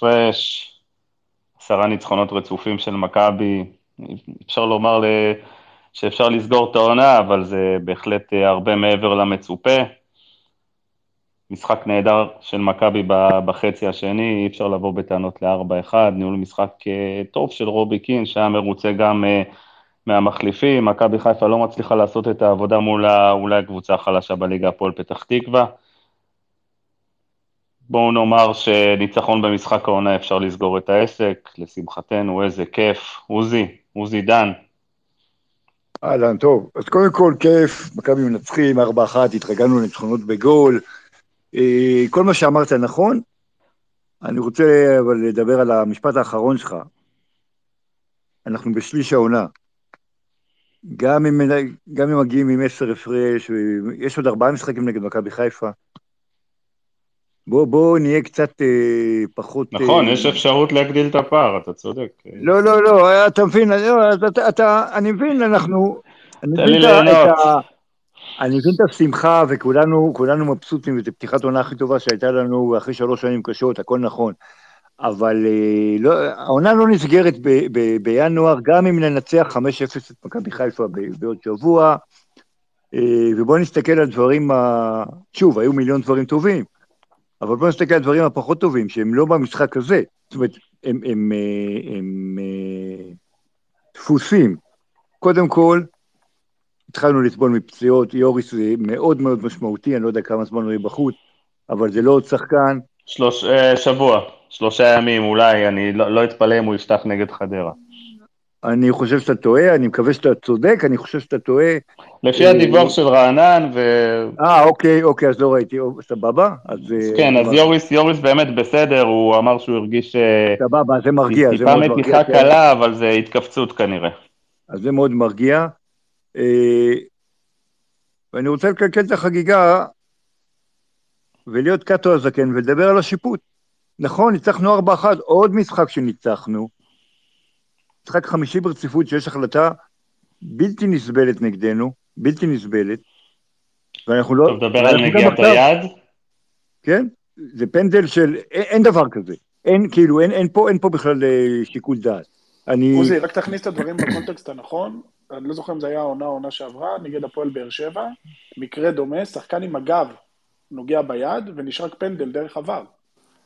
הפרש, עשרה ניצחונות רצופים של מכבי, אפשר לומר שאפשר לסגור את העונה, אבל זה בהחלט הרבה מעבר למצופה. משחק נהדר של מכבי בחצי השני, אי אפשר לבוא בטענות ל-4-1, ניהול משחק אה, טוב של רובי קין, שהיה מרוצה גם אה, מהמחליפים, מכבי חיפה לא מצליחה לעשות את העבודה מול אולי הקבוצה החלשה בליגה הפועל פתח תקווה. בואו נאמר שניצחון במשחק העונה אפשר לסגור את העסק, לשמחתנו, איזה כיף. עוזי, עוזי דן. אהלן, טוב. אז קודם כל, כיף, מכבי מנצחים, 4-1, התרגלנו לניצחונות בגול. אה, כל מה שאמרת נכון, אני רוצה אבל לדבר על המשפט האחרון שלך. אנחנו בשליש העונה. גם אם, גם אם מגיעים עם עשר הפרש, יש עוד ארבעה משחקים נגד מכבי חיפה. בוא, בוא נהיה קצת אה, פחות... נכון, אה... יש אפשרות להגדיל את הפער, אתה צודק. לא, לא, לא, אתה מבין, לא, אתה, אתה, אני מבין, אנחנו... תן לי ליהנות. אני מבין את השמחה, וכולנו מבסוטים, וזו פתיחת עונה הכי טובה שהייתה לנו אחרי שלוש שנים קשות, הכל נכון. אבל אה, לא, העונה לא נסגרת ב, ב, בינואר, גם אם ננצח 5-0 את מכבי חיפה בעוד שבוע, אה, ובואו נסתכל על דברים, ה... שוב, היו מיליון דברים טובים, אבל בואו נסתכל על דברים הפחות טובים, שהם לא במשחק הזה, זאת אומרת, הם, הם, אה, הם, הם דפוסים. קודם כל, התחלנו לסבול מפציעות, יוריס זה מאוד מאוד משמעותי, אני לא יודע כמה זמן הוא יהיה בחוץ, אבל זה לא עוד שחקן. שלוש, אה, שבוע, שלושה ימים אולי, אני לא, לא אתפלא אם הוא יפתח נגד חדרה. אני חושב שאתה טועה, אני מקווה שאתה צודק, אני חושב שאתה טועה. לפי אה, הדיווח של רענן ו... אה, אוקיי, אוקיי, אז לא ראיתי, סבבה? אז... אה, כן, אז יוריס, יוריס באמת בסדר, הוא אמר שהוא הרגיש... סבבה, זה מרגיע, זה מאוד מרגיע. טיפה מתיחה כן. קלה, אבל זה התכווצות כנראה. אז זה מאוד מרגיע. אה, ואני רוצה לקלקל את החגיגה ולהיות קאטו הזקן ולדבר על השיפוט. נכון, ניצחנו 4-1, עוד משחק שניצחנו, משחק חמישי ברציפות שיש החלטה בלתי נסבלת נגדנו, בלתי נסבלת, ואנחנו לא... אתה מדבר על נגיעת היד? כן, זה פנדל של... אין, אין דבר כזה. אין, כאילו, אין, אין, פה, אין פה בכלל אה, שיקול דעת. אני... עוזי, רק תכניס את הדברים בקונטקסט הנכון. אני לא זוכר אם זה היה העונה או עונה שעברה, נגד הפועל באר שבע, מקרה דומה, שחקן עם הגב נוגע ביד ונשרק פנדל דרך עבר.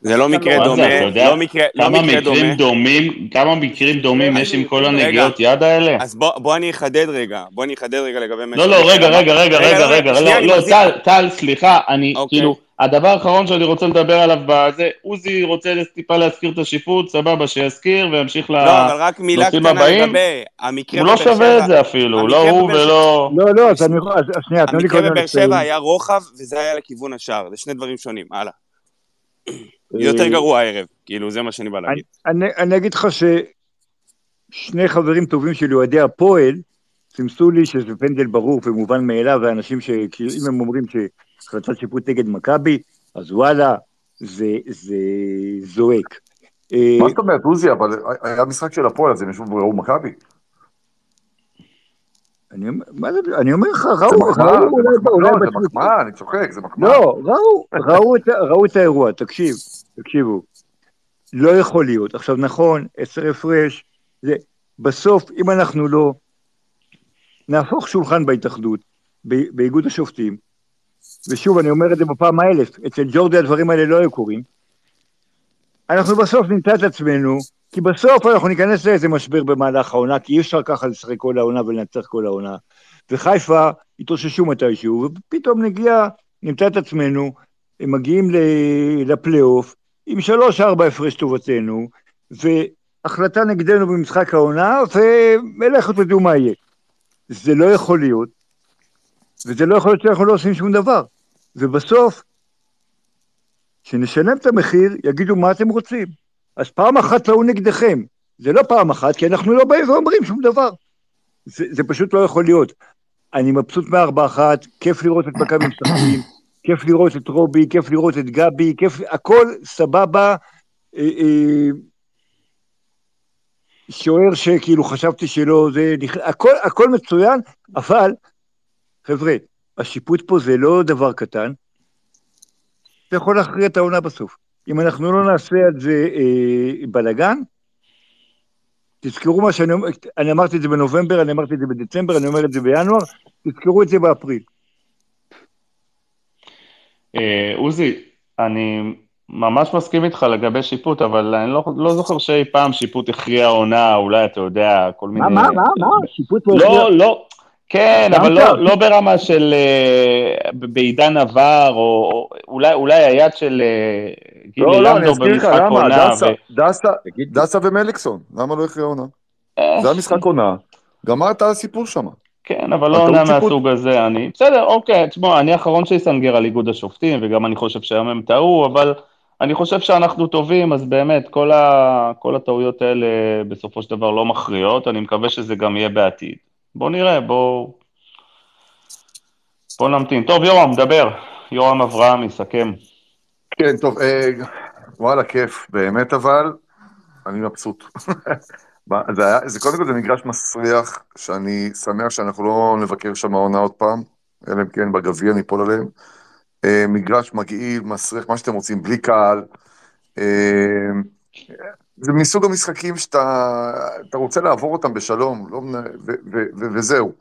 זה לא מקרה לא דומה, לא מקרה, לא דומה. דומים, כמה מקרים דומים יש עם כל הנגיעות יד האלה? אז בוא אני אחדד רגע, בוא אני אחדד רגע לגבי... לא, לא, רגע, רגע, רגע, רגע, רגע, לא, לא, טל, טל, סליחה, אני, אוקיי. כאילו, הדבר האחרון שאני רוצה לדבר עליו בזה, עוזי רוצה טיפה להזכיר את השיפוט, סבבה, שיזכיר וימשיך לנושאים הבאים. לא, אבל רק מילה קטנה לגבי המקרה. הוא לא שווה את זה אפילו, לא הוא ולא... לא, לא, אז אני... שנייה, תנו לי קודם... המקרה בבאר שבע היה רוחב, וזה היה לכיוון השער, זה שני דברים שונים, הלאה. יותר גרוע הערב, כאילו, זה מה שאני בא להגיד. אני אגיד לך ששני חברים טובים שלי, אוהדי הפועל, סימסו לי שזה פנדל ברור ומובן מאליו, ואנשים שכאילו, אם הם אומרים שהחלטת שיפוט נגד מכבי, אז וואלה, זה, זה זועק. אה, מה זאת אומרת, עוזי, אבל היה משחק של הפועל, אז הם ישבו וראו מכבי. אני אומר לך, ראו, ראו, זה מחמאה, אני צוחק, זה מחמאה. לא, ראו את האירוע, תקשיב, תקשיבו. לא יכול להיות. עכשיו, נכון, עשר הפרש, בסוף, אם אנחנו לא נהפוך שולחן בהתאחדות, באיגוד השופטים, ושוב, אני אומר את זה בפעם האלף, אצל ג'ורדי הדברים האלה לא היו קורים, אנחנו בסוף נמצא את עצמנו, כי בסוף אנחנו ניכנס לאיזה משבר במהלך העונה, כי אי אפשר ככה לשחק כל העונה ולנצח כל העונה. וחיפה התאוששו מתישהו, ופתאום נגיע, נמצא את עצמנו, הם מגיעים לפלייאוף, עם שלוש-ארבע הפרש טובתנו, והחלטה נגדנו במשחק העונה, ולכו תדעו מה יהיה. זה לא יכול להיות, וזה לא יכול להיות שאנחנו לא עושים שום דבר. ובסוף, כשנשלם את המחיר, יגידו מה אתם רוצים. אז פעם אחת ראו נגדכם, זה לא פעם אחת, כי אנחנו לא באים ואומרים שום דבר. זה, זה פשוט לא יכול להיות. אני מבסוט מארבע אחת, כיף לראות את מכבי משחקים, כיף לראות את רובי, כיף לראות את גבי, כיף, הכל סבבה. אה, אה, שוער שכאילו חשבתי שלא, זה, הכל, הכל מצוין, אבל, חבר'ה, השיפוט פה זה לא דבר קטן, זה יכול להכריע את העונה בסוף. אם אנחנו לא נעשה על זה אה, בלאגן, תזכרו מה שאני אומר, אני אמרתי את זה בנובמבר, אני אמרתי את זה בדצמבר, אני אומר את זה בינואר, תזכרו את זה באפריל. אה, עוזי, אני ממש מסכים איתך לגבי שיפוט, אבל אני לא, לא זוכר שאי פעם שיפוט הכריע עונה, אולי אתה יודע, כל מיני... מה, מה, מה, מה? שיפוט לא לא, הכריע? לא, כן, אבל לא. לא ברמה של אה, בעידן עבר, או או אולי, אולי היד של אה, גילי לא, לא, אני לנדו אזכיר לך במשחק למה, דסה, דסה, דסה ומליקסון, למה לא הכריע עונה? אה, זה היה משחק עונה, גמר את הסיפור שם. כן, אבל לא עונה. מהסוג הזה, אני... בסדר, אוקיי, תשמע, אני האחרון שיסנגר על איגוד השופטים, וגם אני חושב שהיום הם טעו, אבל אני חושב שאנחנו טובים, אז באמת, כל, ה... כל הטעויות האלה בסופו של דבר לא מכריעות, אני מקווה שזה גם יהיה בעתיד. בוא נראה, בוא... בוא נמתין. טוב, יורם, דבר. יורם אברהם יסכם. כן, טוב, אה, וואלה, כיף, באמת אבל, אני מבסוט. זה, היה, זה קודם כל זה מגרש מסריח, שאני שמח שאנחנו לא נבקר שם העונה עוד פעם, אלא אם כן בגביע ניפול עליהם. אה, מגרש מגעיל, מסריח, מה שאתם רוצים, בלי קהל. אה, זה מסוג המשחקים שאתה אתה רוצה לעבור אותם בשלום, לא, ו, ו, ו, וזהו.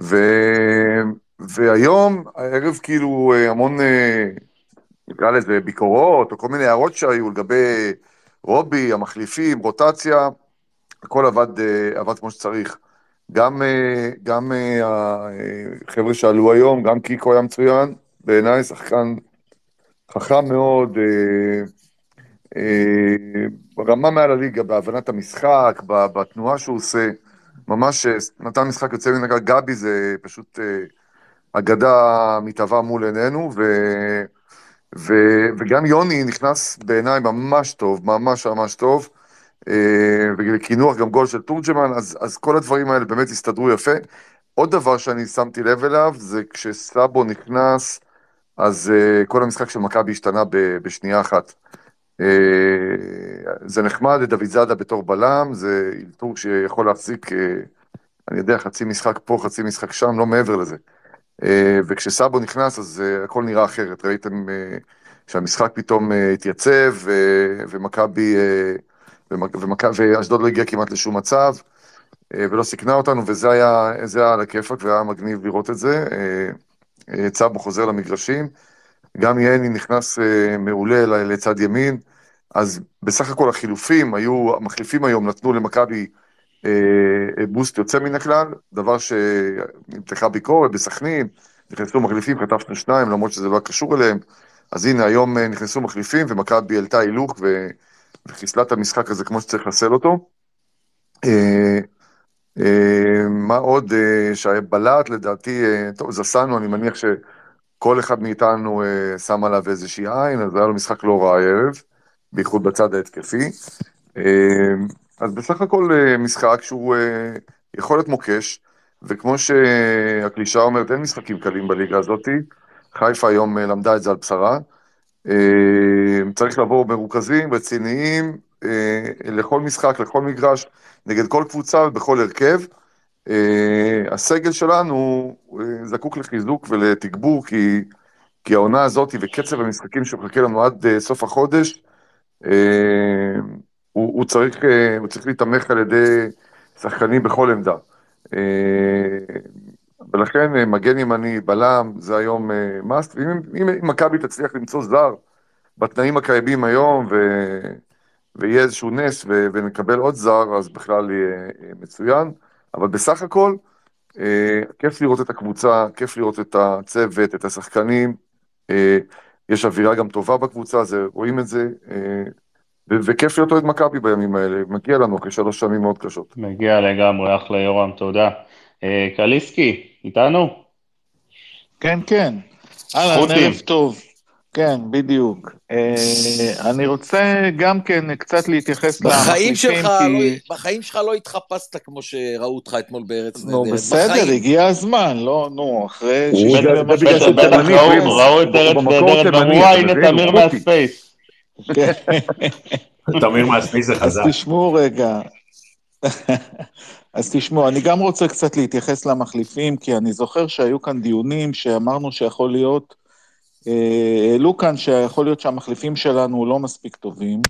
ו, והיום, הערב כאילו אה, המון, אה, נקרא לזה ביקורות, או כל מיני הערות שהיו לגבי רובי, המחליפים, רוטציה, הכל עבד, אה, עבד כמו שצריך. גם, גם החבר'ה שעלו היום, גם קיקו היה מצוין, בעיניי שחקן חכם מאוד, אה, אה, רמה מעל הליגה, בהבנת המשחק, בתנועה שהוא עושה, ממש אה, נתן משחק יוצא מן הכלל, גבי זה פשוט אה, אגדה מתהווה מול עינינו, ו... ו... וגם יוני נכנס בעיניי ממש טוב, ממש ממש טוב, אה, וקינוח גם גול של תורג'מן, אז, אז כל הדברים האלה באמת הסתדרו יפה. עוד דבר שאני שמתי לב אליו, זה כשסאבו נכנס, אז כל המשחק של מכבי השתנה בשנייה אחת. Uh, זה נחמד לדוד זאדה בתור בלם, זה אלתור שיכול להחזיק, uh, אני יודע, חצי משחק פה, חצי משחק שם, לא מעבר לזה. Uh, וכשסאבו נכנס, אז הכל נראה אחרת. ראיתם שהמשחק פתאום התייצב, ומכבי, ומכ- ומכ- ואשדוד לא הגיע כמעט לשום מצב, ולא סיכנה אותנו, וזה היה, היה על הכיפאק, והיה מגניב לראות את זה. צאבו חוזר למגרשים. גם יני נכנס אה, מעולה לצד ימין, אז בסך הכל החילופים היו, המחליפים היום נתנו למכבי אה, בוסט יוצא מן הכלל, דבר שנמתחה ביקורת בסכנין, נכנסו מחליפים, חטפנו שניים, למרות שזה לא קשור אליהם, אז הנה היום אה, נכנסו מחליפים ומכבי העלתה הילוך ו- וחיסלה את המשחק הזה כמו שצריך לחסל אותו. אה, אה, מה עוד אה, שהבלט לדעתי, אה, טוב, זסנו, אני מניח ש... כל אחד מאיתנו אה, שם עליו איזושהי עין, אז היה לו משחק לא רע הערב, בייחוד בצד ההתקפי. אה, אז בסך הכל אה, משחק שהוא אה, יכול להיות מוקש, וכמו שהקלישאה אומרת, אין משחקים קלים בליגה הזאת. חיפה היום למדה את זה על בשרה. צריך לבוא מרוכזים, רציניים, לכל משחק, לכל מגרש, נגד כל קבוצה ובכל הרכב. הסגל שלנו זקוק לחיזוק ולתגבור, כי, כי העונה הזאת וקצב המשחקים שמחכה לנו עד סוף החודש, הוא, הוא, צריך, אה, הוא צריך להתמך על ידי שחקנים בכל עמדה. אה, ולכן אה, מגן ימני, בלם, זה היום אה, must, ואם אם- אם מכבי תצליח למצוא זר בתנאים הקיימים היום, ו... ויהיה איזשהו נס ו- ונקבל עוד זר, אז בכלל יהיה אה, מצוין. אבל בסך הכל, אה, כיף לראות את הקבוצה, כיף לראות את הצוות, את השחקנים. יש אווירה גם טובה בקבוצה, זה, רואים את זה. אה, ו- וכיף להיות אוהד מכבי בימים האלה, מגיע לנו אחרי שלוש שנים מאוד קשות. מגיע לגמרי, אחלה יורם, תודה. אה, קליסקי, איתנו? כן, כן. אהלן, חות'ים. ערב טוב. כן, בדיוק. אה, אני רוצה גם כן קצת להתייחס למחליפים, שלך, כי... לא, בחיים שלך לא התחפשת כמו שראו אותך אתמול בארץ נו, נהדרת. בסדר, בחיים. הגיע הזמן, לא, נו, אחרי זה- בגלל ראו, את ארץ נהדרת, "אה, הנה? תמיר הוא חותי." מהספייס. תמיר מעצמי זה אז חזק. תשמעו רגע. אז תשמעו, אני גם רוצה קצת להתייחס למחליפים, כי אני זוכר שהיו כאן דיונים שאמרנו שיכול להיות העלו כאן שיכול להיות שהמחליפים שלנו לא מספיק טובים,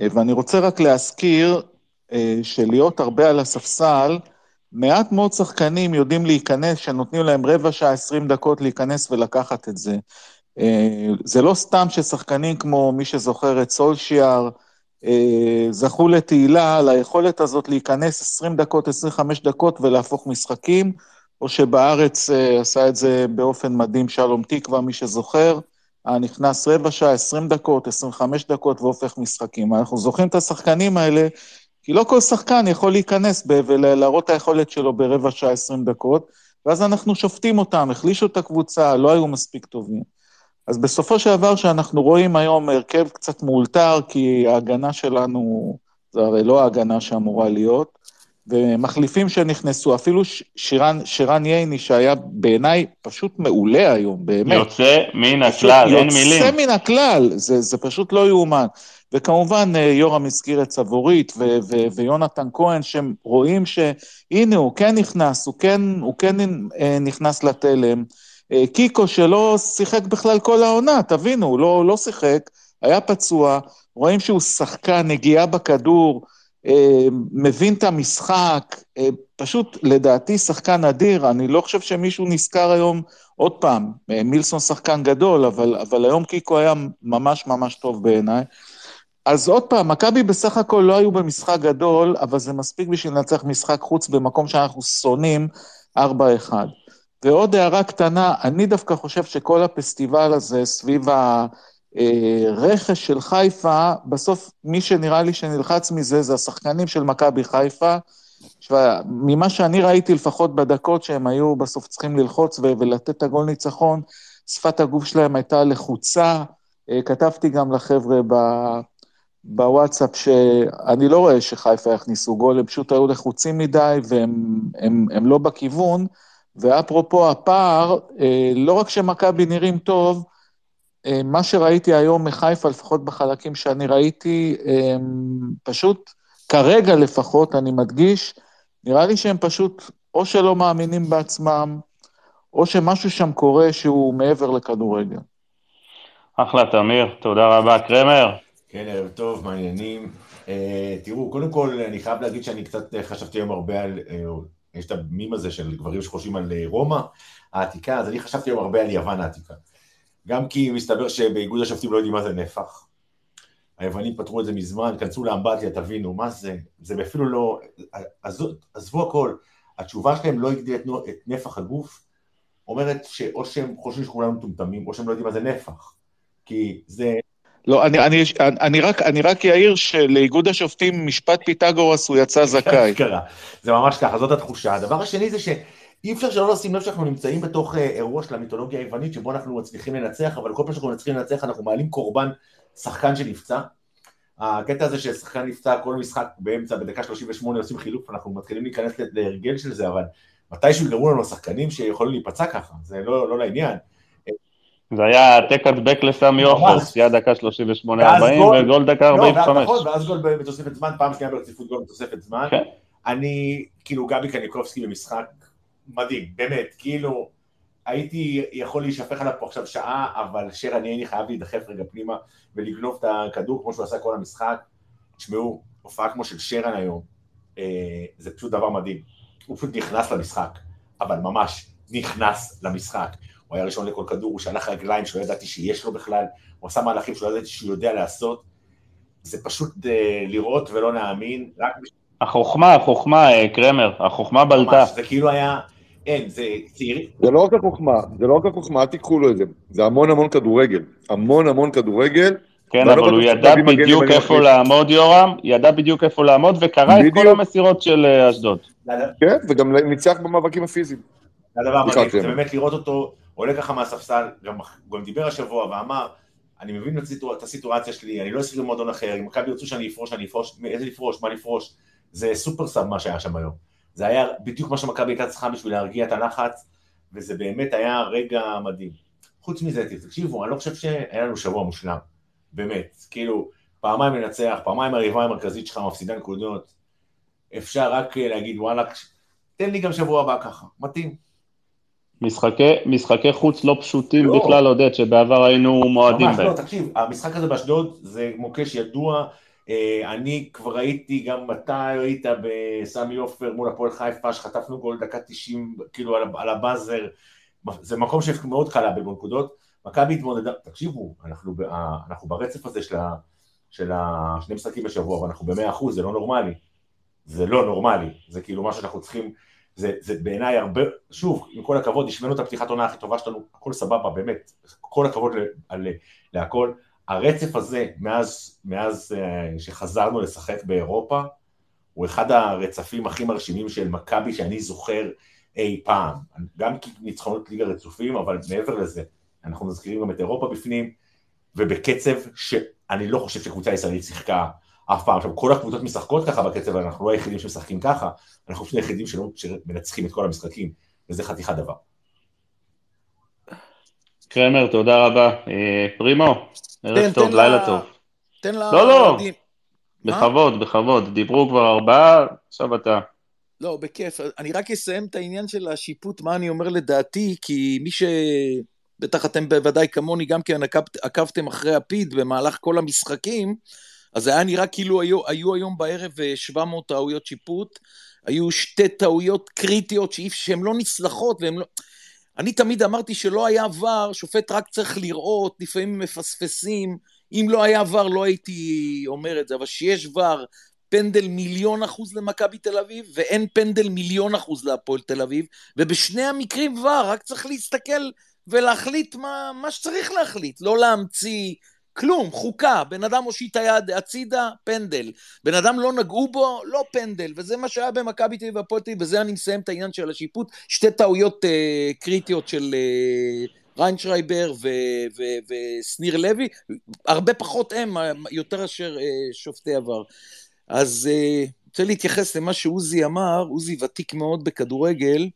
אה, ואני רוצה רק להזכיר אה, שלהיות הרבה על הספסל, מעט מאוד שחקנים יודעים להיכנס, שנותנים להם רבע שעה, עשרים דקות להיכנס ולקחת את זה. אה, זה לא סתם ששחקנים כמו מי שזוכר את סולשיאר, אה, זכו לתהילה על היכולת הזאת להיכנס 20 דקות, 25 דקות ולהפוך משחקים, או שבארץ אה, עשה את זה באופן מדהים שלום תקווה, מי שזוכר, היה נכנס רבע שעה, 20 דקות, 25 דקות והופך משחקים. אנחנו זוכרים את השחקנים האלה, כי לא כל שחקן יכול להיכנס ולהראות את היכולת שלו ברבע שעה, 20 דקות, ואז אנחנו שופטים אותם, החלישו את הקבוצה, לא היו מספיק טובים. אז בסופו של דבר, שאנחנו רואים היום הרכב קצת מאולתר, כי ההגנה שלנו, זה הרי לא ההגנה שאמורה להיות, ומחליפים שנכנסו, אפילו שירן, שירן ייני, שהיה בעיניי פשוט מעולה היום, באמת. יוצא מן הכלל, אין מילים. יוצא מן הכלל, זה, זה פשוט לא יאומן. וכמובן, אה, יורם הזכיר את סבורית ו- ו- ויונתן כהן, שהם רואים שהנה, הוא כן נכנס, הוא כן, הוא כן אה, נכנס לתלם. אה, קיקו שלא שיחק בכלל כל העונה, תבינו, הוא לא, לא שיחק, היה פצוע, רואים שהוא שחקן, נגיעה בכדור, מבין את המשחק, אה, פשוט לדעתי שחקן אדיר, אני לא חושב שמישהו נזכר היום, עוד פעם, אה, מילסון שחקן גדול, אבל, אבל היום קיקו היה ממש ממש טוב בעיניי. אז עוד פעם, מכבי בסך הכל לא היו במשחק גדול, אבל זה מספיק בשביל לנצח משחק חוץ במקום שאנחנו שונאים 4-1. ועוד הערה קטנה, אני דווקא חושב שכל הפסטיבל הזה סביב הרכש של חיפה, בסוף מי שנראה לי שנלחץ מזה זה השחקנים של מכבי חיפה. עכשיו, ממה שאני ראיתי לפחות בדקות שהם היו בסוף צריכים ללחוץ ו- ולתת את הגול ניצחון, שפת הגוף שלהם הייתה לחוצה. אה, כתבתי גם לחבר'ה ב... בוואטסאפ שאני לא רואה שחיפה יכניסו גול, הם פשוט היו לחוצים מדי והם הם, הם לא בכיוון. ואפרופו הפער, אה, לא רק שמכבי נראים טוב, אה, מה שראיתי היום מחיפה, לפחות בחלקים שאני ראיתי, אה, פשוט, כרגע לפחות, אני מדגיש, נראה לי שהם פשוט או שלא מאמינים בעצמם, או שמשהו שם קורה שהוא מעבר לכדורגל. אחלה, תמיר, תודה רבה. קרמר, כן, ערב טוב, מעניינים. אה, תראו, קודם כל, אני חייב להגיד שאני קצת אה, חשבתי היום הרבה על... אה, יש את המים הזה של גברים שחושבים על אה, רומא העתיקה, אז אני חשבתי היום הרבה על יוון העתיקה. גם כי מסתבר שבאיגוד השופטים לא יודעים מה זה נפח. היוונים פתרו את זה מזמן, כנסו לאמבטיה, תבינו, מה זה? זה אפילו לא... עזבו, עזבו הכל. התשובה שלהם לא הגדילה את, את נפח הגוף, אומרת שאו שהם חושבים שכולנו מטומטמים, או שהם לא יודעים מה זה נפח. כי זה... לא, אני, אני, אני, רק, אני רק אעיר שלאיגוד השופטים משפט פיתגורס הוא יצא זכאי. קרה. זה ממש ככה, זאת התחושה. הדבר השני זה שאי אפשר שלא לשים לב שאנחנו נמצאים בתוך אה, אירוע של המיתולוגיה היוונית, שבו אנחנו מצליחים לנצח, אבל כל פעם שאנחנו מצליחים לנצח אנחנו מעלים קורבן שחקן שנפצע. הקטע הזה ששחקן נפצע כל משחק באמצע, בדקה 38 עושים חילוף, אנחנו מתחילים להיכנס להרגל של זה, אבל מתישהו יגרמו לנו שחקנים שיכולים להיפצע ככה, זה לא, לא לעניין. זה היה העתק הדבק לסמי עופר. פציעה דקה 38-40 ואז גול. וגול דקה לא, ואז 45. נכון, ואז גול בתוספת זמן, פעם שנייה ברציפות גול בתוספת זמן. כן. אני, כאילו, גבי קניקובסקי במשחק מדהים, באמת, כאילו, הייתי יכול להישפך עליו פה עכשיו שעה, אבל שרן ייני חייב להידחף רגע פנימה ולגנוב את הכדור כמו שהוא עשה כל המשחק. תשמעו, הופעה כמו של שרן היום, אה, זה פשוט דבר מדהים. הוא פשוט נכנס למשחק, אבל ממש נכנס למשחק. הוא היה ראשון לכל כדור, הוא שלח רגליים שלא ידעתי שיש לו בכלל, הוא עשה מהלכים שלא ידעתי שהוא יודע לעשות. זה פשוט אה, לראות ולא להאמין, רק החוכמה, החוכמה, אה, קרמר, החוכמה בלטה. ממש, זה כאילו היה, אין, זה צעירים, זה לא רק החוכמה, זה לא רק החוכמה, אל תיקחו לו את זה. זה המון המון כדורגל. המון המון כדורגל. כן, לא אבל הוא ידע בדיוק איפה. לעמוד, יורם, ידע בדיוק איפה לעמוד, וקרא את כל. המסירות של אה, אשדוד. כן, וגם ניצח במאבקים הפיזיים. זה הדבר סליחה, מדהים, זה. באמת לראות אותו עולה ככה מהספסל, גם, גם דיבר השבוע ואמר, אני מבין את הסיטואציה, את הסיטואציה שלי, אני לא אשחק במועדון אחר, אם מכבי ירצו שאני אפרוש, אני אפרוש, איזה לפרוש, מה לפרוש, זה סופר סאב מה שהיה שם היום. זה היה בדיוק מה שמכבי הייתה צריכה בשביל להרגיע את הלחץ, וזה באמת היה רגע מדהים. חוץ מזה, תקשיבו, אני לא חושב שהיה לנו שבוע מושלם, באמת, כאילו, פעמיים לנצח, פעמיים הריבה המרכזית שלך מפסידה נקודות, אפשר רק אה, להגיד וואלה, תן לי גם שבוע הבא ככה, מתאים. משחקי, משחקי חוץ לא פשוטים לא. בכלל, עודד, שבעבר היינו מועדים ממש, בהם. לא, תקשיב, המשחק הזה באשדוד זה מוקש ידוע, אני כבר ראיתי גם אתה היית בסמי עופר מול הפועל חיפה, שחטפנו גול דקה 90, כאילו על, על הבאזר, זה מקום שמאוד קל לאבד בנקודות, מכבי התמודדה, תקשיבו, אנחנו, אנחנו ברצף הזה של, ה, של השני משחקים בשבוע, ואנחנו במאה אחוז, זה לא נורמלי, זה לא נורמלי, זה כאילו מה שאנחנו צריכים, זה, זה בעיניי הרבה, שוב, עם כל הכבוד, השווינו את הפתיחת עונה הכי טובה שלנו, הכל סבבה, באמת, כל הכבוד להכל, הרצף הזה, מאז, מאז אה, שחזרנו לשחק באירופה, הוא אחד הרצפים הכי מרשימים של מכבי שאני זוכר אי פעם. גם ניצחונות ליגה רצופים, אבל מעבר לזה, אנחנו מזכירים גם את אירופה בפנים, ובקצב שאני לא חושב שקבוצה ישראלית שיחקה אף פעם. עכשיו, כל הקבוצות משחקות ככה בקצב, אנחנו לא היחידים שמשחקים ככה, אנחנו פשוט היחידים שלא, שמנצחים את כל המשחקים, וזה חתיכת דבר. קרמר, תודה רבה. אה, פרימו, ערב טוב, לילה לה- טוב. תן לה... לא, לא. בכבוד, בכבוד. דיברו כבר ארבעה, עכשיו אתה. לא, בכיף. אני רק אסיים את העניין של השיפוט, מה אני אומר לדעתי, כי מי ש... בטח אתם בוודאי כמוני, גם כן עקב, עקבתם אחרי הפיד במהלך כל המשחקים, אז היה נראה כאילו היו, היו היום בערב אה, 700 טעויות שיפוט, היו שתי טעויות קריטיות שהן לא נסלחות והן לא... אני תמיד אמרתי שלא היה ור, שופט רק צריך לראות, לפעמים מפספסים, אם לא היה ור לא הייתי אומר את זה, אבל שיש ור, פנדל מיליון אחוז למכבי תל אביב, ואין פנדל מיליון אחוז להפועל תל אביב, ובשני המקרים ור, רק צריך להסתכל ולהחליט מה, מה שצריך להחליט, לא להמציא כלום, חוקה, בן אדם הושיט היד הצידה, פנדל, בן אדם לא נגעו בו, לא פנדל, וזה מה שהיה במכבי תל אביב והפועל תל אביב, בזה אני מסיים את העניין של השיפוט, שתי טעויות אה, קריטיות של אה, ריינשרייבר ושניר לוי, הרבה פחות הם, יותר מאשר אה, שופטי עבר. אז אה, רוצה להתייחס למה שעוזי אמר, עוזי ותיק מאוד בכדורגל,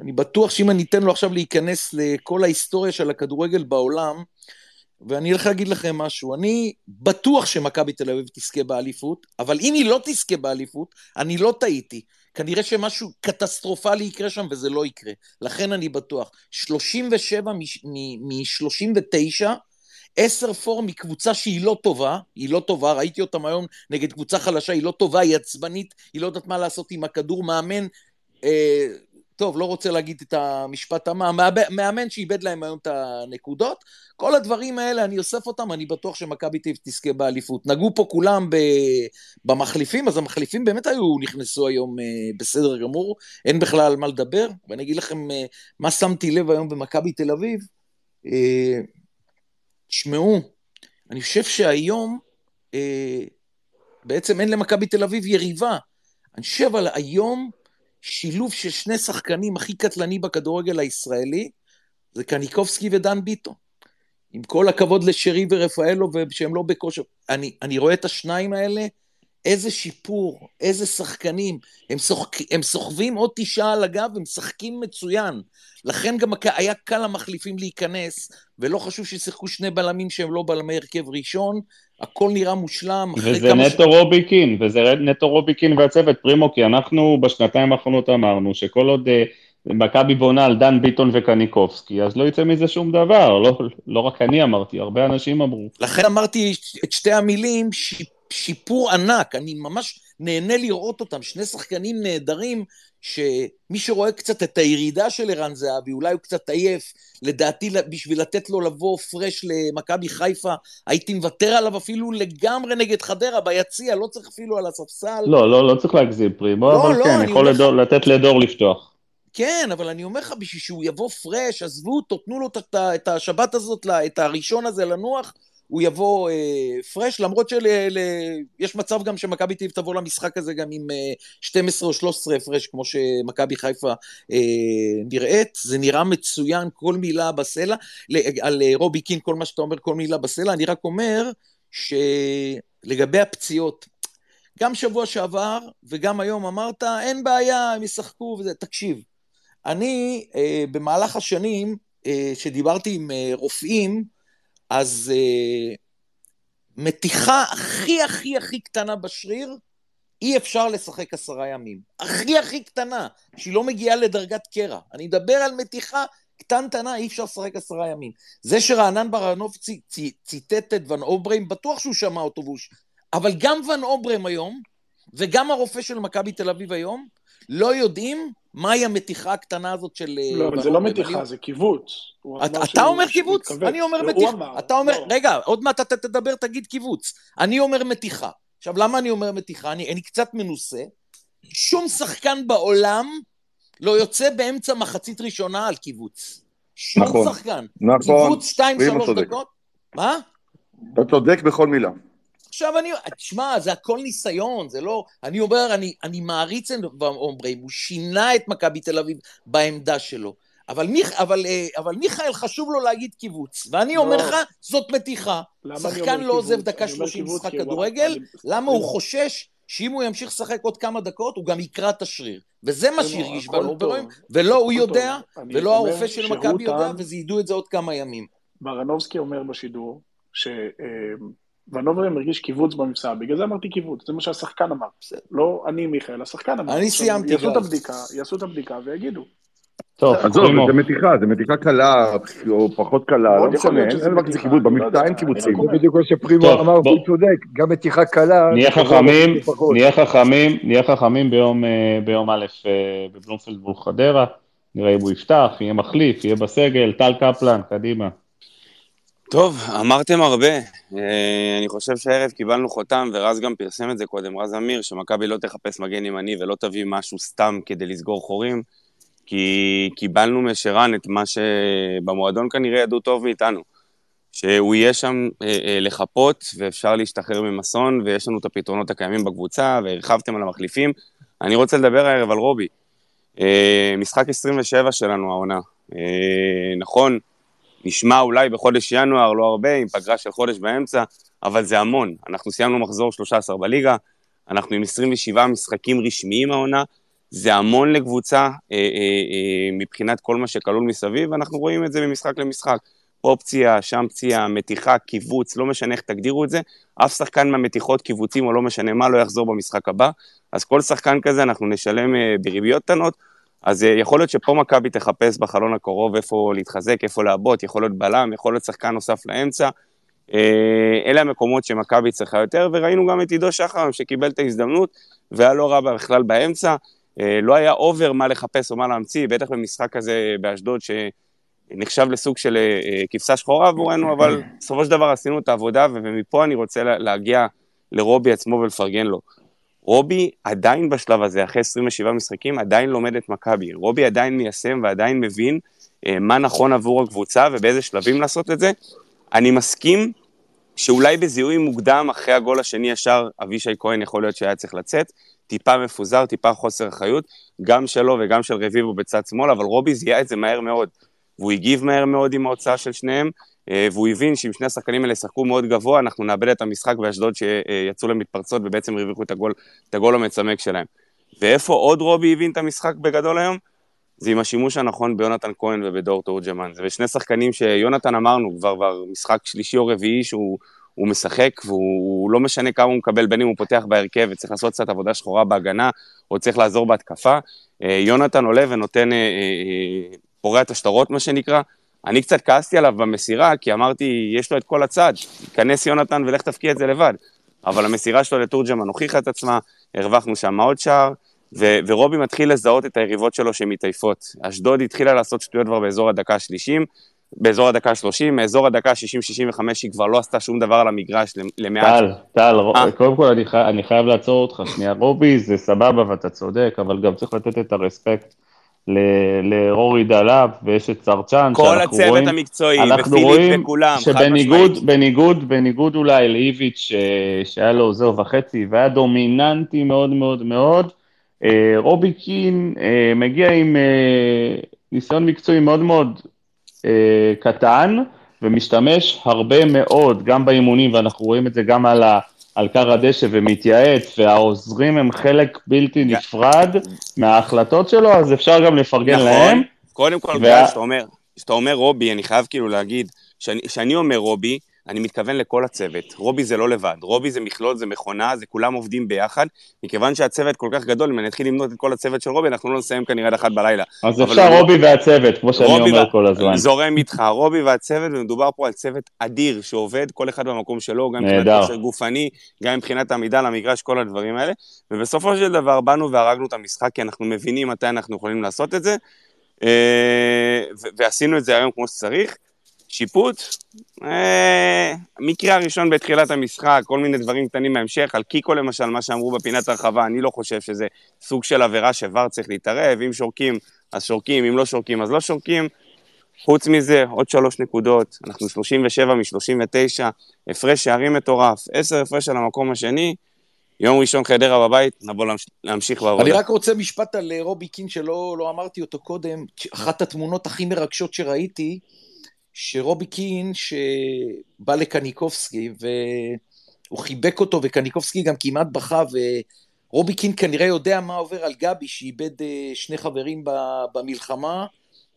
אני בטוח שאם אני אתן לו עכשיו להיכנס לכל ההיסטוריה של הכדורגל בעולם, ואני הולך להגיד לכם משהו, אני בטוח שמכבי תל אביב תזכה באליפות, אבל אם היא לא תזכה באליפות, אני לא טעיתי. כנראה שמשהו קטסטרופלי יקרה שם וזה לא יקרה. לכן אני בטוח. 37 מ-39, 10 פור מקבוצה שהיא לא טובה, היא לא טובה, ראיתי אותם היום נגד קבוצה חלשה, היא לא טובה, היא עצבנית, היא לא יודעת מה לעשות עם הכדור, מאמן, אה, טוב, לא רוצה להגיד את המשפט המה, מאמן שאיבד להם היום את הנקודות, כל הדברים האלה, אני אוסף אותם, אני בטוח שמכבי אביב תזכה באליפות. נגעו פה כולם. במחליפים, אז המחליפים באמת היו, נכנסו היום אה, בסדר גמור, אין בכלל על מה לדבר, ואני אגיד לכם אה, מה שמתי לב היום במכבי תל אביב. אה, תשמעו, אני חושב שהיום בעצם אין למכבי תל אביב יריבה. אני חושב על היום שילוב של שני שחקנים הכי קטלני בכדורגל הישראלי, זה קניקובסקי ודן ביטון. עם כל הכבוד לשרי ורפאלו, שהם לא בכושר. אני, אני רואה את השניים האלה, איזה שיפור, איזה שחקנים. הם, שוח, הם סוחבים עוד תשעה על הגב ומשחקים מצוין. לכן גם היה קל למחליפים להיכנס, ולא חשוב ששיחקו שני בלמים שהם לא בלמי הרכב ראשון, הכל נראה מושלם. וזה נטו ש... רוביקין, וזה נטו רוביקין והצוות, פרימו, כי אנחנו בשנתיים האחרונות אמרנו שכל עוד מכבי בונה על דן ביטון וקניקובסקי, אז לא יצא מזה שום דבר, לא, לא רק אני אמרתי, הרבה אנשים אמרו. לכן אמרתי את שתי המילים, שיפור ענק, אני ממש נהנה לראות אותם, שני שחקנים נהדרים, שמי שרואה קצת את הירידה של ערן זהבי, אולי הוא קצת עייף, לדעתי בשביל לתת לו לבוא פרש למכבי חיפה, הייתי מוותר עליו אפילו לגמרי נגד חדרה ביציע, לא צריך אפילו על הספסל. לא, לא, לא צריך להגזים פרימו, לא, אבל לא, כן, יכול לדור, לך... לתת לדור לפתוח. כן, אבל אני אומר לך, בשביל שהוא יבוא פרש, עזבו אותו, תנו לו את השבת הזאת, את הראשון הזה לנוח, הוא יבוא אה, פרש, למרות שיש מצב גם שמכבי תל אביב תבוא למשחק הזה גם עם אה, 12 או 13 הפרש, כמו שמכבי חיפה אה, נראית. זה נראה מצוין, כל מילה בסלע. על אה, רובי קין, כל מה שאתה אומר, כל מילה בסלע. אני רק אומר שלגבי הפציעות, גם שבוע שעבר וגם היום אמרת, אין בעיה, הם ישחקו וזה. תקשיב, אני אה, במהלך השנים, אה, שדיברתי עם אה, רופאים, אז uh, מתיחה הכי הכי הכי קטנה בשריר, אי אפשר לשחק עשרה ימים. הכי הכי קטנה, שהיא לא מגיעה לדרגת קרע. אני מדבר על מתיחה קטנטנה, אי אפשר לשחק עשרה ימים. זה שרענן ברנוב צי, צי, ציטט את ון אוברהם, בטוח שהוא שמע אותו, והוא... אבל גם ון אוברהם היום, וגם הרופא של מכבי תל אביב היום, לא יודעים מהי המתיחה הקטנה הזאת של... אה, לא, אבל זה לא. מתיחה, זה קיבוץ. הוא אתה, אומר קיבוץ. אני אומר לא, מתיחה. אתה אומר, לא. רגע, עוד מעט אתה תדבר, תגיד קיבוץ. אני אומר מתיחה. עכשיו, למה אני אומר מתיחה? אני, אני קצת מנוסה. שום שחקן בעולם לא יוצא באמצע מחצית ראשונה על קיבוץ. שום נכון, שחקן. נכון, קיבוץ שתיים, רימו שלוש צודק. דקות. מה? אתה צודק בכל מילה. עכשיו אני, תשמע, זה הכל ניסיון, זה לא... אני אומר, אני, אני מעריץ את אומבריים, הוא שינה את מכבי תל אביב בעמדה שלו. אבל, מיכ, אבל, אה, אבל מיכאל חשוב לו להגיד קיבוץ, ואני לא. אומר לך, זאת מתיחה. אני שחקן לא עוזב? דקה אני אומר 30 קיבוץ משחק הוא- כדורגל, אני- למה הוא רימו, חושש שאם הוא ימשיך לשחק עוד כמה דקות, הוא גם יקרע את השריר. וזה מה שהרגיש טוב, ולא הוא יודע. אני ולא הרופא של מכבי יודע, וזה ידעו את זה עוד כמה ימים. ברנובסקי אומר בשידור, שוונוברם הרגיש קיבוץ במבצע, בגלל זה אמרתי קיבוץ, זה מה שהשחקן אמר. לא אני מיכאל, השחקן אמר. אני סיימתי, יעשו את. הבדיקה, יעשו את הבדיקה ויגידו. טוב, עזוב, זה מתיחה, זה מתיחה קלה או פחות קלה, לא משנה, אין דבר כזה קיבוץ, לא במבצע אין אני קיבוצים. זה בדיוק מה שפרימו אמר. והוא צודק, גם מתיחה קלה. נהיה חכמים. נהיה חכמים, נהיה חכמים ביום, אה, ביום א' אה, בבלומפילד מול חדרה, נראה אם הוא יפתח, יהיה מחליף, יהיה בסגל, טל קפלן, קדימה. טוב, אמרתם הרבה. אה, אני חושב שהערב קיבלנו חותם, ורז גם פרסם את זה קודם, רז אמיר, שמכבי לא תחפש מגן ימני ולא תביא משהו סתם כדי לסגור חורים, כי קיבלנו משרן את מה שבמועדון כנראה ידעו טוב מאיתנו. שהוא יהיה שם אה, אה, לחפות, ואפשר להשתחרר ממסון, ויש לנו את הפתרונות הקיימים בקבוצה, והרחבתם על המחליפים. אני רוצה לדבר הערב על רובי. משחק 27 שלנו העונה. נכון, נשמע אולי בחודש ינואר לא הרבה, עם פגרה של חודש באמצע, אבל זה המון. אנחנו סיימנו מחזור 13 בליגה, אנחנו עם 27 משחקים רשמיים העונה, זה המון לקבוצה אה, אה, אה, מבחינת כל מה שכלול מסביב, ואנחנו רואים את זה ממשחק למשחק. פה פציעה, שם פציעה, מתיחה, קיבוץ, לא משנה איך תגדירו את זה, אף שחקן מהמתיחות, קיבוצים או לא משנה מה, לא יחזור במשחק הבא. אז כל שחקן כזה אנחנו נשלם אה, בריביות קטנות, אז אה, יכול להיות שפה מכבי תחפש בחלון הקרוב איפה להתחזק, איפה לעבוד, יכול להיות בלם, יכול להיות שחקן נוסף לאמצע. אה, אלה המקומות שמכבי צריכה יותר, וראינו גם את עידו שחר שקיבל את ההזדמנות, והיה לא רע בכלל באמצע. אה, לא היה over מה לחפש או מה להמציא, בטח במשחק כזה באשדוד, שנחשב לסוג של כבשה שחורה עבורנו, אבל בסופו של דבר עשינו את העבודה, ומפה אני רוצה לה- להגיע לרובי עצמו ולפרגן לו. רובי עדיין בשלב הזה, אחרי 27 משחקים, עדיין לומד את מכבי. רובי עדיין מיישם ועדיין מבין אה, מה נכון עבור הקבוצה ובאיזה שלבים לעשות את זה. אני מסכים שאולי בזיהוי מוקדם, אחרי הגול השני ישר, אבישי כהן יכול להיות שהיה צריך לצאת. טיפה מפוזר, טיפה חוסר אחריות, גם שלו וגם של רביבו בצד שמאל, אבל רובי זיהה את זה מהר מאוד. והוא הגיב מהר מאוד עם ההוצאה של שניהם, אה, והוא הבין שאם שני השחקנים האלה ישחקו מאוד גבוה, אנחנו נאבד את המשחק באשדוד שיצאו למתפרצות ובעצם הרוויחו את הגול, את הגול המצמק שלהם. ואיפה עוד רובי הבין את המשחק בגדול היום? זה עם השימוש הנכון ביונתן כהן ובדור תורג'מן. זה שני שחקנים שיונתן אמרנו, כבר, כבר משחק שלישי או רביעי שהוא הוא משחק, והוא לא משנה כמה הוא מקבל, בין אם הוא פותח בהרכב וצריך לעשות קצת עבודה שחורה בהגנה, או צריך לעזור בהתקפה. אה, יונתן עולה ונותן, פורע את השטרות, מה שנקרא. אני קצת כעסתי עליו במסירה, כי אמרתי, יש לו את כל הצד, כנס יונתן ולך תפקיע את זה לבד. אבל המסירה שלו לתורג'מן הוכיחה את עצמה, הרווחנו שם עוד שער, ו- ורובי מתחיל לזהות את היריבות שלו שמתעייפות. אשדוד התחילה לעשות שטויות כבר באזור הדקה ה-30, באזור הדקה ה-30, מאזור הדקה ה-60-65 היא כבר לא עשתה שום דבר על המגרש למעט. טל, טל, אה. קודם כל אני, חי, אני חייב לעצור אותך שנייה. רובי זה סבבה ואתה צודק, אבל גם צריך לתת את ה respect לרורי דלאפ ויש את צרצ'אן, כל הצוות רואים, המקצועי, ופיליפ וכולם, חד שבניגוד. בניגוד, בניגוד אולי לאיביץ' ש- שהיה לו עוזר וחצי והיה דומיננטי מאוד מאוד מאוד, אה, רובי קין אה, מגיע עם אה, ניסיון מקצועי מאוד מאוד קטן ומשתמש הרבה מאוד, גם באימונים, ואנחנו רואים את זה גם על, ה, על קר הדשא ומתייעץ, והעוזרים הם חלק בלתי נפרד מההחלטות שלו, אז אפשר גם לפרגן נכון. להם. קודם כל, וה- שאתה אומר, שאתה אומר רובי, אני חייב כאילו להגיד, שאני, שאני אומר רובי, אני מתכוון לכל הצוות. רובי זה לא לבד, רובי זה מכלול, זה מכונה, זה כולם עובדים ביחד. מכיוון שהצוות כל כך גדול, אם אני אתחיל למנות את כל הצוות של רובי, אנחנו לא נסיים כנראה עד אחת בלילה. אז אפשר אני- רובי והצוות, כמו שאני אומר וה- כל הזמן. זורם איתך, רובי והצוות, ומדובר פה על צוות אדיר שעובד, כל אחד במקום שלו, גם מבחינת. כושר גופני, גם מבחינת עמידה למגרש, כל הדברים האלה. ובסופו של דבר באנו והרגנו את המשחק, כי אנחנו מבינים מתי אנחנו יכולים לעשות את זה, אה, ו- ועשינו את זה היום כמו שצריך. שיפוט, אה, מקרה הראשון בתחילת המשחק, כל מיני דברים קטנים בהמשך, על קיקו למשל, מה שאמרו בפינת הרחבה, אני לא חושב שזה סוג של עבירה שוואר צריך להתערב, אם שורקים אז שורקים, אם לא שורקים אז לא שורקים. חוץ מזה, עוד שלוש נקודות, אנחנו 37 מ-39, הפרש שערים מטורף, 10 הפרש על המקום השני, יום ראשון חדרה בבית, נבוא להמש- להמשיך בעבודה. אני רק רוצה משפט על אה, רובי קין שלא לא אמרתי אותו קודם. אחת התמונות הכי מרגשות שראיתי, שרובי קין שבא לקניקובסקי והוא חיבק אותו וקניקובסקי גם כמעט בכה ורובי קין כנראה יודע מה עובר על גבי שאיבד אה, שני חברים במלחמה.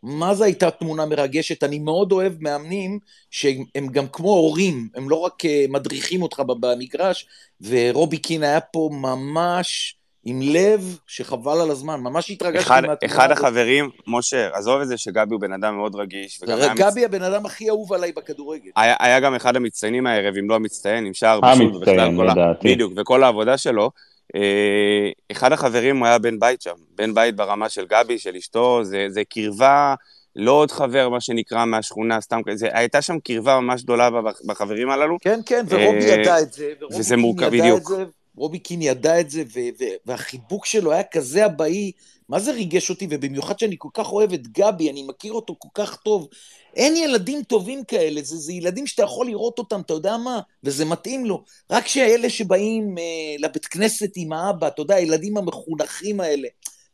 מה זו הייתה תמונה מרגשת? אני מאוד אוהב מאמנים שהם הם גם כמו הורים, הם לא רק אה, מדריכים אותך במגרש, ורובי קין היה פה ממש עם לב שחבל על הזמן, ממש התרגשתי אחד, מהתמונה אחד הזאת. החברים, משה, עזוב את זה שגבי הוא בן אדם מאוד רגיש. גבי הבן אדם הכי אהוב עליי בכדורגל. היה, היה גם אחד המצטיינים הערב, אם לא המצטיין, עם שער בישול, המצטיין, ובכלל כל ה- לדעתי. בדיוק, וכל העבודה שלו. אה, אחד החברים הוא היה בן בית שם, בן בית ברמה של גבי, של אשתו, זה, זה קרבה, לא עוד חבר, מה שנקרא, מהשכונה, סתם כזה, הייתה שם קרבה ממש גדולה בח- בחברים הללו. כן, כן, ורובי אה, ידע את זה, ורובי ידע. את זה, רובי קין ידע את זה, ו- ו- והחיבוק שלו היה כזה אבאי, מה זה ריגש אותי, ובמיוחד שאני כל כך אוהב את גבי, אני מכיר אותו כל כך טוב. אין ילדים טובים כאלה, זה, זה ילדים שאתה יכול לראות אותם, אתה יודע מה? וזה מתאים לו. רק שאלה שבאים אה, לבית כנסת עם האבא, אתה יודע, הילדים המחונכים האלה.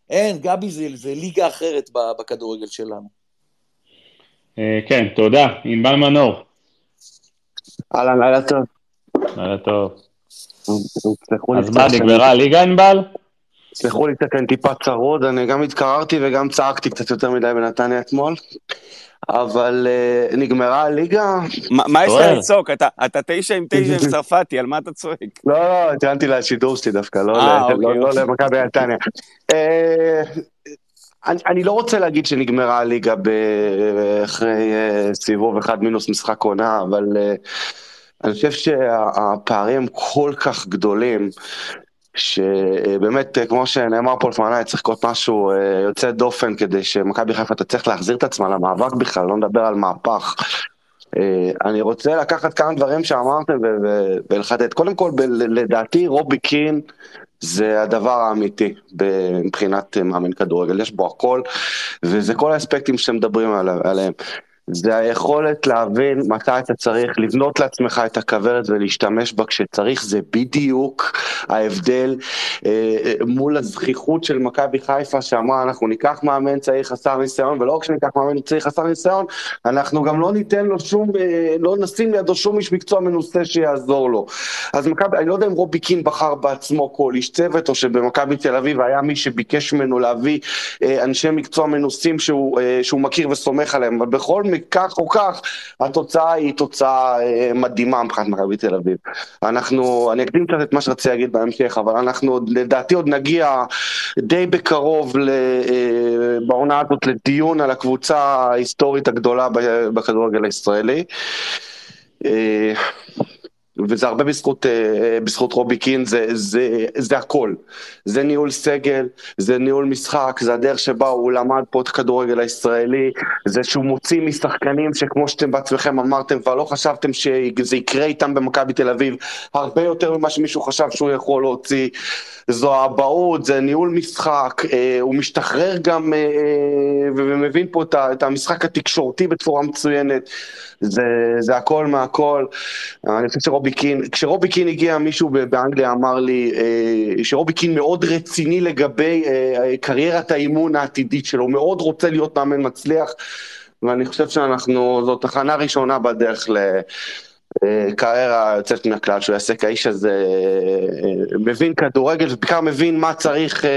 אין, גבי זה, זה ליגה אחרת בכדורגל שלנו. אה, כן, תודה. ענבל מנור. אהלן, לילה טוב. לילה טוב. אז מה, נגמרה הליגה ענבל? תסלחו לי קצת, אני טיפה צרוד, אני גם התקררתי וגם צעקתי קצת יותר מדי בנתניה אתמול, אבל אה, נגמרה הליגה? מה, מה יש לך. לצעוק? אתה, אתה תשע עם תשע עם צרפתי, על מה אתה צועק? לא, לא, התכוונתי לשידור שלי דווקא, לא אה, אוקיי, לא- לא אוקיי. למכבי נתניה. אה, אני, אני לא רוצה להגיד שנגמרה הליגה ב- אחרי סיבוב אחד מינוס משחק עונה, אבל אני חושב שהפערים כל כך גדולים, שבאמת, כמו שנאמר פה לפניי, צריך לקרות משהו אה, יוצא דופן כדי שמכבי חיפה תצליח להחזיר את עצמה למאבק בכלל, לא נדבר על מהפך. אה, אני רוצה לקחת כמה דברים שאמרתם ולחדד. קודם כל, לדעתי רובי קין זה הדבר האמיתי מבחינת אה, מאמן כדורגל, יש בו הכל, וזה כל האספקטים שאתם מדברים עליה- עליהם. זה היכולת להבין מתי אתה צריך לבנות לעצמך את הכוורת ולהשתמש בה כשצריך, זה בדיוק ההבדל אה, אה, מול הזכיחות של מכבי חיפה שאמרה אנחנו ניקח מאמן צעיר חסר ניסיון ולא רק שניקח מאמן צעיר חסר ניסיון, אנחנו גם לא ניתן לו שום, אה, לא נשים לידו שום איש מקצוע מנוסה שיעזור לו. אז מכבי, אני לא יודע אם רובי קין בחר בעצמו כל איש צוות או שבמכבי תל אביב היה מי שביקש ממנו להביא אה, אנשי מקצוע מנוסים שהוא, אה, שהוא מכיר וסומך עליהם, אבל בכל כך או כך התוצאה היא תוצאה אה, מדהימה מבחינת מכבי תל אביב. אנחנו, אני אקדים קצת את מה שרציתי להגיד בהמשך, אבל אנחנו לדעתי עוד נגיע די בקרוב אה, בעונה הזאת לדיון על הקבוצה ההיסטורית הגדולה בכדורגל הישראלי. אה, וזה הרבה בזכות, אה, בזכות רובי קין, זה, זה, זה הכל. זה ניהול סגל, זה ניהול משחק, זה הדרך שבה הוא למד פה את הכדורגל הישראלי, זה שהוא מוציא משחקנים שכמו שאתם בעצמכם אמרתם, כבר לא חשבתם שזה יקרה איתם במכבי תל אביב, הרבה יותר ממה שמישהו חשב שהוא יכול להוציא. זו האבהות, זה ניהול משחק, אה, הוא משתחרר גם אה, אה, ומבין פה את המשחק התקשורתי בצורה מצוינת. זה, זה הכל מהכל. אני חושב שרובי קין, כשרובי קין הגיע, מישהו באנגליה אמר לי אה, שרובי קין מאוד רציני לגבי אה, קריירת האימון העתידית שלו, מאוד רוצה להיות מאמן מצליח, ואני חושב שאנחנו, זו תחנה ראשונה בדרך ל... קריירה יוצאת מן הכלל שהוא יעשה, כי האיש הזה אה, מבין כדורגל, ובעיקר מבין מה צריך, אה,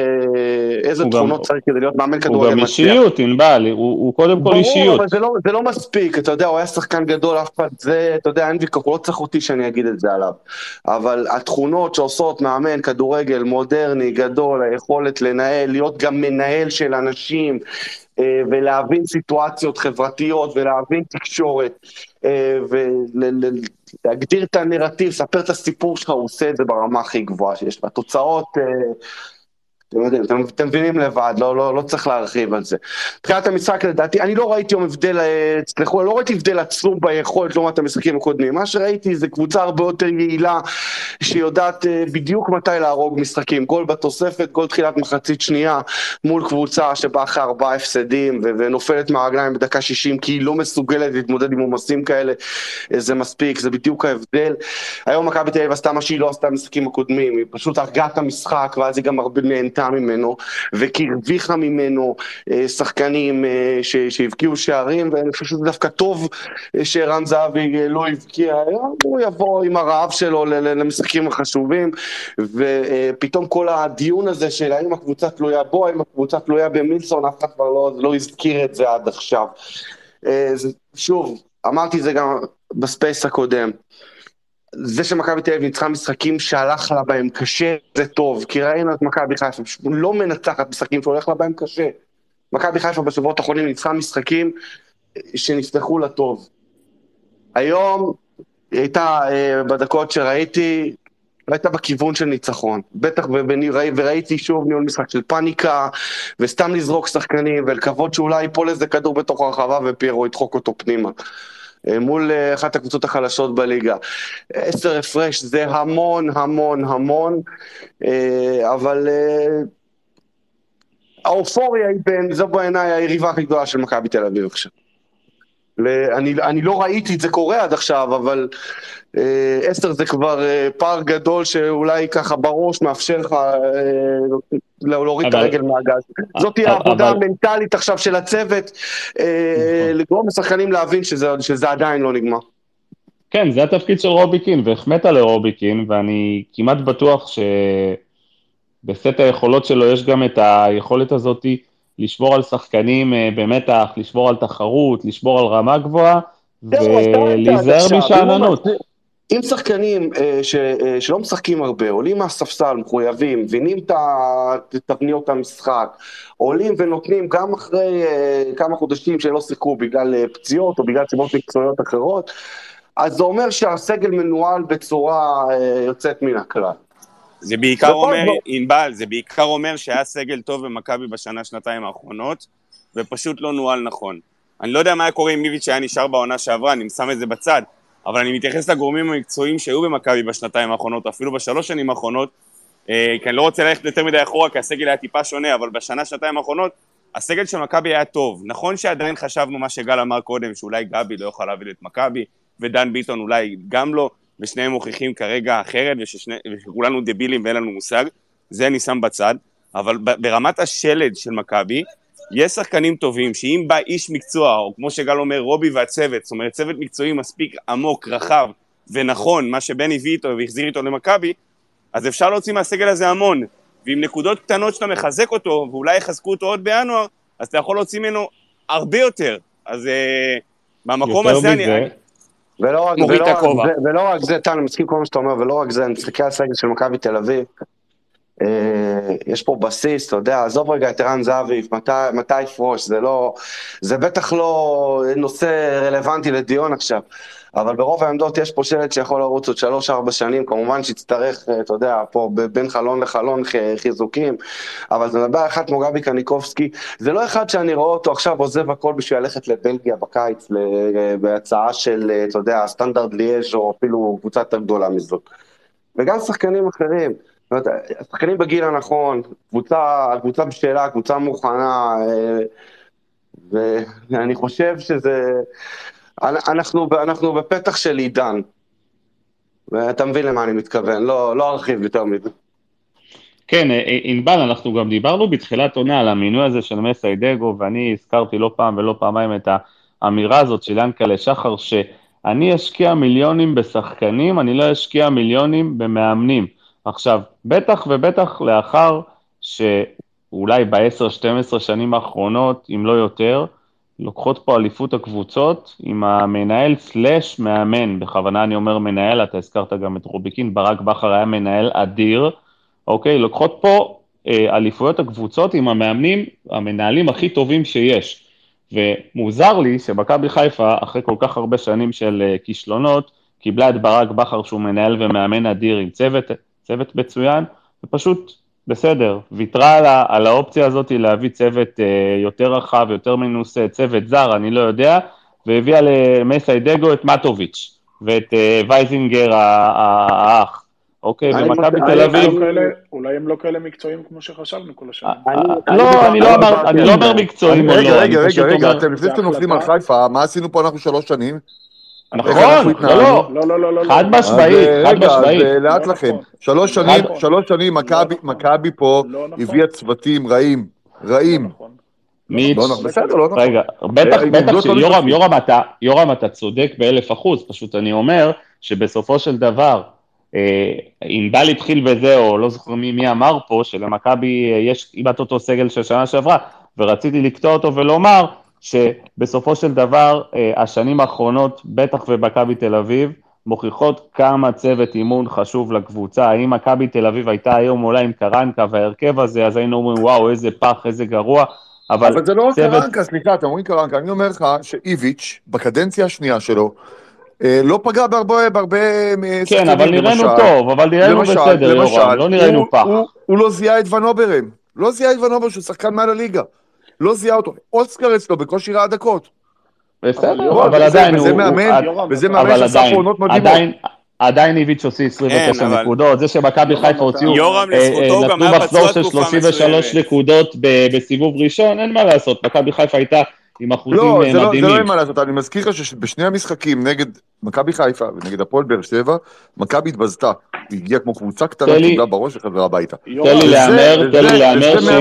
איזה הוא תכונות גם- צריך כדי להיות מאמן הוא כדורגל גם מצליח. אישיות, ענבל, הוא הוא קודם כל ברור, אישיות. אבל זה לא, זה לא מספיק, אתה יודע, הוא היה שחקן גדול, אף אחד, זה, אתה יודע, אין ויכוח, הוא לא צריך אותי שאני אגיד את זה עליו. אבל התכונות שעושות מאמן כדורגל מודרני, גדול, היכולת לנהל, להיות גם מנהל של אנשים, אה, ולהבין סיטואציות חברתיות, ולהבין תקשורת, אה, ולהגדיר את הנרטיב, לספר את הסיפור שלך, הוא עושה את זה ברמה הכי גבוהה שיש. והתוצאות... אתם יודעים, אתם, אתם מבינים לבד, לא, לא, לא צריך להרחיב על זה. מבחינת המשחק לדעתי, אני לא ראיתי יום הבדל, אה, תסלחו, לא ראיתי הבדל עצום ביכולת לעומת המשחקים הקודמים. מה שראיתי זה קבוצה הרבה יותר יעילה, שיודעת אה, בדיוק מתי להרוג משחקים. גול בתוספת, גול תחילת מחצית שנייה, מול קבוצה שבאה אחרי ארבעה הפסדים, ו- ונופלת מהרגליים בדקה 60, כי היא לא מסוגלת להתמודד עם עומסים כאלה, אה, זה מספיק, זה בדיוק ההבדל. היום מכבי תל אביב עשתה מה שהיא לא עשתה במשחקים הקודמים, היא פשוט הרגה את המשחק, ואז היא גם הרבה נהנתה ממנו, וכי הרוויחה ממנו אה, שחקנים אה, שהבקיעו שערים, ואני חושב שזה דווקא טוב אה, שערן זהבי לא הבקיע, הוא יבוא עם הרעב שלו למשחקים החשובים, ופתאום כל הדיון הזה של האם הקבוצה תלויה בו, האם הקבוצה תלויה במילסון, אף אחד כבר לא, לא הזכיר את זה עד עכשיו. שוב, אמרתי זה גם ב Space הקודם. זה שמכבי תל אביב ניצחה משחקים שהלך לה בהם קשה, זה טוב, כי ראינו את מכבי חיפה, לא מנצחת משחקים שהולך לה בהם קשה. מכבי חיפה בשבועות האחרונים ניצחה משחקים שנפתחו לה טוב. היום היא הייתה, אה, בדקות שראיתי, לא הייתה בכיוון של ניצחון. בטח, ובני- ראי- וראיתי שוב ניהול משחק של פאניקה, וסתם לזרוק שחקנים, ולקוות שאולי ייפול איזה כדור בתוך הרחבה ופיירו ידחוק אותו פנימה. אה, מול אה, אחת הקבוצות החלשות בליגה. עשר הפרש זה המון המון המון, אה, אבל האופוריה היא בין, זו בעיניי היריבה הכי גדולה של מכבי תל אביב עכשיו. אני, אני לא ראיתי את זה קורה עד עכשיו, אבל עשר זה כבר פער גדול שאולי ככה בראש מאפשר לך אה, להוריד את אבל- הרגל מהגז. זאת תהיה העבודה אבל- המנטלית עכשיו של הצוות, אה, נכון. לגרום לשחקנים להבין שזה, שזה עדיין לא נגמר. כן, זה התפקיד של רובי קין, והחמאת לרובי קין, ואני כמעט בטוח שבסט היכולות שלו יש גם את היכולת הזאת לשמור על שחקנים אה, במתח, לשמור על תחרות, לשמור על רמה גבוהה, את ולהיזהר. משאננות. אם שחקנים אה, ש, אה, שלא משחקים הרבה, עולים מהספסל, מחויבים, מבינים את תבניות המשחק, עולים ונותנים גם אחרי אה, כמה חודשים שלא שיחקו בגלל פציעות או בגלל סיבות מקצועיות אחרות, אז זה אומר שהסגל מנוהל בצורה יוצאת מן הכלל. זה בעיקר אומר, ענבל, זה בעיקר אומר שהיה סגל טוב במכבי בשנה, שנתיים האחרונות, ופשוט לא נוהל נכון. אני לא יודע מה היה קורה אם איביץ' היה נשאר בעונה שעברה, אני שם את זה בצד, אבל אני מתייחס לגורמים המקצועיים שהיו במכבי בשנתיים האחרונות, אפילו בשלוש שנים האחרונות, אה, כי אני לא רוצה ללכת יותר מדי אחורה, כי הסגל היה טיפה שונה, אבל בשנה, שנתיים האחרונות, הסגל של מכבי היה טוב. נכון שעדיין חשבנו מה שגל אמר קודם, שאולי גבי לא יוכל להביא את מכבי, ודן ביטון אולי גם לא, ושניהם מוכיחים כרגע אחרת, ושכולנו דבילים ואין לנו מושג, זה אני שם בצד, אבל ברמת השלד של מכבי, יש שחקנים טובים, שאם בא איש מקצוע, או כמו שגל אומר, רובי והצוות, זאת אומרת, צוות מקצועי מספיק עמוק, רחב ונכון, מה שבן הביא איתו והחזיר איתו למכבי, אז אפשר להוציא מהסגל הזה המון. ועם נקודות קטנות שאתה מחזק אותו, ואולי יחזקו אותו עוד בינואר, אז אתה יכול להוציא ממנו הרבה יותר. אז אה, במקום הזה אני... מזה, ולא רק, מוריד ולא רק הכובע. זה, ולא רק זה, טל, אני מסכים כל מה שאתה אומר, ולא רק זה, אני מסתכל על הסגל של מכבי תל אביב. אה, יש פה בסיס, אתה יודע, עזוב רגע את ערן זהבי, מתי, יפרוש, זה לא, זה בטח לא נושא רלוונטי לדיון עכשיו, אבל ברוב העמדות יש פה שלט שיכול לרוץ עוד שלוש-ארבע שנים, כמובן שיצטרך, אה, אתה יודע, פה בין חלון לחלון חיזוקים, אבל זה מדבר אחד כמו גבי קניקובסקי, זה לא אחד שאני רואה אותו עכשיו עוזב הכל בשביל ללכת לבלגיה בקיץ, ל- בהצעה של, אה, אתה יודע, סטנדרט ליאז' או אפילו קבוצה יותר גדולה מזאת. וגם שחקנים אחרים. השחקנים בגיל הנכון, קבוצה, קבוצה בשלה, קבוצה מוכנה, אה, ואני חושב שזה... אנחנו, אנחנו בפתח של עידן, ואתה מבין למה אני מתכוון, לא, לא ארחיב יותר מזה. כן, אה, אה, ענבל, אנחנו גם דיברנו בתחילת עונה על המינוי הזה של מסיידגו, ואני הזכרתי לא פעם ולא פעמיים את האמירה הזאת של ינקלה שחר, אני אשקיע מיליונים בשחקנים, אני לא אשקיע מיליונים במאמנים. עכשיו, בטח ובטח לאחר שאולי ב-10-12 שנים האחרונות, אם לא יותר, לוקחות פה אליפות הקבוצות עם המנהל סלאש מאמן, בכוונה אני אומר מנהל, אתה הזכרת גם את רוביקין, ברק בכר היה מנהל אדיר, אוקיי? לוקחות פה אה, אליפויות הקבוצות עם המאמנים, המנהלים הכי טובים שיש. ומוזר לי שמכבי חיפה, אחרי כל כך הרבה שנים של אה, כישלונות, קיבלה את ברק בכר שהוא מנהל ומאמן אדיר עם צוות, צוות מצוין, ופשוט בסדר, ויתרה על, על האופציה הזאת להביא צוות אה, יותר רחב, יותר מנוסה, צוות זר, אני לא יודע, והביאה למסיידגו את מטוביץ' ואת אה, וייזינגר האח. אוקיי, ומכבי תל אביב... אולי הם לא כאלה מקצועיים כמו שחשבנו כל השנים. לא, אני לא אומר מקצועיים או לא. רגע, רגע, רגע, רגע, אתם לפני שאתם נופלים על חיפה, מה עשינו פה אנחנו שלוש שנים? נכון, לא, לא, חד משמעית, חד משמעית. רגע, אז לאט לכם. שלוש שנים, שלוש שנים מכבי פה הביאה צוותים רעים, רעים. מיץ', לא נכון. רגע, בטח, בטח שיורם, יורם, אתה צודק באלף אחוז, פשוט אני אומר שבסופו של דבר, ענבל התחיל בזה, או לא זוכר מי, מי אמר פה, שלמכבי יש כמעט אותו סגל של שנה שעברה, ורציתי לקטוע אותו ולומר שבסופו של דבר השנים האחרונות, בטח ובמכבי תל אביב, מוכיחות כמה צוות אימון חשוב לקבוצה. האם מכבי תל אביב הייתה היום אולי עם קרנקה וההרכב הזה, אז היינו אומרים, וואו, איזה פח, איזה גרוע. אבל, אבל זה לא רק צוות... קרנקה, סליחה, אתם אומרים קרנקה, אני אומר לך שאיביץ', בקדנציה השנייה שלו, לא פגע בהרבה, בהרבה כן, אבל נראינו טוב, אבל נראינו בסדר, יורם, לא נראינו פח. הוא לא זיהה את ונוברם, לא זיהה את ונוברם שהוא שחקן מעל הליגה. לא זיהה אותו. אוסקר אצלו בקושי ראה דקות. בסדר, אבל עדיין הוא... וזה מאמן, וזה מאמן שעשה פה עונות מדהימות. עדיין איביץ' הוציא 29 כן, נקודות, זה שמכבי חיפה הוציאו, יורם לזכותו הוא גם היה מחזור של תקופה 33 נקודות בסיבוב ראשון, אין מה לעשות, מכבי חיפה הייתה עם אחוזים לא, זה לא, זה לא מדהימים. אין מה לעשות, אני מזכיר לך שבשני המשחקים נגד מכבי חיפה ונגד הפועל באר שבע, מכבי התבזתה. היא הגיעה כמו קבוצה קטנה, קיבלה בראש וחזרה הביתה. תן לי להמר, תן לי להמר שאם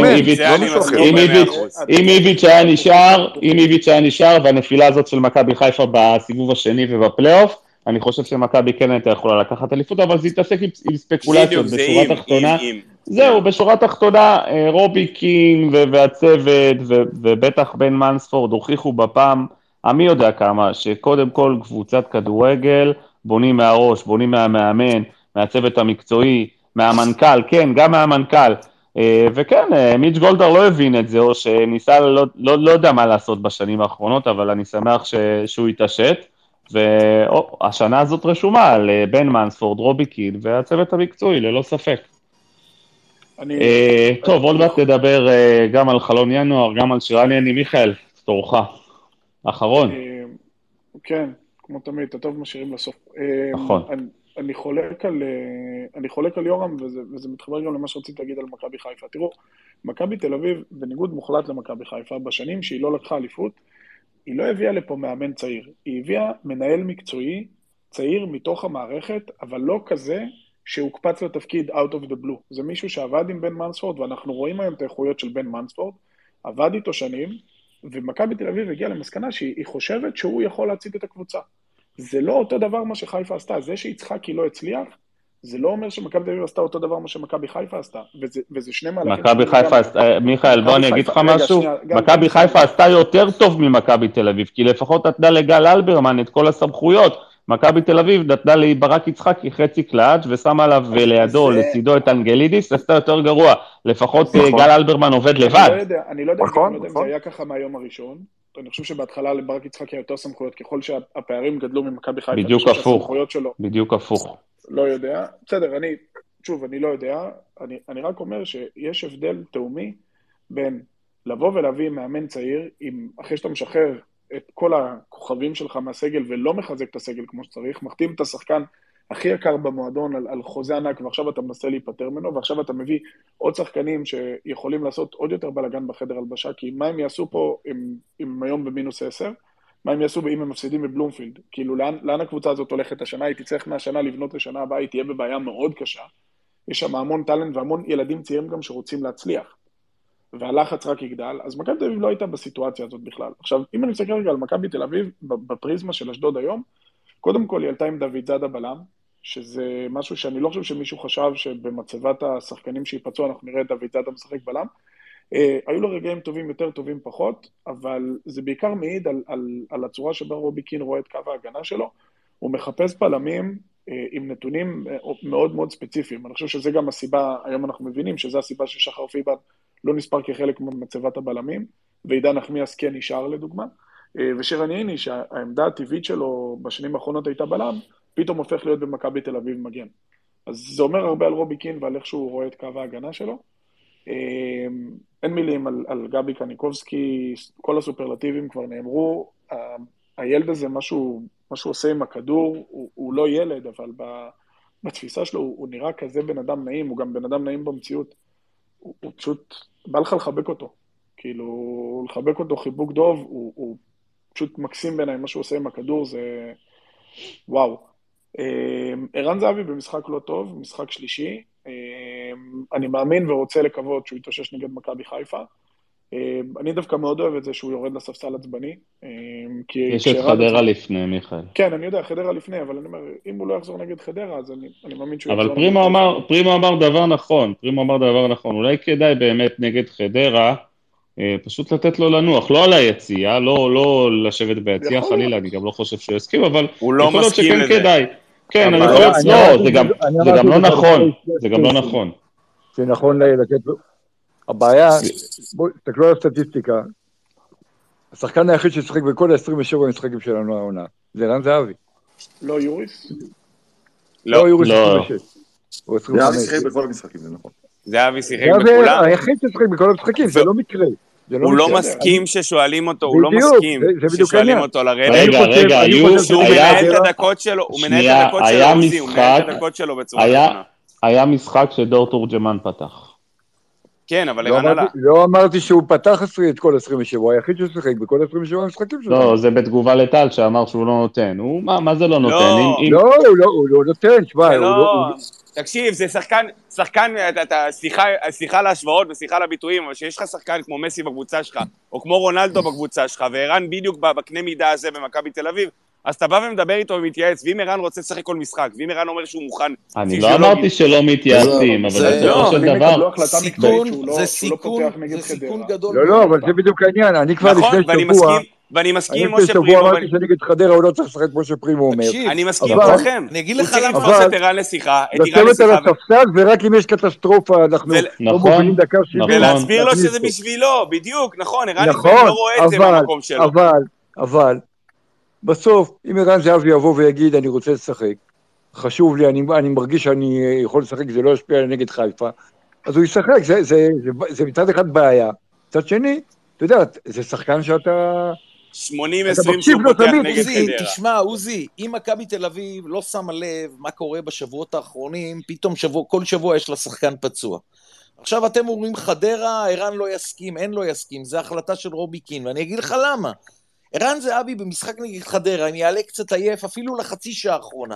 איביץ' היה נשאר, אם איביץ' היה נשאר, והנפילה הזאת של מכבי חיפה בסיבוב השני ובפלייאוף, אני חושב שמכבי כן הייתה יכולה לקחת אליפות, אבל זה התעסק עם, עם ספקולציות, בשורה אם. זהו, בשורה תחתונה, אה, רובי קין והצוות, ו- ובטח בן מנספורד הוכיחו בפעם, המי יודע כמה, שקודם כל קבוצת כדורגל, בונים מהראש, בונים מהמאמן, מהצוות המקצועי, מהמנכ"ל, כן, גם מהמנכ"ל. אה, וכן, אה, מיץ' גולדהר לא הבין את זה, או שניסה, לא, לא, לא יודע מה לעשות בשנים האחרונות, אבל אני שמח ש, שהוא התעשת. והשנה הזאת רשומה על אה, בן מנספורד, רובי קין והצוות המקצועי, ללא ספק. אני... אה, טוב, עוד מעט נדבר אה, גם על חלון ינואר, גם על שירן יני. מיכאל, תורך. אחרון. אה, כן, כמו תמיד, את הטוב משאירים לסוף. אה, נכון. אני, אני חולק על, אה, אני חולק על יורם, וזה, וזה מתחבר גם למה שרציתי להגיד על מכבי חיפה. תראו, מכבי תל אביב, בניגוד מוחלט למכבי חיפה, בשנים שהיא לא לקחה אליפות, היא לא הביאה לפה מאמן צעיר. היא הביאה מנהל מקצועי צעיר מתוך המערכת, אבל לא כזה שהוקפץ לתפקיד out of the blue. זה מישהו שעבד עם בן מנספורד, ואנחנו רואים היום את האיכויות של בן מנספורד, עבד איתו שנים, ומכבי תל אביב הגיעה למסקנה שהיא חושבת שהוא יכול להצית את הקבוצה. זה לא אותו דבר מה שחיפה עשתה. זה שיצחקי לא הצליח, זה לא אומר שמכבי תל אביב עשתה אותו דבר מה שמכבי חיפה עשתה. וזה, וזה שני מהלכים... מכבי חיפה, גם- עשתה- מיכאל, בוא אני אגיד לך משהו. מכבי חיפה עשתה יותר טוב ממכבי תל אביב, כי לפחות נתנה לגל אלברמן את כל הסמכויות. מכבי תל אביב נתנה לברק יצחקי חצי קלאץ' ושמה עליו לידו, זה- לצידו את אנגלידיס, עשתה יותר גרוע. לפחות נכון. אה, גל אלברמן עובד לבד. אני לא יודע, אני לא יודע, נכון, אני לא יודע אם נכון. זה היה ככה מהיום הראשון. אני חושב שבהתחלה לברק יצחקי היה יותר סמכויות, ככל שהפערים גדלו ממכבי חיפה. בדיוק הפוך. בדיוק הפוך. לא יודע. בסדר, אני, שוב, אני לא יודע. אני, אני רק אומר שיש הבדל תהומי בין לבוא ולהביא מאמן צעיר, עם, אחרי שאתה משחרר את כל הכוכבים שלך מהסגל ולא מחזק את הסגל כמו שצריך, מחתים את השחקן הכי יקר במועדון על, על חוזה ענק, ועכשיו אתה מנסה להיפטר ממנו, ועכשיו אתה מביא עוד שחקנים שיכולים לעשות עוד יותר בלאגן בחדר הלבשה, כי מה הם יעשו פה אם היום במינוס 10? מה הם יעשו אם הם מפסידים בבלומפילד? כאילו, לאן, לאן הקבוצה הזאת הולכת השנה? היא תצטרך מהשנה לבנות לשנה הבאה, היא תהיה בבעיה מאוד קשה. יש שם המון טאלנט והמון ילדים צעירים גם שרוצים להצליח. והלחץ רק יגדל, אז מכבי תל אביב לא הייתה בסיטואציה הזאת בכלל. עכשיו, אם אני מסתכל רגע על מכבי תל אביב, בפריזמה של אשדוד היום, קודם כל היא עלתה עם דוד זאדה בלם, שזה משהו שאני לא חושב שמישהו חשב שבמצבת השחקנים שייפצעו אנחנו נראה את דוד זאדה משחק בלם. אה, היו לו רגעים טובים יותר, טובים פחות, אבל זה בעיקר מעיד על, על, על הצורה שבה רובי קין רואה את קו ההגנה שלו. הוא מחפש בלמים אה, עם נתונים אה, מאוד מאוד ספציפיים. אני חושב שזה גם הסיבה, היום אנחנו מבינים שזו הסיבה ששחר פיבן לא נספר כחלק ממצבת הבלמים, ועידן נחמיאס כן נשאר לדוגמה. ושרן ייני, שהעמדה הטבעית שלו בשנים האחרונות הייתה בלם, פתאום הופך להיות במכבי תל אביב מגן. אז זה אומר הרבה על רובי קין ועל איך שהוא רואה את קו ההגנה שלו. אין מילים על, על גבי קניקובסקי, כל הסופרלטיבים כבר נאמרו. הילד הזה, משהו מה שהוא עושה עם הכדור, הוא, הוא לא ילד, אבל בתפיסה שלו הוא, הוא נראה כזה בן אדם נעים, הוא גם בן אדם נעים במציאות. הוא, הוא פשוט, בא לך לחבק אותו. כאילו, לחבק אותו חיבוק דוב, הוא, הוא פשוט מקסים בעיניי, מה שהוא עושה עם הכדור זה וואו. אמ, ערן זהבי במשחק לא טוב, משחק שלישי. אמ, אני מאמין ורוצה לקוות שהוא יתאושש נגד מכבי חיפה. אה, אני דווקא מאוד אוהב את זה שהוא יורד לספסל עצבני. אה, יש את חדרה לפני, מיכאל. כן, אני יודע, חדרה לפני, אבל אני אומר, אם הוא לא יחזור נגד חדרה, אז אני, אני מאמין שהוא יחזור... אבל פרימו אמר, פרימו אמר דבר נכון, פרימו אמר דבר נכון. אולי כדאי באמת נגד חדרה, אה, פשוט לתת לו לנוח, לא על היציאה, לא, לא לשבת ביציאה, חלילה, אני גם לא חושב שהוא יסכים, אבל הוא לא מסכים לזה. כדאי. כן, אני חושב, לא, זה גם לא נכון, זה גם לא נכון. זה נכון לתת הבעיה, בואו, תסתכלו על הסטטיסטיקה, השחקן היחיד ששיחק בכל ה-27 המשחקים שלנו העונה, זה רן זהבי. לא יוריס? לא, לא יוריס 26. זהבי שיחק בכל המשחקים, זה נכון. זהבי שיחק בכולם. זהבי היחיד ששיחק בכל המשחקים, זה לא מקרה. לא הוא לא מסכים ששואלים אותו, הוא לא מסכים ששואלים אותו לרדת. רגע, רגע, היו... הוא מנהל את הדקות שלו, הוא מנהל את הדקות שלו, הוא מנהל את הדקות שלו בצורה נכונה. היה משחק שדור תורג'מן פתח. כן, אבל ערן עלה. לא אמרתי שהוא פתח את כל 27, הוא היחיד ששיחק בכל 27 המשחקים שלו. לא, זה בתגובה לטל שאמר שהוא לא נותן. הוא, מה זה לא נותן? לא, לא, הוא לא נותן, תשמע, לא... תקשיב, זה שחקן, שחקן, אתה, סליחה על ההשוואות וסליחה על הביטויים, אבל שיש לך שחקן כמו מסי בקבוצה שלך, או כמו רונלדו בקבוצה שלך, וערן בדיוק בקנה מידה הזה במכבי תל אביב, אז אתה בא ומדבר איתו ומתייעץ, ואם ערן רוצה לשחק כל משחק, ואם ערן אומר שהוא מוכן... אני לא אמרתי שלא מתייעצים, אבל בסופו של דבר... זה סיכון גדול. לא, לא, אבל זה בדיוק העניין, אני כבר נכון, לפני שבוע... ואני מסכים עם משה פרימו. אני לפני שבוע אמרתי שנגד חדרה הוא לא צריך לשחק כמו שפרימו אומר. אני מסכים עם כולכם. אני אגיד לך למה. הוא צריך לתפוס את ערן לשיחה, את ערן לשיחה. לשבת על הספסל, ורק אם יש קטסטרופה, אנחנו לא מובילים דקה שבעים. ולהסביר לו שזה בשבילו, בדיוק, נכון, ערן לא רואה את זה מהמקום שלו. אבל, אבל, בסוף, אם ערן זהבי יבוא ויגיד, אני רוצה לשחק, חשוב לי, אני, אני מרגיש שאני יכול לשחק, זה לא ישפיע נגד חיפה, אז הוא ישחק, זה, זה, זה, זה מצד אחד בעיה. מצד שני, אתה יודע, זה שחקן שאתה... 80-20 שהוא פותח נגד חדרה. תשמע, עוזי, אם מכבי תל אביב לא שמה לב מה קורה בשבועות האחרונים, פתאום שבוע, כל שבוע יש לה שחקן פצוע. עכשיו אתם אומרים חדרה, ערן לא יסכים, אין לא יסכים, זו החלטה של רובי קין, ואני אגיד לך למה. ערן זהבי במשחק נגד חדרה, אם יעלה קצת עייף, אפילו לחצי שעה האחרונה,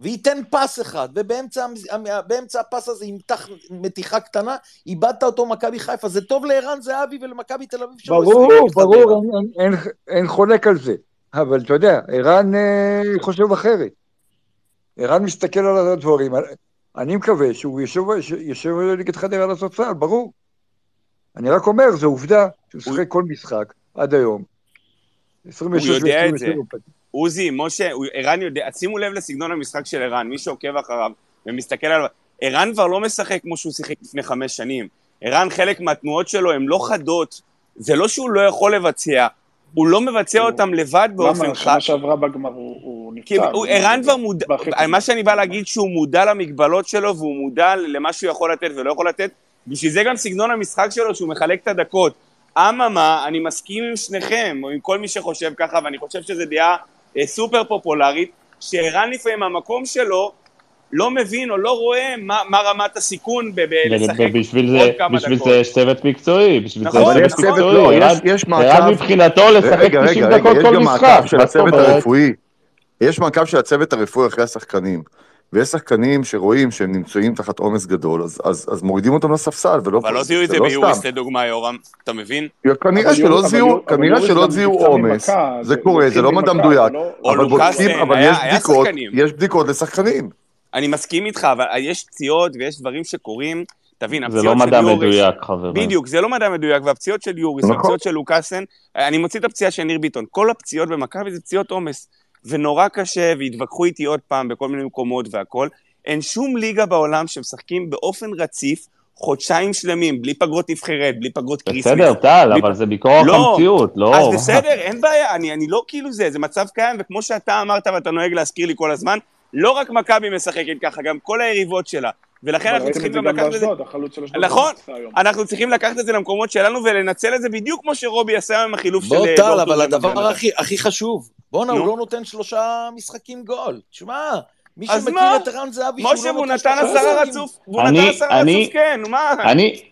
וייתן פס אחד, ובאמצע הפס הזה ימתח מתיחה קטנה, איבדת אותו מכבי חיפה. זה טוב לערן זהבי ולמכבי תל אביב ברור, ברור, אין, אין, אין חולק על זה. אבל אתה יודע, ערן אה, חושב אחרת. ערן מסתכל על הדברים. אני מקווה שהוא יושב נגד חדרה על הספסל, ברור. אני רק אומר, זו עובדה שהוא שיחק כל משחק עד היום. הוא יודע את זה. עוזי, משה, ערן יודע, שימו לב לסגנון המשחק של ערן, מי שעוקב אחריו ומסתכל עליו, ערן כבר לא משחק כמו שהוא שיחק לפני חמש שנים. ערן, חלק מהתנועות שלו הן לא חדות, זה לא שהוא לא יכול לבצע, הוא לא מבצע אותם לבד באופן חד. למה? שנה שעברה בגמר הוא נפצע. ערן כבר מודע, מה שאני בא להגיד שהוא מודע למגבלות שלו והוא מודע למה שהוא יכול לתת ולא יכול לתת, בשביל זה גם סגנון המשחק שלו שהוא מחלק את הדקות. אממה, אני מסכים עם שניכם, או עם כל מי שחושב ככה, ואני חושב שזו דעה אה, סופר פופולרית, שערן לפעמים המקום שלו לא מבין או לא רואה מה, מה רמת הסיכון בלשחק עוד כמה בשביל זה יש צוות מקצועי, בשביל נכון, זה יש צוות מקצועי. לא, יש, יש מעקב... מבחינתו לשחק 90 דקות כל משחק. יש גם מעקב של הצוות הרפואי. יש מעקב של הצוות הרפואי אחרי השחקנים. ויש שחקנים שרואים שהם נמצאים תחת עומס גדול, אז, אז, אז מורידים אותם לספסל, ולא... אבל לא זיהו את זה ביוריס לדוגמה, יורם, אתה מבין? כנראה שלא זיהו, כנראה שלא זיהו עומס, זה זה- קורה, זה לא מדע מדויק, לא- אבל לוקאסן, בודקים, אבל היה- יש היה בדיקות. יש בדיקות לשחקנים. אני מסכים איתך, אבל יש פציעות ויש דברים שקורים, תבין, זה הפציעות לא של מדע יוריס... מדויק, חברים. בדיוק, זה לא מדע מדויק, והפציעות של יוריס, נכון. והפציעות של לוקאסן, אני מוציא את הפציעה של ניר ביטון, כל הפציעות במכבי זה פציעות עומס, ונורא קשה, והתווכחו איתי עוד פעם בכל מיני מקומות והכל. אין שום ליגה בעולם שמשחקים באופן רציף חודשיים שלמים, בלי פגרות נבחרת, בלי פגרות Christmas. בסדר, טל, בלי אבל זה ביקורת לא. המציאות, לא... אז בסדר, אין בעיה, אני, אני לא כאילו זה, זה מצב קיים, וכמו שאתה אמרת ואתה נוהג להזכיר לי כל הזמן, לא רק מכבי משחקת ככה, גם כל היריבות שלה. ולכן אנחנו צריכים גם לקחת את זה... נכון. אנחנו צריכים לקחת את זה למקומות שלנו ולנצל את זה בדיוק כמו שרובי עשה עם החילוף של... בוא אה, טל, אבל הדבר הכי חשוב, בואנה. הוא לא נותן שלושה משחקים גול. תשמע, מי שמכיר? את ערן זהבי, משה, שהוא לא נתן שלושה עשרה משחקים. רצוף, והוא אני- נתן עשרה אני- רצוף, כן, מה?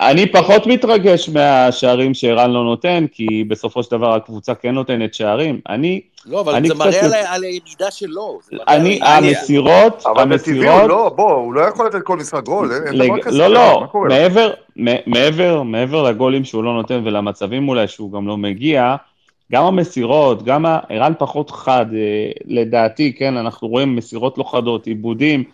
אני, פחות מתרגש מהשערים שערן לא נותן, כי בסופו של דבר הקבוצה כן נותנת שערים. אני, לא, אבל זה מראה על הירידה שלו. אני, על- אני- המסירות, אבל זה טבעי, הוא המסירות, לא, בוא, הוא לא יכול לתת כל משחק גול, אין. דבר כזה. לא, לא? מעבר, מעבר, מעבר לגולים שהוא לא נותן ולמצבים אולי שהוא גם לא מגיע, גם המסירות, גם ערן פחות חד, אה, לדעתי, כן, אנחנו רואים מסירות לא חדות, עיבודים.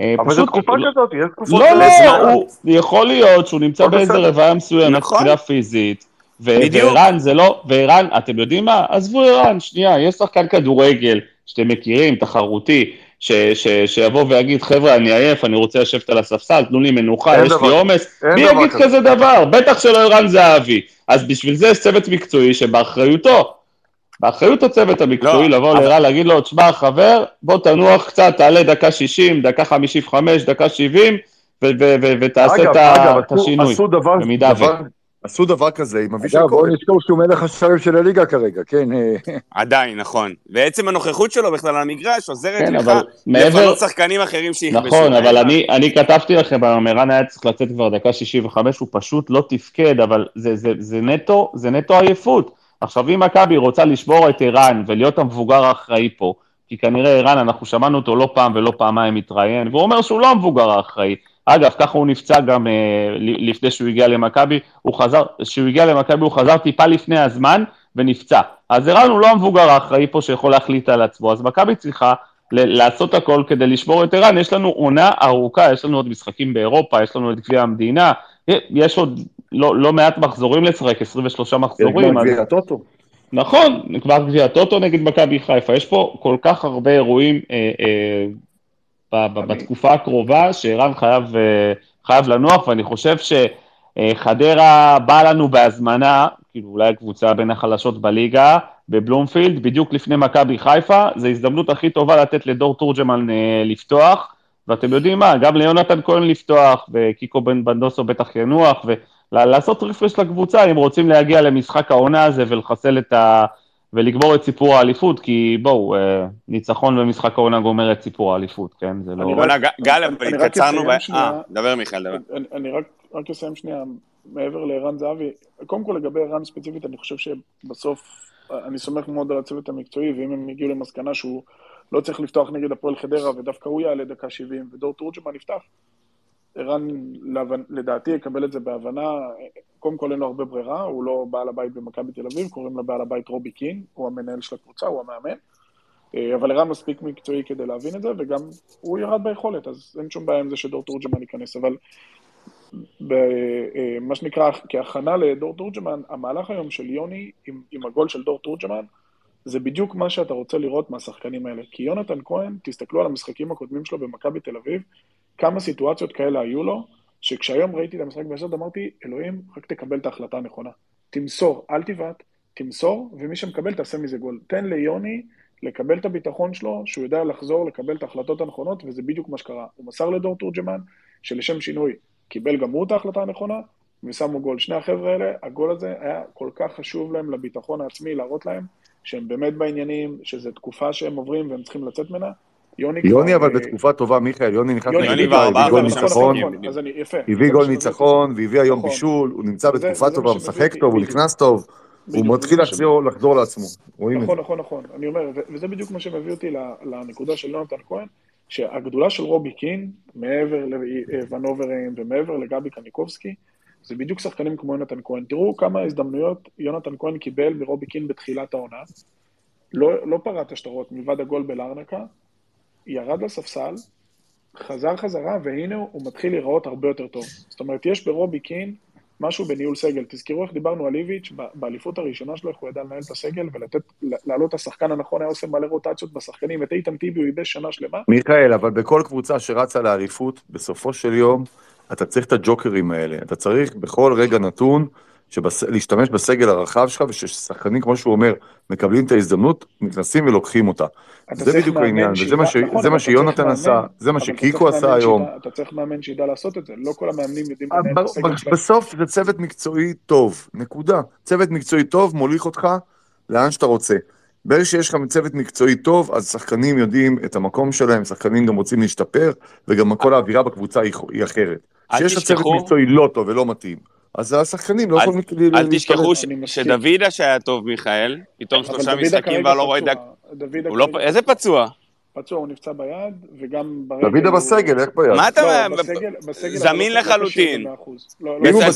אה, אבל זו תקופה כזאת, יש תקופות... לא. לא, הוא, יכול להיות שהוא נמצא הכל באיזה. רבעיה מסוימת, נכון. פיזית. וערן זה לא, וערן, אתם יודעים מה? עזבו ערן, שנייה, יש שחקן כדורגל שאתם מכירים, תחרותי, ש- ש- שיבוא ויגיד, חבר'ה, אני עייף, אני רוצה לשבת על הספסל, תנו לי מנוחה, יש לי דבר- עומס. אין מי יגיד כזה. כזה דבר? בטח שלא ערן זהבי. אז בשביל זה יש צוות מקצועי שבאחריותו, באחריות הצוות המקצועי לא, לבוא אבל- לערן, להגיד לו, תשמע, חבר, בוא תנוח קצת, תעלה דקה 60, דקה 55, דקה 70, ו- ו- ו- ותעשה את ה- אגב, עשו- השינוי. דבר, דבר, עשו דבר כזה עם אבישי אגב, בואו כהן. נזכור שהוא מלך השערים של הליגה כרגע, כן. עדיין, נכון. ועצם הנוכחות שלו בכלל על המגרש עוזרת כן, לך אבל מעבר- לפנות שחקנים אחרים שיכבשו. נכון, אבל. אני, אני כתבתי לכם, ערן היה צריך לצאת כבר דקה 65, הוא פשוט לא תפקד, אבל זה, זה, זה, נטו, זה נטו עייפות. עכשיו, אם מכבי רוצה לשבור את ערן ולהיות המבוגר האחראי פה, כי כנראה ערן, אנחנו שמענו אותו לא פעם ולא פעמיים מתראיין, והוא אומר שהוא לא המבוגר האחראי. אגב, ככה הוא נפצע גם אה, לפני שהוא הגיע למכבי, הוא חזר, כשהוא הגיע למכבי הוא חזר טיפה לפני הזמן ונפצע. אז ערן הוא לא המבוגר האחראי פה שיכול להחליט על עצמו, אז מכבי צריכה לעשות הכל כדי לשבור את ערן, יש לנו עונה ארוכה, יש לנו עוד משחקים באירופה, יש לנו את גביע המדינה, יש עוד לא, לא מעט מחזורים לשחק, 23 מחזורים, אז... גביע הטוטו. נכון, כבר גביע הטוטו נגד מכבי חיפה, יש פה כל כך הרבה אירועים אה, אה, אני- בתקופה הקרובה, שערן חייב, אה, חייב לנוח, ואני חושב שחדרה באה לנו בהזמנה, כאילו אולי הקבוצה בין החלשות בליגה, בבלומפילד, בדיוק לפני מכבי חיפה, זו הזדמנות הכי טובה לתת לדור תורג'מן אה, לפתוח, ואתם יודעים מה, גם ליונתן כהן לפתוח, וקיקו בן בנדוסו בטח ינוח, ולעשות רפרש לקבוצה, אם רוצים להגיע למשחק העונה הזה ולחסל את ה... ולגמור את סיפור האליפות, כי בואו, אה, ניצחון במשחק העונה גומר את סיפור האליפות, כן? זה לא... ג- גל, אבל רק התקצרנו ב... אה, דבר מיכאל, דבר. אני, אני רק, רק אסיים שנייה, מעבר לערן זהבי, קודם כל לגבי ערן ספציפית, אני חושב שבסוף, אני סומך מאוד על הצוות המקצועי, ואם הם הגיעו למסקנה שהוא לא צריך לפתוח נגד הפועל חדרה, ודווקא הוא יעלה דקה 70, ודור תורג'מן יפתח, ערן, לדעתי, יקבל את זה בהבנה, קודם כל אין לו הרבה ברירה, הוא לא בעל הבית במכבי תל אביב, קוראים לו בעל הבית רובי קין, הוא המנהל של הקבוצה, הוא המאמן. אה, אבל ערן מספיק מקצועי כדי להבין את זה, וגם הוא ירד ביכולת, אז אין שום בעיה עם זה שדור תורג'מן ייכנס. אבל במה שנקרא, כהכנה לדור תורג'מן, המהלך היום של יוני עם, עם הגול של דור תורג'מן, זה בדיוק מה שאתה רוצה לראות מהשחקנים האלה. כי יונתן כהן, תסתכלו על המשחקים הקודמים שלו במכבי תל אביב, כמה סיטואציות כאלה היו לו, שכשהיום ראיתי את המשחק באשדוד אמרתי, אלוהים, רק תקבל את ההחלטה הנכונה. תמסור, אל תבעט, תמסור, ומי שמקבל תעשה מזה גול. תן ליוני לקבל את הביטחון שלו, שהוא יודע לחזור, לקבל את ההחלטות הנכונות, וזה בדיוק מה שקרה. הוא מסר לדור תורג'מן, שלשם שינוי קיבל גם הוא את ההחלטה הנכונה, ושמו גול. שני החבר'ה האלה, הגול הזה היה כל כך חשוב להם לביטחון העצמי, להראות להם שהם באמת בעניינים, שזו תקופה שהם עוברים והם צריכים לצאת ממנה. יוני יוני אבל אה, בתקופה טובה, מיכאל, יוני נכנס יוני נגד יוני בית"ר, כבר הביא גול נכון, ניצחון, נכון, נכון. הביא זה גול ניצחון, והביא היום נכון. בישול, הוא נמצא בתקופה וזה טובה, הוא משחק טוב, הוא. נכנס טוב, הוא מתחיל לחזור לעצמו, רואים את זה. נכון, נכון, נכון. אני אומר, וזה בדיוק מה שמביא אותי לנקודה של יונתן כהן. שהגדולה של רובי קין, מעבר לוונוברים ומעבר לגבי קניקובסקי, זה בדיוק שחקנים כמו יונתן כהן. תראו כמה הזדמנויות יונתן כהן קיבל מרובי קין בתחילת העונה. לא, לא פרט השטרות מלבד הגול בלארנקה, ירד לספסל, חזר חזרה, והנה הוא מתחיל להיראות הרבה יותר טוב. זאת אומרת, יש ברובי קין משהו בניהול סגל. תזכרו איך דיברנו על איביץ', באליפות הראשונה שלו, איך הוא ידע לנהל את הסגל ולתת, לעלות את השחקן הנכון, היה עושה מלא רוטציות בשחקנים. את איתן טיבי הוא ייבש שנה שלמה. מיכאל, אבל בכל קבוצה שרצה לאליפות, בסופו של יום, אתה צריך את הג'וקרים האלה. אתה צריך בכל רגע נתון שבס... להשתמש בסגל הרחב שלך, וששחקנים, כמו שהוא אומר, מקבלים את ההזדמנות, נכנסים ולוקחים אותה. זה בדיוק העניין, וזה מה, ש... נכון, זה מה שיונתן עשה, זה מה שקיקו עשה היום. שידע, אתה צריך מאמן שידע לעשות את זה, לא כל המאמנים יודעים לנהל את הסגל שלהם. בסוף זה צוות מקצועי טוב, נקודה. צוות מקצועי טוב מוליך אותך לאן שאתה רוצה. ברגע שיש לך צוות מקצועי טוב, אז שחקנים יודעים את המקום שלהם, שחקנים גם רוצים להשתפר, וגם כל האווירה בקבוצה היא אחרת. כשיש לך צוות מקצועי לא טוב ולא מתאים, אז השחקנים לא יכולים להתפלט. אל תשכחו שדוידש היה טוב, מיכאל, פתאום שלושה משחקים ולא רואה דק... איזה פצוע? פצוע, הוא נפצע ביד, וגם ברגל... דוידה בסגל, איך ביד? מה אתה אומר? זמין לחלוטין.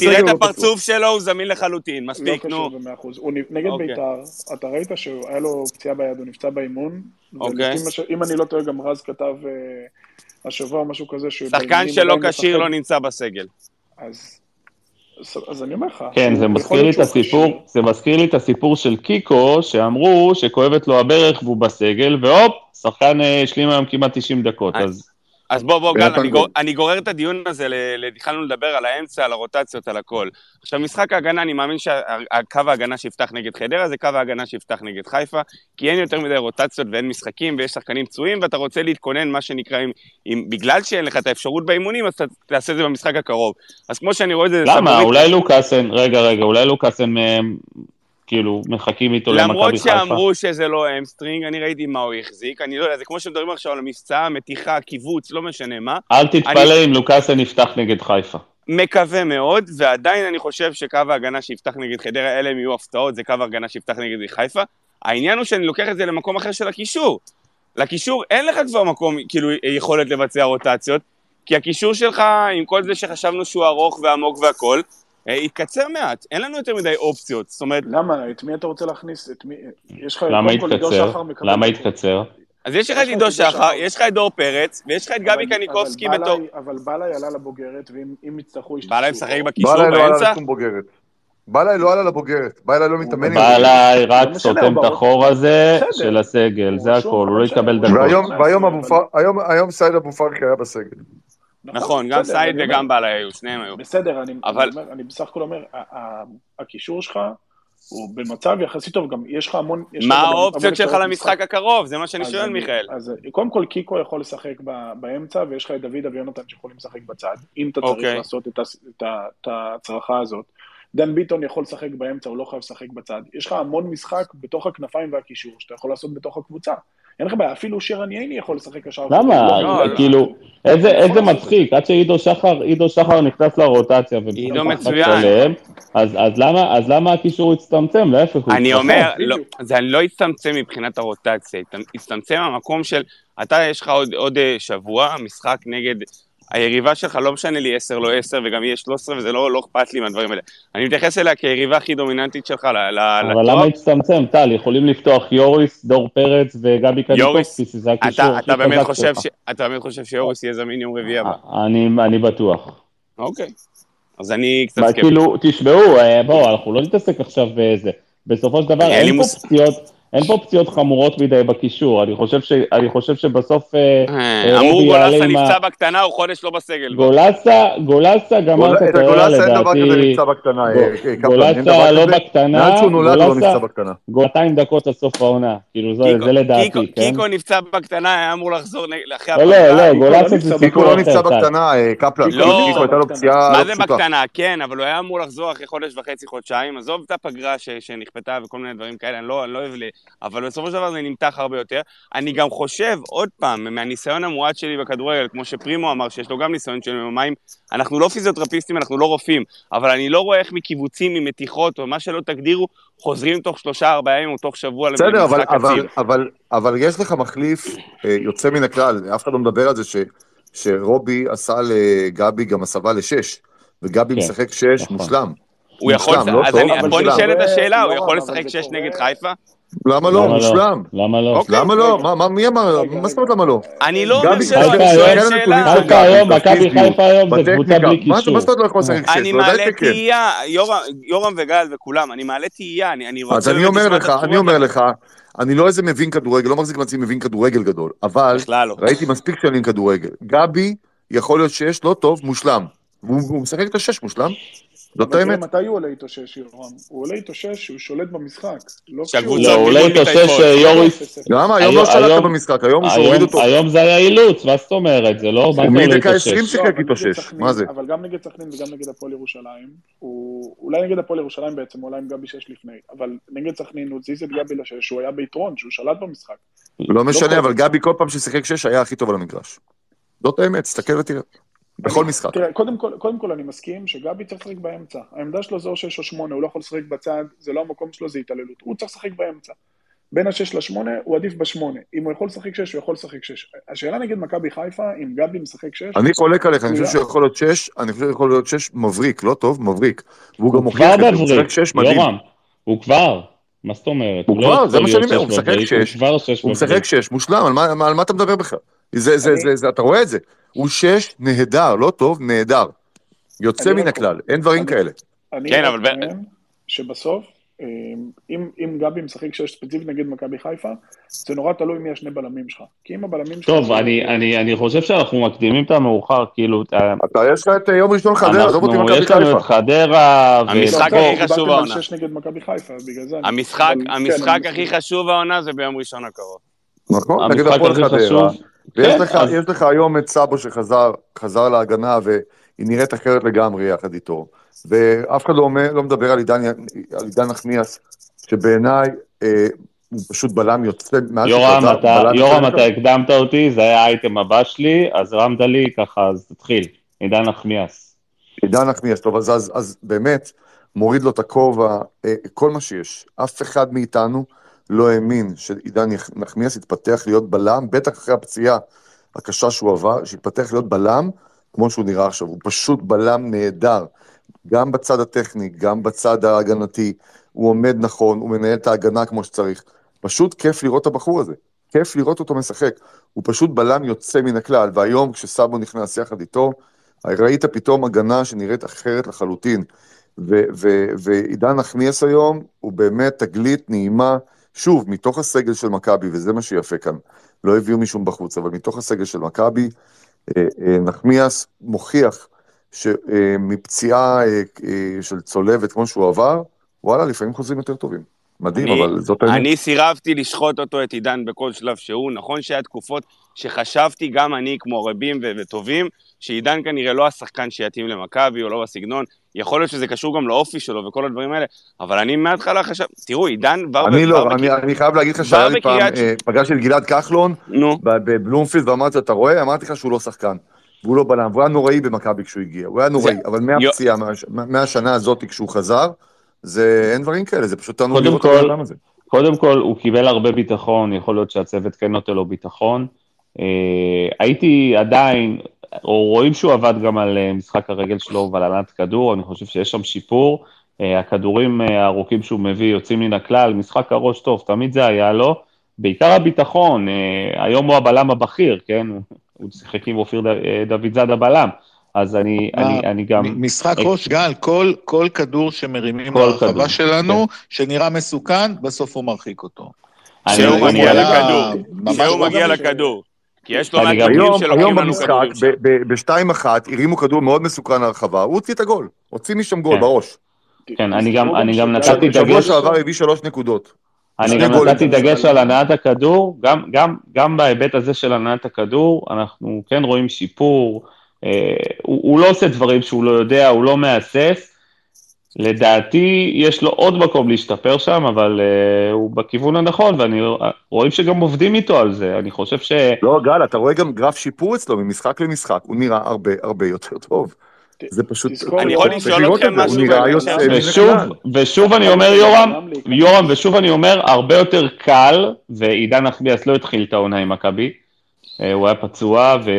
תראה את הפרצוף שלו, הוא זמין לחלוטין, מספיק, נו. הוא נגד בית"ר, אתה ראית שהיה לו פציעה ביד, הוא נפצע באימון. אוקיי. אם אני לא טועה, גם רז כתב השבוע משהו כזה, שחקן שלא כשיר לא נמצא בסגל. אז... אז אני אומר לך. כן, זה מזכיר לי את הסיפור, זה מזכיר לי את הסיפור של קיקו, שאמרו שכואבת לו הברך והוא בסגל, והופ, שחקן השלים היום כמעט 90 דקות, אז... אז בוא, בוא, גל, אני, גור, אני גורר את הדיון הזה, התחלנו לדבר על האמצע, על הרוטציות, על הכל. עכשיו, משחק ההגנה, אני מאמין שהקו ההגנה שיפתח נגד חדרה זה קו ההגנה שיפתח נגד חיפה, כי אין יותר מדי רוטציות ואין משחקים ויש שחקנים פצועים, ואתה רוצה להתכונן, מה שנקרא, עם, עם, בגלל שאין לך את האפשרות באימונים, אז אתה תעשה את זה במשחק הקרוב. אז כמו שאני רואה את זה... למה? אולי לוקאסן, רגע, רגע, אולי לוקאסן כאילו, מחכים איתו למכבי חיפה. למרות שאמרו שזה לא hamstring, אני ראיתי מה הוא החזיק, אני לא יודע, זה כמו שמדברים עכשיו על המבצע, מתיחה, קיבוץ, לא משנה מה. אל תתפלא אני... אם לוקאסן יפתח נגד חיפה. מקווה מאוד, ועדיין אני חושב שקו ההגנה שיפתח נגד חדרה, אלה הם יהיו הפתעות, זה קו ההגנה שיפתח נגד חיפה. העניין הוא שאני לוקח את זה למקום אחר של הקישור. לקישור אין לך כבר מקום, כאילו, יכולת לבצע רוטציות, כי הקישור שלך, עם כל זה שחשבנו שהוא ארוך ועמוק והכול, יתקצר מעט, אין לנו יותר מדי אופציות, זאת אומרת... למה? את מי אתה רוצה להכניס? את מי... יש לך... למה יתקצר? למה יתקצר? אז יש לך את עידו שחר, יש לך את דור פרץ, ויש לך את גבי קניקובסקי בתור... אבל בלעי עלה לבוגרת, ואם יצטרכו... בלעי משחק בקישור באמצע? בלעי לא עלה לשום בוגרת. בלעי לא עלה לבוגרת, בלעי לא מתאמן עם בלעי רק סותם את החור הזה של הסגל, זה הכל, הוא לא יקבל דקות. והיום סייד אבו פרחי היה בסגל. נכון, נכון גם סייד וגם בלעי היו, שניהם היו. בסדר, אני, אבל... אני, אומר, אני בסך הכל אומר, הקישור שלך הוא במצב יחסית טוב, גם יש לך המון... יש מה האופציות שלך למשחק הקרוב? זה מה שאני שואל, מיכאל. אז קודם כל קיקו יכול לשחק באמצע, ויש לך את דוד אביונתן שיכולים לשחק בצד, אם אתה צריך אוקיי. לעשות את ההצרחה הזאת. דן ביטון יכול לשחק באמצע, הוא לא חייב לשחק בצד. יש לך המון משחק בתוך הכנפיים והקישור, שאתה יכול לעשות בתוך הקבוצה. אין לך בעיה, אפילו שרן ייני יכול לשחק קשר. למה? כאילו, איזה מצחיק, עד שעידו שחר, עידו שחר נכנס לרוטציה. עידו מצוין. אז למה הקישור הצטמצם? להפך, הוא אני אומר, זה לא הצטמצם מבחינת הרוטציה, הצטמצם המקום של, אתה יש לך עוד שבוע, משחק נגד היריבה שלך, לא משנה לי 10, לא 10, וגם יהיה 13, וזה לא, לא אכפת לי מהדברים האלה. אני מתייחס אליה כיריבה הכי דומיננטית שלך לטופ. אבל למה הצטמצם, טל? יכולים לפתוח יוריס, דור פרץ וגבי קניקובסקי, שזה הקישור הכי חזק שלך. אתה באמת חושב שיוריס יהיה זמין יום רביעי הבא? אני, אני בטוח. אוקיי. אז אני קצת. כאילו, תשמעו, אה, בואו, אנחנו לא נתעסק עכשיו בזה. בסופו של דבר, אין פה פציעות... אין פה פציעות חמורות מדי בקישור, אני חושב, ש, אני חושב שבסוף אה, אה, אמרו גולסה נפצע בקטנה, הוא חודש לא בסגל. גולסה, גולסה גמר את הקריירה לדעתי. אין דבר כזה נפצע בקטנה, אה, גולסה לא בקטנה, מאז שהוא נולד הוא לא נפצע בקטנה. 200 דקות לסוף העונה, כאילו זה לדעתי, כן? קיקו נפצע בקטנה, היה אמור לחזור אחרי הפגרה. לא, לא, גולסה זה סיפור אחר. קיקו לא נפצע בקטנה, קפלן, לא, קיקו הייתה לו פציעה לא פשוטה. מה זה בקטנה? כן, אבל הוא היה אמור לחזור אחרי חודש וחצי, חודשיים, עזוב את הפגרה שנכפתה וכל מיני דברים כאלה, אני לא אוהב אבל בסופו של דבר זה נמתח הרבה יותר. אני גם חושב, עוד פעם, מהניסיון המועט שלי בכדורגל, כמו שפרימו אמר, שיש לו גם ניסיון של מים, אנחנו לא פיזיותרפיסטים, אנחנו לא רופאים, אבל אני לא רואה איך מקיבוצים, ממתיחות, או מה שלא תגדירו, חוזרים תוך שלושה, ארבעה ימים או תוך שבוע בסדר, אבל, למשחק אבל, אציל. אבל, אבל יש לך מחליף אה, יוצא מן הכלל, אף אחד לא מדבר על זה ש, שרובי עשה לגבי גם הסבה לשש, וגבי כן, משחק שש נכון. מושלם. הוא יכול, מושלם, לא אז טוב, אני, אבל פה מושלם. נשאלת השאלה, הוא יכול אבל לשחק שש. נגד חיפה? למה לא? למה מושלם. למה לא? אוקיי. למה לא? מה, מה, מי אמר? רגע, מה זאת אומרת. למה לא? אני לא אומר שלא, אני שואל שאלה. חיפה היום, מכבי חיפה היום זה קבוצה. בלי מה קישור. מה זאת אומרת לא יכול לשחק שש? אני הוא מעלה. תהייה, יורם- וגל וכולם, אני מעלה תהייה, אני רוצה... אז אני אומר לך, אני אומר. לך, אני לא איזה מבין כדורגל, לא מחזיק מעצמי מבין כדורגל גדול, אבל לא. ראיתי מספיק שנים כדורגל. גבי יכול להיות שש, לא טוב, מושלם. והוא משחק את השש מושלם. זאת האמת. מתי הוא עולה איתו שש, יורם? הוא עולה איתו שש, שהוא שולט במשחק. לא לא, הוא עולה איתו. שש יוריס. למה? היום לא שלטת במשחק, היום הוא היום- שהוריד אותו. היום זה היה אילוץ, מה זאת אומרת? זה לא... הוא מדקה איתו 20 שש? שיחק לא, איתו שש. מה זה? אבל גם נגד סכנין וגם נגד הפועל ירושלים. אולי נגד הפועל ירושלים בעצם, עלה עם גבי שש לפני, אבל נגד סכנין הוא הזיז את גבי לשש, הוא היה ביתרון, שהוא שלט במשחק. לא משנה, אבל גבי כל פעם ששיחק שש היה הכי טוב על המגרש. זאת האמת, תסתכל ותראה. בכל משחק. תראה, קודם כל, קודם כל אני מסכים שגבי צריך לשחק באמצע. העמדה שלו זה או שש או שמונה, הוא לא יכול לשחק בצד, זה לא המקום שלו, זה התעללות. הוא צריך לשחק באמצע. בין השש לשמונה, הוא עדיף בשמונה. אם הוא יכול לשחק שש, הוא יכול לשחק שש. השאלה נגד מכבי חיפה, אם גבי משחק שש, אני חולק עליך, אני חושב מצוין. שיכול להיות שש, אני חושב שיכול להיות שש מבריק, לא טוב, מבריק. והוא גם מוכיח כבר את זה, הוא מבריק, משחק שש מדהים. יורם. הוא כבר. מה זאת אומרת? הוא לא כבר, יכול זה מה שאני אומר, הוא משחק מבריק, שש. הוא משחק מבריק. שש, מושלם, על מה, על מה אתה מדבר בכלל? זה, זה, אני- זה, זה, אתה רואה את זה. הוא שש, נהדר, לא טוב, נהדר. יוצא מן הכלל, אין דברים אני- כאלה. אני כן, אבל שבסוף, אה, אם, אם גבי משחק שש ספציפית נגד מכבי חיפה, זה נורא תלוי מי השני בלמים שלך. כי אם הבלמים שלך... טוב, אני, אני, אני חושב שאנחנו מקדימים את המאוחר, כאילו, אתה- אתה, יש לך את אה, יום ראשון חדרה, עזוב אותי אנחנו, מכבי יש לנו את חיפה. חדרה, המשחק ובוא, הכי חשוב העונה. שש נגד מכבי חיפה, בגלל זה... אני- המשחק, אבל כן, המשחק אני הכי. חשוב העונה זה ביום ראשון הקרוב. נכון, נגד הפועל חדרה. חשוב. ויש כן, לך, אז- יש לך היום את סאבו שחזר חזר להגנה והיא נראית אחרת לגמרי יחד איתו. ואף אחד לא, אומר, לא מדבר על עידן, על עידן נחמיאס, שבעיניי אה, הוא פשוט בלם יוצא, מאז יורם, אתה, בלם יורם, אתה הקדמת אותי, זה היה האייטם הבא שלי, אז הרמת לי, ככה, אז תתחיל. עידן נחמיאס. עידן נחמיאס, טוב, אז, אז, אז באמת, מוריד לו את הכובע, אה, כל מה שיש. אף אחד מאיתנו לא האמין שעידן נחמיאס יתפתח להיות בלם, בטח אחרי הפציעה הקשה שהוא עבר, שיתפתח להיות בלם כמו שהוא נראה עכשיו. הוא פשוט בלם נהדר, גם בצד הטכני, גם בצד ההגנתי. הוא עומד נכון, הוא מנהל את ההגנה כמו שצריך. פשוט כיף לראות את הבחור הזה. כיף לראות אותו משחק. הוא פשוט בלם יוצא מן הכלל, והיום כשסאבו נכנס יחד איתו, ראית פתאום הגנה שנראית אחרת לחלוטין. ועידן נחמיאס היום הוא באמת תגלית נעימה, שוב, מתוך הסגל של מכבי, וזה מה שיפה כאן. לא הביאו מישהו בחוץ, אבל מתוך הסגל של מכבי, אה, אה, נחמיאס מוכיח שמפציעה של צולבת כמו שהוא עבר, וואלה, לפעמים חוזרים יותר טובים. מדהים, אני- אבל זאת האמת. אני סירבתי לשחוט אותו, את עידן, בכל שלב שהוא. נכון שהיה תקופות שחשבתי, גם אני, כמו רבים וטובים, שעידן כנראה לא השחקן שיתאים למכבי, או לא בסגנון. יכול להיות שזה קשור גם לאופי שלו וכל הדברים האלה, אבל אני מההתחלה חשבתי, תראו, עידן בר... אני לא, אני, אני חייב להגיד לך שהיה לי פעם, אה, פגשתי את גלעד כחלון בבלומפילד ואמרתי לו, אתה רואה? אמרתי לך שהוא לא שחקן. והוא לא בלם, והוא היה נוראי במכבי כשהוא הגיע, הוא היה נוראי, אבל מהפציעה, מהש- מהשנה הזאת כשהוא חזר, זה אין דברים כאלה, זה פשוט תענוג קודם לראות את אדם הזה. קודם כל, הוא קיבל הרבה ביטחון, יכול להיות שהצוות כן נותן לו ביטחון. אה, הייתי עדיין, רואים שהוא עבד גם על אה, משחק הרגל שלו ועל הנעת כדור, אני חושב שיש שם שיפור. אה, הכדורים אה, הארוכים שהוא מביא יוצאים מן הכלל, משחק הראש טוב, תמיד זה היה לו. בעיקר הביטחון, היום הוא הבלם הבכיר, כן? הוא שיחק עם אופיר דוד זאדה בלם. אז אני, מה? אני, אני גם... משחק ראש, גל, כל, כל כדור שמרימים כל לרחבה שלנו, שנראה מסוכן, בסוף הוא מרחיק אותו. כשהוא מגיע לכדור, כשהוא לא מגיע לכדור. כי יש לו מעט מקרים היום, שלוקחים היום לנו במשחק, כדורים שם. בשתיים אחת, הרימו כדור מאוד מסוכן לרחבה, הוא הוציא את הגול, הוציא משם גול כן. בראש. כן, אני גם- אני גם תזכרו נתתי שגל- בשבוע דגש- שעבר הביא שלוש נקודות. אני גם נתתי במשחק. דגש על הנעת הכדור, גם, גם, גם בהיבט הזה של הנעת הכדור, אנחנו כן רואים שיפור, אה, הוא, הוא לא עושה דברים שהוא לא יודע, הוא לא מהסס, לדעתי, יש לו עוד מקום להשתפר שם, אבל uh, הוא בכיוון הנכון, ואני רואים שגם עובדים איתו על זה. אני חושב ש... לא, גל, אתה רואה גם גרף שיפור אצלו ממשחק למשחק, הוא נראה הרבה הרבה יותר טוב. זה פשוט... תזכור, אני יורם, יכול לשאול אתכם משהו ושוב. ושוב אני אומר, יורם, יורם, ושוב אני אומר, הרבה יותר קל, ועידן נחמיאס לא התחיל את העונה עם מכבי, אה, הוא היה פצוע ו...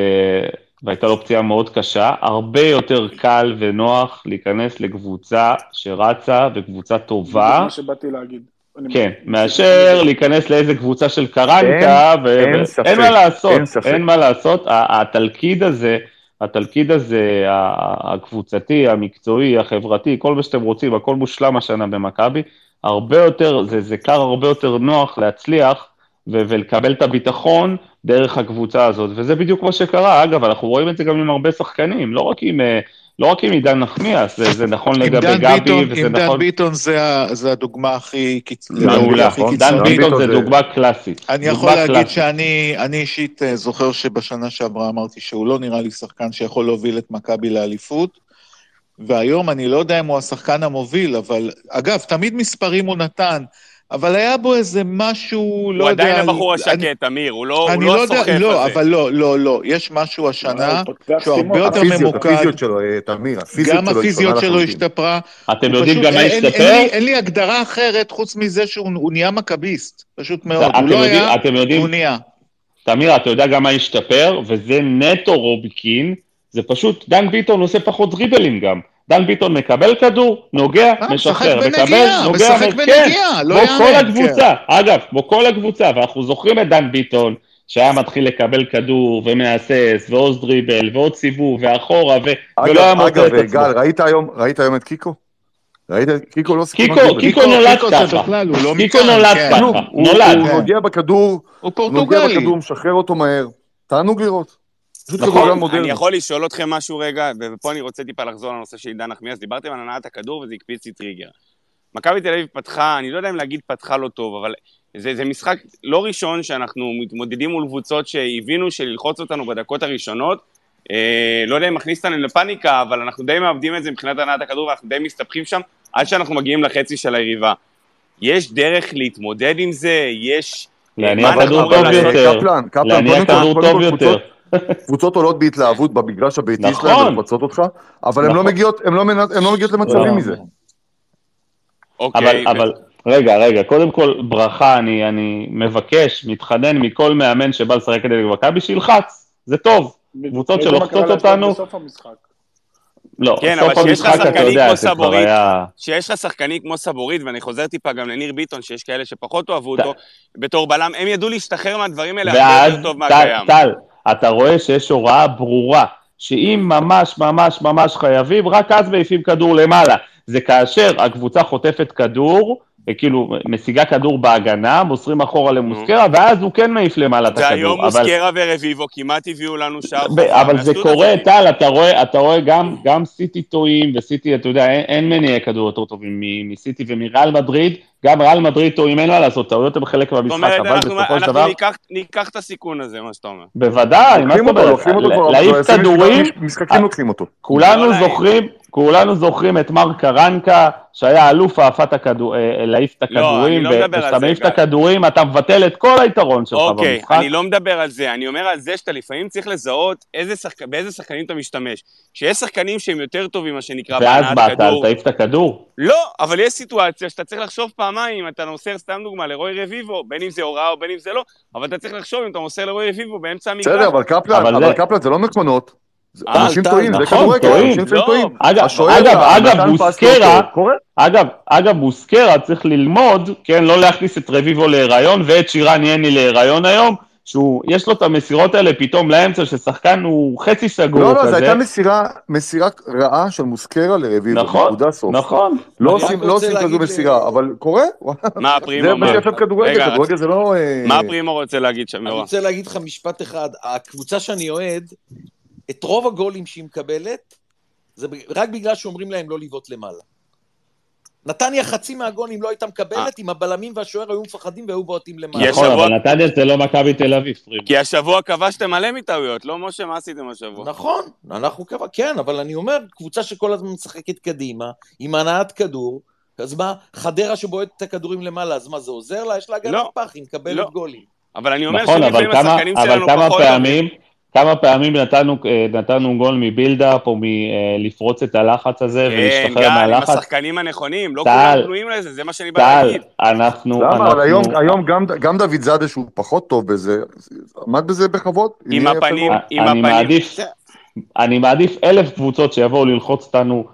והייתה לו פציעה מאוד קשה, הרבה יותר קל ונוח להיכנס לקבוצה שרצה וקבוצה טובה, זה מה שבאתי להגיד. כן. מאשר להיכנס לאיזה קבוצה של קרנקה, אין- ו- אין ו- ספק, אין מה לעשות, אין מה לעשות, התלכיד הזה, התלכיד הזה, הקבוצתי, המקצועי, החברתי, כל מה שאתם רוצים, הכל מושלם השנה במכבי, הרבה יותר, זה, זה קר הרבה יותר נוח להצליח ו- ולקבל את הביטחון דרך הקבוצה הזאת, וזה בדיוק מה שקרה, אגב, אנחנו רואים את זה גם עם הרבה שחקנים, לא רק עם, אה, לא רק עם עידן נחמיאס, זה, זה נכון עם לגבי דן גבי, ביטון, וזה עם דן נכון... ביטון זה זה הדוגמה הכי קיצ- לדעתי מעולה, נכון. דן קיצונית. ביטון זה זה- דוגמה קלאסית. אני דוגמה יכול להגיד. שאני אני אישית אה, זוכר שבשנה שעברה אמרתי שהוא לא נראה לי שחקן שיכול להוביל את מכבי לאליפות, והיום אני לא יודע אם הוא השחקן המוביל, אבל אגב, תמיד מספרים הוא נתן, אבל היה בו איזה משהו, לא הוא יודע... עדיין הבחור אני- השקט, אמיר, הוא לא הוא אני לא לא יודע, הסוחף לא, הזה. אבל לא, לא, לא, יש משהו השנה הוא פותח שהוא הרבה. יותר הפיזיות, ממוקד, הפיזיות שלו, אה, תמיר, הפיזיות גם שלו היא הפיזיות שלו. השתפרה. אתם הוא יודעים גם מה אין- אין- השתפר? אין לי- אין לי הגדרה אחרת חוץ מזה שהוא הוא נהיה מכביסט, פשוט מאוד. אתם הוא לא יודעים- היה, אתם יודעים- הוא נהיה. תמיר, אתה יודע גם מה השתפר, וזה נטו רוביקין, זה פשוט, דן ביטון עושה פחות דריבלים גם. דן ביטון מקבל כדור, נוגע, אה, משחרר, משחק מקבל, בנגיעה, נוגע, משחק כן, בנגיעה, לא כמו כל יאמן, הקבוצה, אגב, כמו כל הקבוצה, ואנחנו זוכרים את דן ביטון, שהיה מתחיל לקבל כדור ומהסס, ועוד דריבל, ועוד סיבוב, ואחורה, ו... ולא היה אגב, מוצא אגב, את עצמו. גל, ראית היום, ראית היום את קיקו? ראית? קיקו לא סיכון קיקו. קיקו נולד ככה. לא קיקו נולד כן. ככה, נולד. הוא כן. נוגע בכדור, הוא נוגע. בכדור, משחרר אותו מהר. תענוג לראות. פשוט נכון, כדורגל אני מודרני. יכול לשאול אתכם משהו רגע, ופה אני רוצה טיפה לחזור לנושא של עידן נחמיאס. דיברתם על הנעת הכדור וזה הקפיץ לי טריגר. מכבי תל אביב פתחה, אני לא יודע אם להגיד פתחה לא טוב, אבל זה, זה משחק לא ראשון שאנחנו מתמודדים מול קבוצות שהבינו שללחוץ אותנו בדקות הראשונות. אה, לא יודע אם מכניס אותנו לפאניקה, אבל אנחנו די מאבדים את זה מבחינת הנעת הכדור ואנחנו די מסתבכים שם עד שאנחנו מגיעים לחצי של היריבה. יש דרך להתמודד עם זה? יש... להניע מה אנחנו כדור טוב? יותר. קפלן, קפלן, להניע קודם כל- כדור קודם טוב כל יותר. קבוצות- עולות בהתלהבות במגרש הביתי נכון. שלהם ולפצות אותך, אבל הן לא נכון. מגיעות- הן לא הן לא מגיעות. למצבים מזה. אוקיי. אבל, אבל, רגע, רגע, קודם כל, ברכה, אני, אני מבקש, מתחנן מכל מאמן שבא לשחק כדי מכבי, שילחץ, זה טוב. קבוצות שלוחצות אותנו-. לא, כן, סוף אבל שיש לך המשחק, אתה שחקנים יודע, כמו זה כבר סבורית, היה... שיש לך שחקנים כמו סבורית, ואני חוזר טיפה גם לניר ביטון, שיש כאלה שפחות אוהבו אותו, בתור בלם, הם ידעו להשתחרר מהדברים האלה הרבה יותר טוב טל, מהקיים. טל, אתה רואה שיש הוראה ברורה, שאם ממש ממש ממש חייבים, רק אז מעיפים כדור למעלה. זה כאשר הקבוצה חוטפת כדור, כאילו משיגה כדור בהגנה, מוסרים אחורה למוסקרה, ואז הוא כן מעיף למעלה את הכדור. והיום אבל- מוסקרה ורביבו כמעט הביאו לנו שער ב-. אבל זה קורה. טל, אתה רואה, אתה רואה גם, גם סיטי טועים, וסיטי, אתה יודע, אין, אין מניעי כדור יותר טובים מ- מסיטי ומריאל מדריד, גם ריאל מדריד טועים, אין מה לעשות, טעויות הם חלק זאת מהמשחק, אומרת, אבל אנחנו- בסופו של אנחנו דבר, ניקח- ניקח את הסיכון הזה, מה שאתה אומר. בוודאי, מה זאת אומרת, להעיף כדורים, משחקים לוקחים אותו. כולנו. זוכרים, כולנו זוכרים את מר קרנקה, שהיה אלוף העפת הכדור, אה, להעיף את לא, הכדורים, לא על וכשאתה מעיף את. הכדורים, אתה מבטל את כל היתרון שלך אוקיי, במשחק. אני לא מדבר על זה, אני אומר על זה שאתה לפעמים צריך לזהות איזה שחק... באיזה שחקנים אתה משתמש. שיש שחקנים שהם יותר טובים, מה שנקרא, ואז בהנעת באת, כדור. תעיף את הכדור. לא, אבל יש סיטואציה שאתה צריך לחשוב פעמיים, אם אתה מוסר סתם דוגמה לרוי רביבו, בין אם זה הוראה או בין אם זה לא, אבל אתה צריך לחשוב אם אתה מוסר לרוי רביבו באמצע המגרש. בסדר, אבל קפלן, אבל אבל זה- קפלן זה לא מכונות. זה- אה, אנשים טל, טועים, זה נכון, כדורגל. אנשים לפעמים לא. טועים. אגב, לא בוסקרה. אגב, אגב, בוסקרה צריך ללמוד, כן, לא להכניס את רביבו להיריון ואת שירן יני להיריון היום, שהוא, יש לו את המסירות האלה פתאום לאמצע, ששחקן הוא חצי סגור לא, לא, כזה. זו הייתה מסירה, מסירה רעה של מוסקרה לרביבו, נכון, נקודה סוף. נכון. לא עושים לא עושים כזו מסירה, אבל קורה, וואלה. מה הפרימו זה מה? שיפה בכדורגל, רגע, כדורגל זה לא... אה, מה הפרימו רוצה להגיד שם, אני? רוצה להגיד לך משפט אחד, הקבוצה שאני אוהד, את רוב הגולים שהיא מקבלת, זה רק בגלל שאומרים להם לא לבעוט למעלה. נתניה חצי מהגולים לא הייתה מקבלת אם הבלמים והשוער היו מפחדים והיו בועטים למעלה. נכון, אבל נתניה זה לא מכבי תל אביב. כי השבוע כבשתם מלא מטעויות, לא משה, מה עשיתם השבוע? נכון, אנחנו קבע, כן, אבל אני אומר, קבוצה שכל הזמן משחקת קדימה, עם הנעת כדור, אז מה, חדרה שבועטת את הכדורים למעלה, אז מה, זה עוזר לה? יש לה הגנת לא. פח, היא מקבלת לא. גולים. אבל אני אומר נכון, אבל שלפעמים כמה, השחקנים אבל שלנו כמה פחות... פעמים, כמה פעמים נתנו, אה, נתנו גול מבילדאפ או מלפרוץ את הלחץ הזה כן, ולהשתחרר גל, עם מהלחץ. השחקנים הנכונים, לא טל, כולם פנויים לזה, זה מה שאני בא טל, להגיד. אנחנו, למה? אבל אנחנו, היום, היום גם, גם דוד זאדה, שהוא פחות טוב בזה, עמד בזה בכבוד. עם הפנים. עם אני הפנים. מעדיף, אני מעדיף אלף קבוצות שיבואו ללחוץ אותנו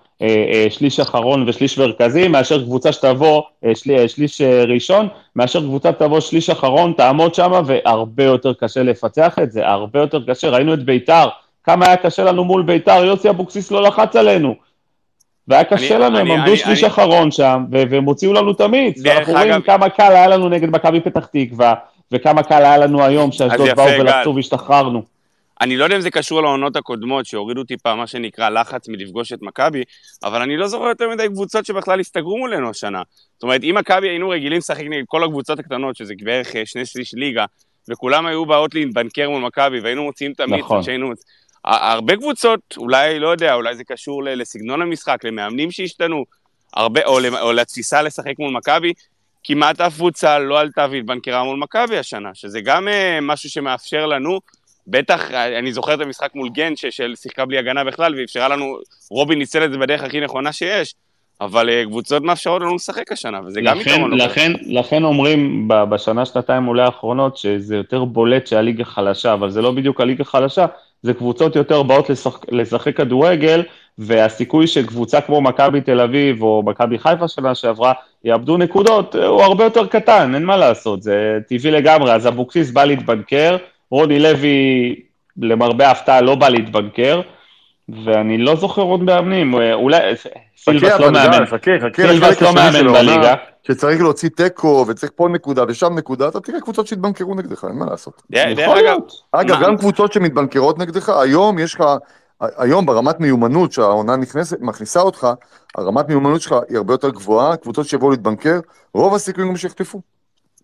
שליש אחרון ושליש מרכזי, מאשר קבוצה שתבוא אה, שלי, אה, שליש אה, ראשון, מאשר קבוצה תבוא שליש אחרון, תעמוד שם, והרבה יותר קשה לפצח את זה, הרבה יותר קשה. ראינו את ביתר, כמה היה קשה לנו מול ביתר, יוסי אבוקסיס לא לחץ עלינו. והיה קשה אני- לנו, הם אני- עמדו אני- שליש אני- אחרון שם, והם הוציאו לנו את המיץ. ואנחנו רואים אגב- כמה קל היה לנו נגד מכבי פתח תקווה, וכמה קל היה לנו היום שאשדוד באו. ולחצו והשתחררנו. אני לא יודע אם זה קשור לעונות הקודמות, שהורידו טיפה מה שנקרא לחץ מלפגוש את מכבי, אבל אני לא זוכר יותר מדי קבוצות שבכלל הסתגרו מולנו השנה. זאת אומרת, אם מכבי היינו רגילים לשחק נגד כל הקבוצות הקטנות, שזה בערך אה, שני שליש ליגה, וכולם היו באות להתבנקר מול מכבי, והיינו מוציאים את המיץ, נכון. שהיינו... הרבה קבוצות, אולי, לא יודע, אולי זה קשור לסגנון המשחק, למאמנים שהשתנו, הרבה, או, או לתפיסה לשחק מול מכבי, כמעט אף קבוצה לא עלתה והתבנקרה מול מכבי השנה, שזה גם אה, משהו שמאפשר לנו, בטח, אני זוכר את המשחק מול גן, של שיחקה בלי הגנה בכלל, ואפשרה לנו, רובין ניצל את זה בדרך הכי נכונה שיש, אבל אה, קבוצות מאפשרות לנו לשחק השנה, וזה גם לכן, יתרון. לא קטן. לכן, לכן אומרים בשנה, שנתיים אולי האחרונות שזה יותר בולט שהליגה חלשה, אבל זה לא בדיוק הליגה חלשה, זה קבוצות יותר באות לשחק, לשחק כדורגל, והסיכוי שקבוצה כמו מכבי תל אביב או מכבי חיפה שנה שעברה יאבדו נקודות אה, הוא הרבה יותר קטן, אין מה לעשות, זה טבעי לגמרי. אז אבוקסיס בא להתבנקר, רוני לוי למרבה ההפתעה לא בא להתבנקר, ואני לא זוכר עוד מאמנים, אולי סילבס לא מאמן, סילבס לא מאמן בליגה. שצריך להוציא תיקו, וצריך פה נקודה ושם נקודה, אתה תראה קבוצות שהתבנקרו נגדך, אין מה לעשות. אגב, להיות. אגב, מה- גם קבוצות שמתבנקרות נגדך, היום יש לך, היום ברמת מיומנות שהעונה נכנסת, מכניסה אותך, הרמת מיומנות שלך היא הרבה יותר גבוהה, קבוצות שיבואו להתבנקר, רוב הסיכויים גם שיחטפו.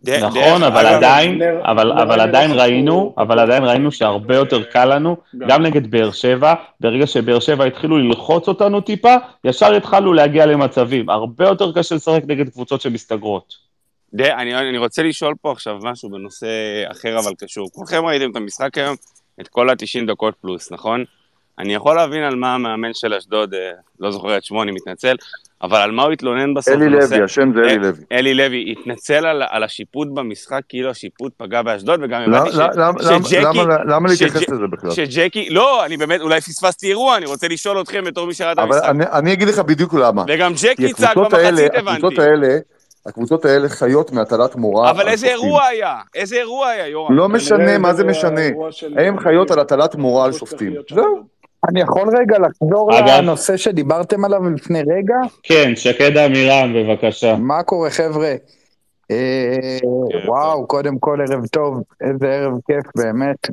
נכון, אבל עדיין, אבל, עדיין ראינו, אבל עדיין ראינו שהרבה יותר קל לנו, גם. נגד באר שבע, ברגע שבאר שבע התחילו ללחוץ אותנו טיפה, ישר התחלנו להגיע למצבים. הרבה יותר קשה לשחק נגד קבוצות שמסתגרות. אני, אני רוצה לשאול פה עכשיו משהו בנושא אחר אבל קשור. כולכם ראיתם את המשחק היום, את כל ה-90 דקות פלוס, נכון? אני יכול להבין על מה המאמן של אשדוד, אה, לא זוכר את שמו, אני מתנצל, אבל על מה הוא התלונן בסוף? אלי לוי, השם זה אלי אה, לוי. אלי לוי התנצל על, על השיפוט במשחק, כאילו השיפוט פגע באשדוד, וגם למה- הבנתי ש, למה- למה- שג'קי, למה- למה להתייחס שג'- לזה בכלל? שג'קי, לא, אני באמת, אולי פספסתי אירוע, אני רוצה לשאול אתכם בתור מי שראה את אבל המשחק. אני- אני אגיד לך בדיוק למה. וגם ג'קי צעק הקבוצות האלה, במחצית, הקבוצות הבנתי. האלה, הקבוצות האלה חיות מהטלת מורא. אבל איזה שופטים. אירוע היה? איזה אירוע היה, יורם? לא משנה, מה זה משנה? הם חיות על הטלת מורא על שופטים. זהו. אני יכול רגע לחזור אגב- לנושא שדיברתם עליו לפני רגע? כן, שקד עמירם, בבקשה. מה קורה חבר'ה? אה, וואו, קודם כל ערב טוב, איזה ערב כיף באמת.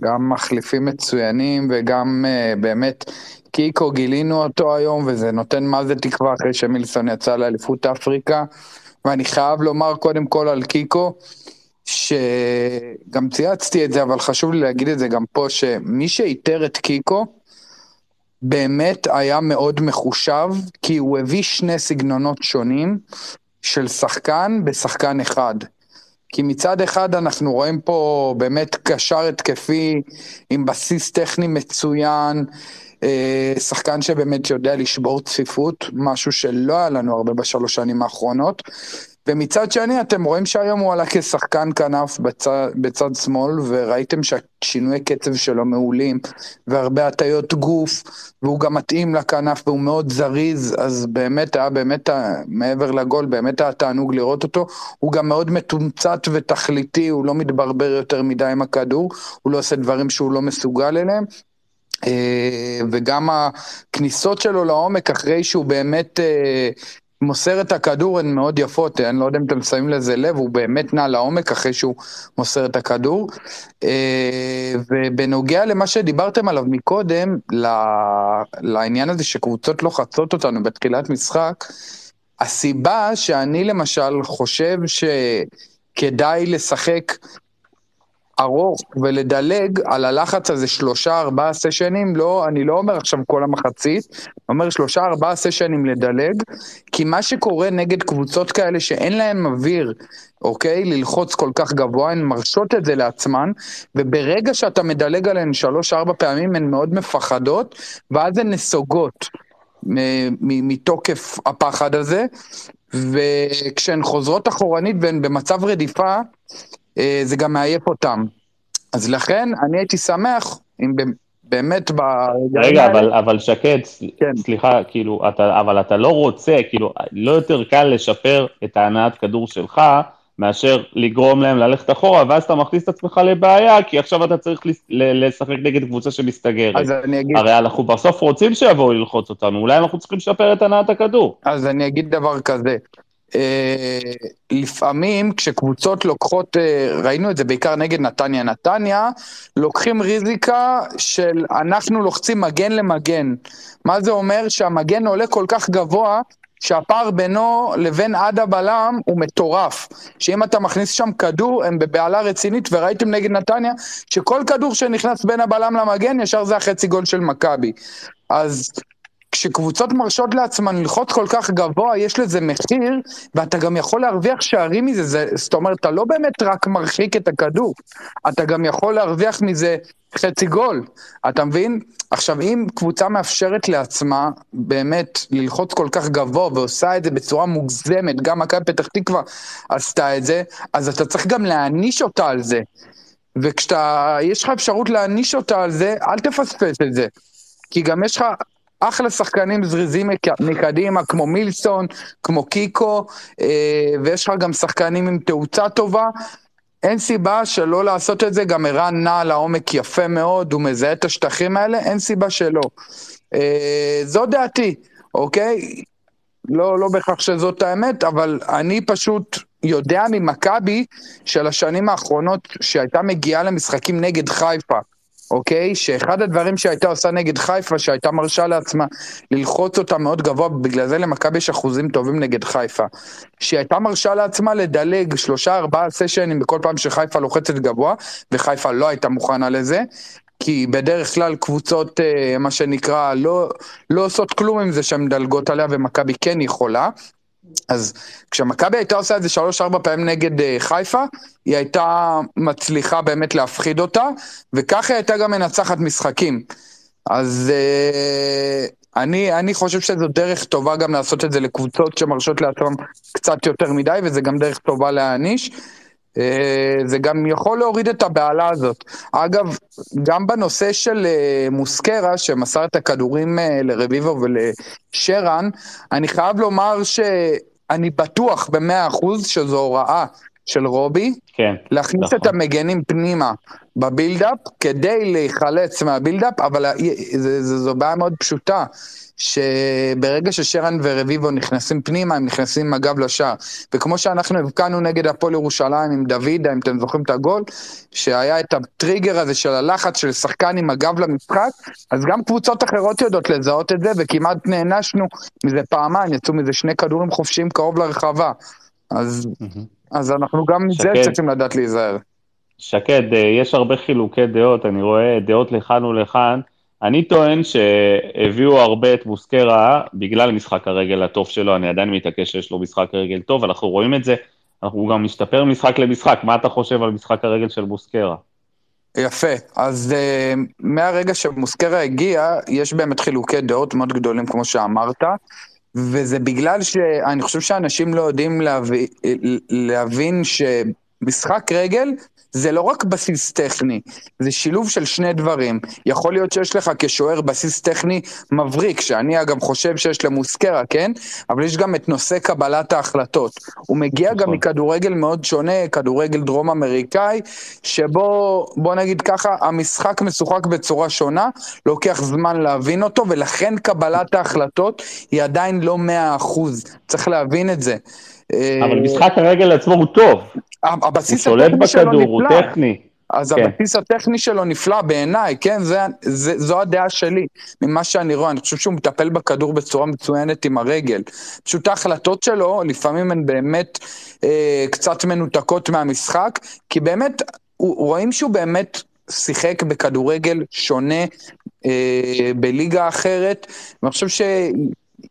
גם מחליפים מצוינים וגם אה, באמת קיקו גילינו אותו היום וזה נותן מה זה תקווה אחרי שמילסון יצא לאליפות אפריקה. ואני חייב לומר קודם כל על קיקו, שגם צייצתי את זה אבל חשוב לי להגיד את זה גם פה, שמי שאיתר את קיקו באמת היה מאוד מחושב, כי הוא הביא שני סגנונות שונים של שחקן בשחקן אחד. כי מצד אחד אנחנו רואים פה באמת קשר התקפי עם בסיס טכני מצוין, אה, שחקן שבאמת יודע לשבור צפיפות, משהו שלא היה לנו הרבה בשלוש שנים האחרונות. ומצד שני אתם רואים שהיום הוא עלה כשחקן כנף בצד, בצד שמאל וראיתם שהשינוי קצב שלו מעולים והרבה הטיות גוף והוא גם מתאים לכנף והוא מאוד זריז אז באמת היה באמת ה- מעבר לגול באמת היה תענוג לראות אותו. הוא גם מאוד מתומצת ותכליתי הוא לא מתברבר יותר מדי עם הכדור הוא לא עושה דברים שהוא לא מסוגל אליהם. אה, וגם הכניסות שלו לעומק אחרי שהוא באמת אה, מוסר את הכדור הן מאוד יפות, אני לא יודע אם אתם שמים לזה לב, הוא באמת נע לעומק אחרי שהוא מוסר את הכדור. אה, ובנוגע למה שדיברתם עליו מקודם, לעניין הזה שקבוצות לוחצות אותנו בתחילת משחק, הסיבה שאני למשל חושב שכדאי לשחק ארוך ולדלג על הלחץ הזה שלושה ארבעה סשנים, לא, אני לא אומר עכשיו כל המחצית, אני אומר שלושה ארבעה סשנים לדלג, כי מה שקורה נגד קבוצות כאלה שאין להן אוויר, אוקיי, ללחוץ כל כך גבוה, הן מרשות את זה לעצמן, וברגע שאתה מדלג עליהן שלוש ארבע פעמים הן מאוד מפחדות, ואז הן נסוגות. מתוקף הפחד הזה, וכשהן חוזרות אחורנית והן במצב רדיפה, אה, זה גם מעייף אותם. אז לכן אני הייתי שמח אם באמת ב... רגע, אבל, אבל שקד, כן. סליחה, כאילו, אתה, אבל אתה לא רוצה, כאילו, לא יותר קל לשפר את ההנעת כדור שלך, מאשר לגרום להם ללכת אחורה, ואז אתה מכניס את עצמך לבעיה, כי עכשיו אתה צריך לשחק נגד קבוצה שמסתגרת. אז אני אגיד... הרי אנחנו בסוף רוצים שיבואו ללחוץ אותנו, אולי אנחנו צריכים לשפר את הנעת הכדור. אז אני אגיד דבר כזה, אה, לפעמים כשקבוצות לוקחות, אה, ראינו את זה בעיקר נגד נתניה, נתניה, לוקחים ריזיקה של אנחנו לוחצים מגן למגן. מה זה אומר? שהמגן עולה כל כך גבוה, שהפער בינו לבין עד הבלם הוא מטורף. שאם אתה מכניס שם כדור, הם בבהלה רצינית, וראיתם נגד נתניה, שכל כדור שנכנס בין הבלם למגן, ישר זה החצי גול של מכבי. אז כשקבוצות מרשות לעצמן ללחוץ כל כך גבוה, יש לזה מחיר, ואתה גם יכול להרוויח שערים מזה, זה, זאת אומרת, אתה לא באמת רק מרחיק את הכדור, אתה גם יכול להרוויח מזה חצי גול, אתה מבין? עכשיו, אם קבוצה מאפשרת לעצמה באמת ללחוץ כל כך גבוה ועושה את זה בצורה מוגזמת, גם מכבי פתח תקווה עשתה את זה, אז אתה צריך גם להעניש אותה על זה. וכשאתה, יש לך אפשרות להעניש אותה על זה, אל תפספס את זה. כי גם יש לך אחלה שחקנים זריזים מקדימה, כמו מילסון, כמו קיקו, אה, ויש לך גם שחקנים עם תאוצה טובה. אין סיבה שלא לעשות את זה, גם ערן נע לעומק יפה מאוד, הוא מזהה את השטחים האלה, אין סיבה שלא. אה, זו דעתי, אוקיי? לא, לא בהכרח שזאת האמת, אבל אני פשוט יודע ממכבי של השנים האחרונות שהייתה מגיעה למשחקים נגד חיפה. אוקיי? שאחד הדברים שהייתה עושה נגד חיפה, שהייתה מרשה לעצמה ללחוץ אותה מאוד גבוה, בגלל זה למכבי יש אחוזים טובים נגד חיפה. שהיא הייתה מרשה לעצמה לדלג שלושה ארבעה סשנים בכל פעם שחיפה לוחצת גבוה, וחיפה לא הייתה מוכנה לזה. כי בדרך כלל קבוצות, אה, מה שנקרא, לא, לא עושות כלום עם זה שהן מדלגות עליה, ומכבי כן יכולה. אז כשמכבי הייתה עושה את זה שלוש-ארבע פעמים נגד uh, חיפה, היא הייתה מצליחה באמת להפחיד אותה, וככה היא הייתה גם מנצחת משחקים. אז uh, אני, אני חושב שזו דרך טובה גם לעשות את זה לקבוצות שמרשות לעצמם קצת יותר מדי, וזה גם דרך טובה להעניש. Uh, זה גם יכול להוריד את הבהלה הזאת. אגב, גם בנושא של uh, מוסקרה, שמסר את הכדורים uh, לרביבו ולשרן, אני חייב לומר שאני בטוח במאה אחוז שזו הוראה של רובי, כן, להכניס נכון. את המגנים פנימה בבילדאפ כדי להיחלץ מהבילדאפ, אבל זו בעיה מאוד פשוטה. שברגע ששרן ורביבו נכנסים פנימה, הם נכנסים עם הגב לשער. וכמו שאנחנו הבקענו נגד הפועל ירושלים עם דוידה, אם אתם זוכרים את הגול, שהיה את הטריגר הזה של הלחץ של שחקן עם הגב למשחק, אז גם קבוצות אחרות יודעות לזהות את זה, וכמעט נענשנו מזה פעמיים, יצאו מזה שני כדורים חופשיים קרוב לרחבה. אז, אז אנחנו גם מזה צריכים לדעת להיזהר. שקד, אה, יש הרבה חילוקי דעות, אני רואה דעות לכאן ולכאן. אני טוען שהביאו הרבה את בוסקרה בגלל משחק הרגל הטוב שלו, אני עדיין מתעקש שיש לו משחק רגל טוב, אנחנו רואים את זה, הוא גם משתפר משחק למשחק, מה אתה חושב על משחק הרגל של בוסקרה? יפה, אז uh, מהרגע שבוסקרה הגיע, יש באמת חילוקי דעות מאוד גדולים, כמו שאמרת, וזה בגלל שאני חושב שאנשים לא יודעים להבין, להבין שמשחק רגל זה לא רק בסיס טכני, זה שילוב של שני דברים. יכול להיות שיש לך כשוער בסיס טכני מבריק, שאני אגב חושב שיש למוסקרה, כן? אבל יש גם את נושא קבלת ההחלטות. הוא מגיע נכון. גם מכדורגל מאוד שונה, כדורגל דרום אמריקאי, שבו, בוא נגיד ככה, המשחק משוחק בצורה שונה, לוקח זמן להבין אותו, ולכן קבלת ההחלטות היא עדיין לא מאה אחוז. צריך להבין את זה. אבל משחק הרגל עצמו הוא טוב. הבסיס הוא שולט בכדור, הוא טכני. אז כן. הבסיס הטכני שלו נפלא בעיניי, כן? זה, זה, זו הדעה שלי, ממה שאני רואה. אני חושב שהוא מטפל בכדור בצורה מצוינת עם הרגל. פשוט ההחלטות שלו, לפעמים הן באמת אה, קצת מנותקות מהמשחק, כי באמת, הוא, רואים שהוא באמת שיחק בכדורגל שונה אה, בליגה אחרת. ואני חושב ש...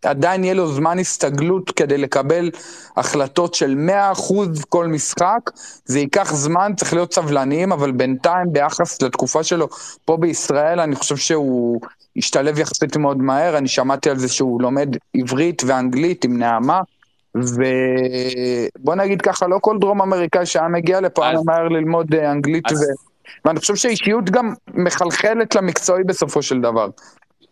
עדיין יהיה לו זמן הסתגלות כדי לקבל החלטות של 100% כל משחק, זה ייקח זמן, צריך להיות סבלניים, אבל בינתיים ביחס לתקופה שלו פה בישראל, אני חושב שהוא השתלב יחסית מאוד מהר, אני שמעתי על זה שהוא לומד עברית ואנגלית עם נעמה, ובוא נגיד ככה, לא כל דרום אמריקאי שהיה מגיע לפה היה אז- מהר ללמוד אה, אנגלית, אז- ו... ואני חושב שהאישיות גם מחלחלת למקצועי בסופו של דבר.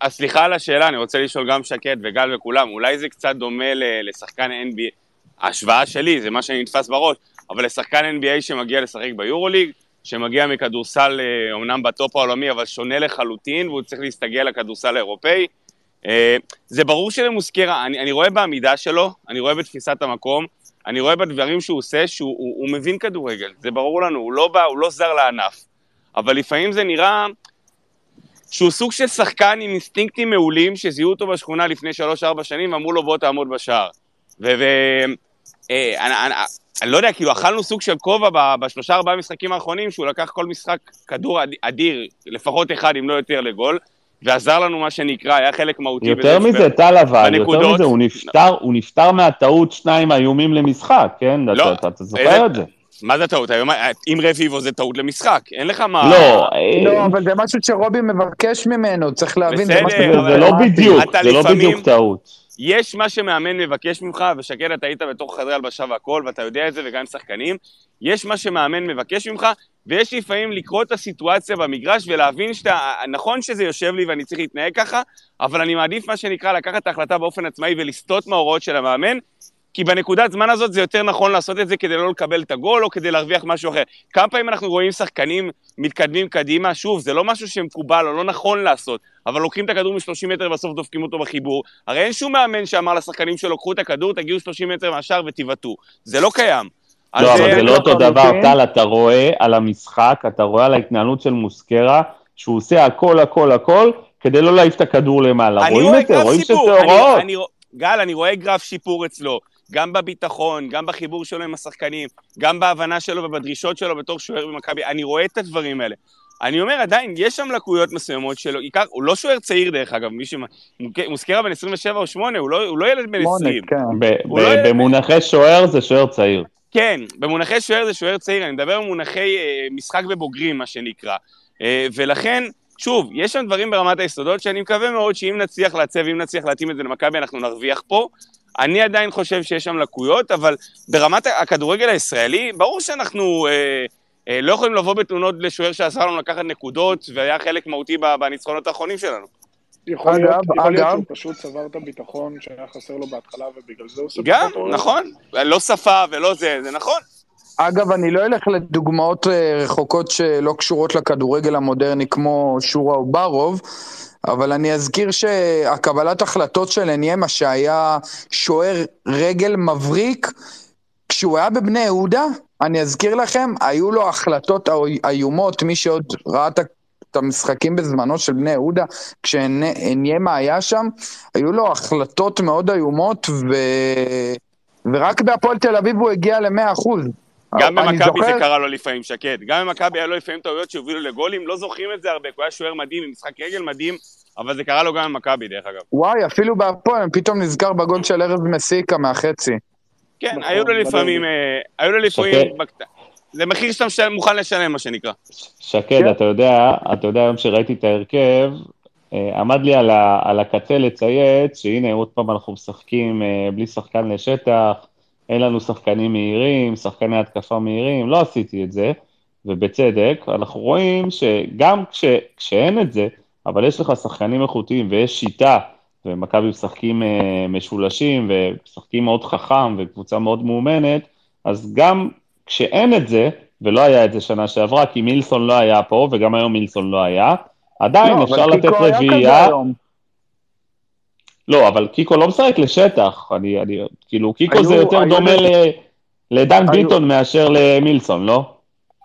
אז סליחה על השאלה, אני רוצה לשאול גם שקד וגל וכולם, אולי זה קצת דומה לשחקן NBA, ההשוואה שלי, זה מה שנתפס בראש, אבל לשחקן NBA שמגיע לשחק ביורוליג, שמגיע מכדורסל אה, אומנם בטופ העולמי, אבל שונה לחלוטין, והוא צריך להסתגל לכדורסל האירופאי. אה, זה ברור שלמוסקרה, אני, אני רואה בעמידה שלו, אני רואה בתפיסת המקום, אני רואה בדברים שהוא עושה שהוא הוא, הוא מבין כדורגל, זה ברור לנו, הוא לא, בא, הוא לא זר לענף. אבל לפעמים זה נראה שהוא סוג של שחקן עם אינסטינקטים מעולים, שזיהו אותו בשכונה לפני 3-4 שנים, ואמרו לו בוא תעמוד בשער. ו... ו אה, אני, אני, אני לא יודע, כאילו אכלנו סוג של כובע בשלושה ארבעה משחקים האחרונים, שהוא לקח כל משחק כדור אד- אדיר, לפחות אחד אם לא יותר לגול, ועזר לנו מה שנקרא, היה חלק מהותי. יותר מזה, טל אבל, יותר מזה, הוא נפטר, הוא נפטר מהטעות שניים האיומים למשחק, כן? לא, אתה- אתה- זוכר את זה? מה זה טעות? היום, אם רביבו זה טעות למשחק, אין לך מה... לא, אה, לא, אבל זה משהו שרובי מבקש ממנו, צריך להבין, זה בסדר. זה- לא. בדיוק, אתה זה לא בדיוק טעות. יש מה שמאמן מבקש ממך, ושקד, אתה היית בתוך חדרי הלבשה והכל, ואתה יודע את זה, וגם עם שחקנים, יש מה שמאמן מבקש ממך, ויש לפעמים לקרוא את הסיטואציה במגרש ולהבין שאתה, נכון שזה יושב לי ואני צריך להתנהג ככה, אבל אני מעדיף מה שנקרא לקחת את ההחלטה באופן עצמאי ולסטות מההוראות של המאמן, כי בנקודת זמן הזאת זה יותר נכון לעשות את זה כדי לא לקבל את הגול או כדי להרוויח משהו אחר. כמה פעמים אנחנו רואים שחקנים מתקדמים קדימה, שוב, זה לא משהו שמקובל או לא נכון לעשות, אבל לוקחים את הכדור מ-30 מטר ובסוף דופקים אותו בחיבור. הרי אין שום מאמן שאמר לשחקנים שלו, קחו את הכדור, תגיעו 30 מטר מהשאר ותבעטו. זה לא קיים. לא, אבל אה, זה לא אותו לחלוטין. דבר, טל, אתה רואה על המשחק, אתה רואה על ההתנהלות של מוסקרה, שהוא עושה הכל, הכל, הכל, כדי לא להעיף את הכדור למעלה. אני רואים רואה את זה, גרף רואים שזה הוראות. אני- גל, אני רואה גרף שיפור אצלו, גם בביטחון, גם בחיבור שלו עם השחקנים, גם בהבנה שלו ובדרישות שלו בתור שוער במכבי, אני רואה את הדברים האלה. אני אומר, עדיין, יש שם לקויות מסוימות שלו, עיקר, הוא לא שוער צעיר דרך אגב, מי שמוזכרה בן 27 או 8, הוא לא, הוא לא ילד בן שמונה, 20. כן. ב- הוא ב- לא- במונחי שוער זה שוער צעיר. כן, במונחי שוער זה שוער צעיר, אני מדבר במונחי אה, משחק בבוגרים, מה שנקרא. אה, ולכן, שוב, יש שם דברים ברמת היסודות שאני מקווה מאוד שאם נצליח לעצב, אם נצליח להתאים את זה למכבי, אנחנו נרוויח פה. אני עדיין חושב שיש שם לקויות, אבל ברמת הכדורגל הישראלי, ברור שאנחנו אה, אה, לא יכולים לבוא בתלונות לשוער שעזר לנו לקחת נקודות, והיה חלק מהותי ב- בניצחונות האחרונים שלנו. יכול אגב, להיות, יכול להיות אגב- שהוא פשוט צבר את הביטחון שהיה חסר לו בהתחלה, ובגלל זה הוא עושה גם. נכון, לא שפה ולא זה, זה נכון. אגב, אני לא אלך לדוגמאות אה, רחוקות שלא קשורות לכדורגל המודרני כמו שורה אוברוב, אבל אני אזכיר שהקבלת החלטות של אניימה, שהיה שוער רגל מבריק, כשהוא היה בבני יהודה, אני אזכיר לכם, היו לו החלטות איומות, מי שעוד ראה את את המשחקים בזמנו של בני יהודה, כשאניימה היה שם, היו לו החלטות מאוד איומות, ו... ורק בהפועל תל אביב הוא הגיע ל-100 אחוז. גם במכבי זה קרה לו לפעמים, שקד. גם במכבי היה לו לפעמים טעויות שהובילו לגולים, לא זוכרים את זה הרבה, כי הוא היה שוער מדהים, עם משחק רגל מדהים, אבל זה קרה לו גם במכבי, דרך אגב. וואי, אפילו בהפועל, פתאום נזכר בגול של ארז מסיקה מהחצי. כן, נכון, היו לו לפעמים. אה, היו לו לפעמים... זה מחיר שאתה מוכן לשלם, מה שנקרא. שקד, כן. אתה יודע, אתה יודע, היום שראיתי את ההרכב, אה, עמד לי על הקצה לצייץ, שהנה, עוד פעם אנחנו משחקים אה, בלי שחקן לשטח, אין לנו שחקנים מהירים, שחקני התקפה מהירים, לא עשיתי את זה, ובצדק, אנחנו רואים שגם כש, כשאין את זה, אבל יש לך שחקנים איכותיים ויש שיטה, ומכבי משחקים אה, משולשים, ומשחקים מאוד חכם, וקבוצה מאוד מאומנת, אז גם כשאין את זה, ולא היה את זה שנה שעברה, כי מילסון לא היה פה, וגם היום מילסון לא היה, עדיין לא, אפשר לתת רביעייה. לא, אבל קיקו לא משחק לשטח, אני, אני, כאילו, קיקו היו- זה יותר היו דומה ל, לדן היו- ביטון מאשר למילסון, לא?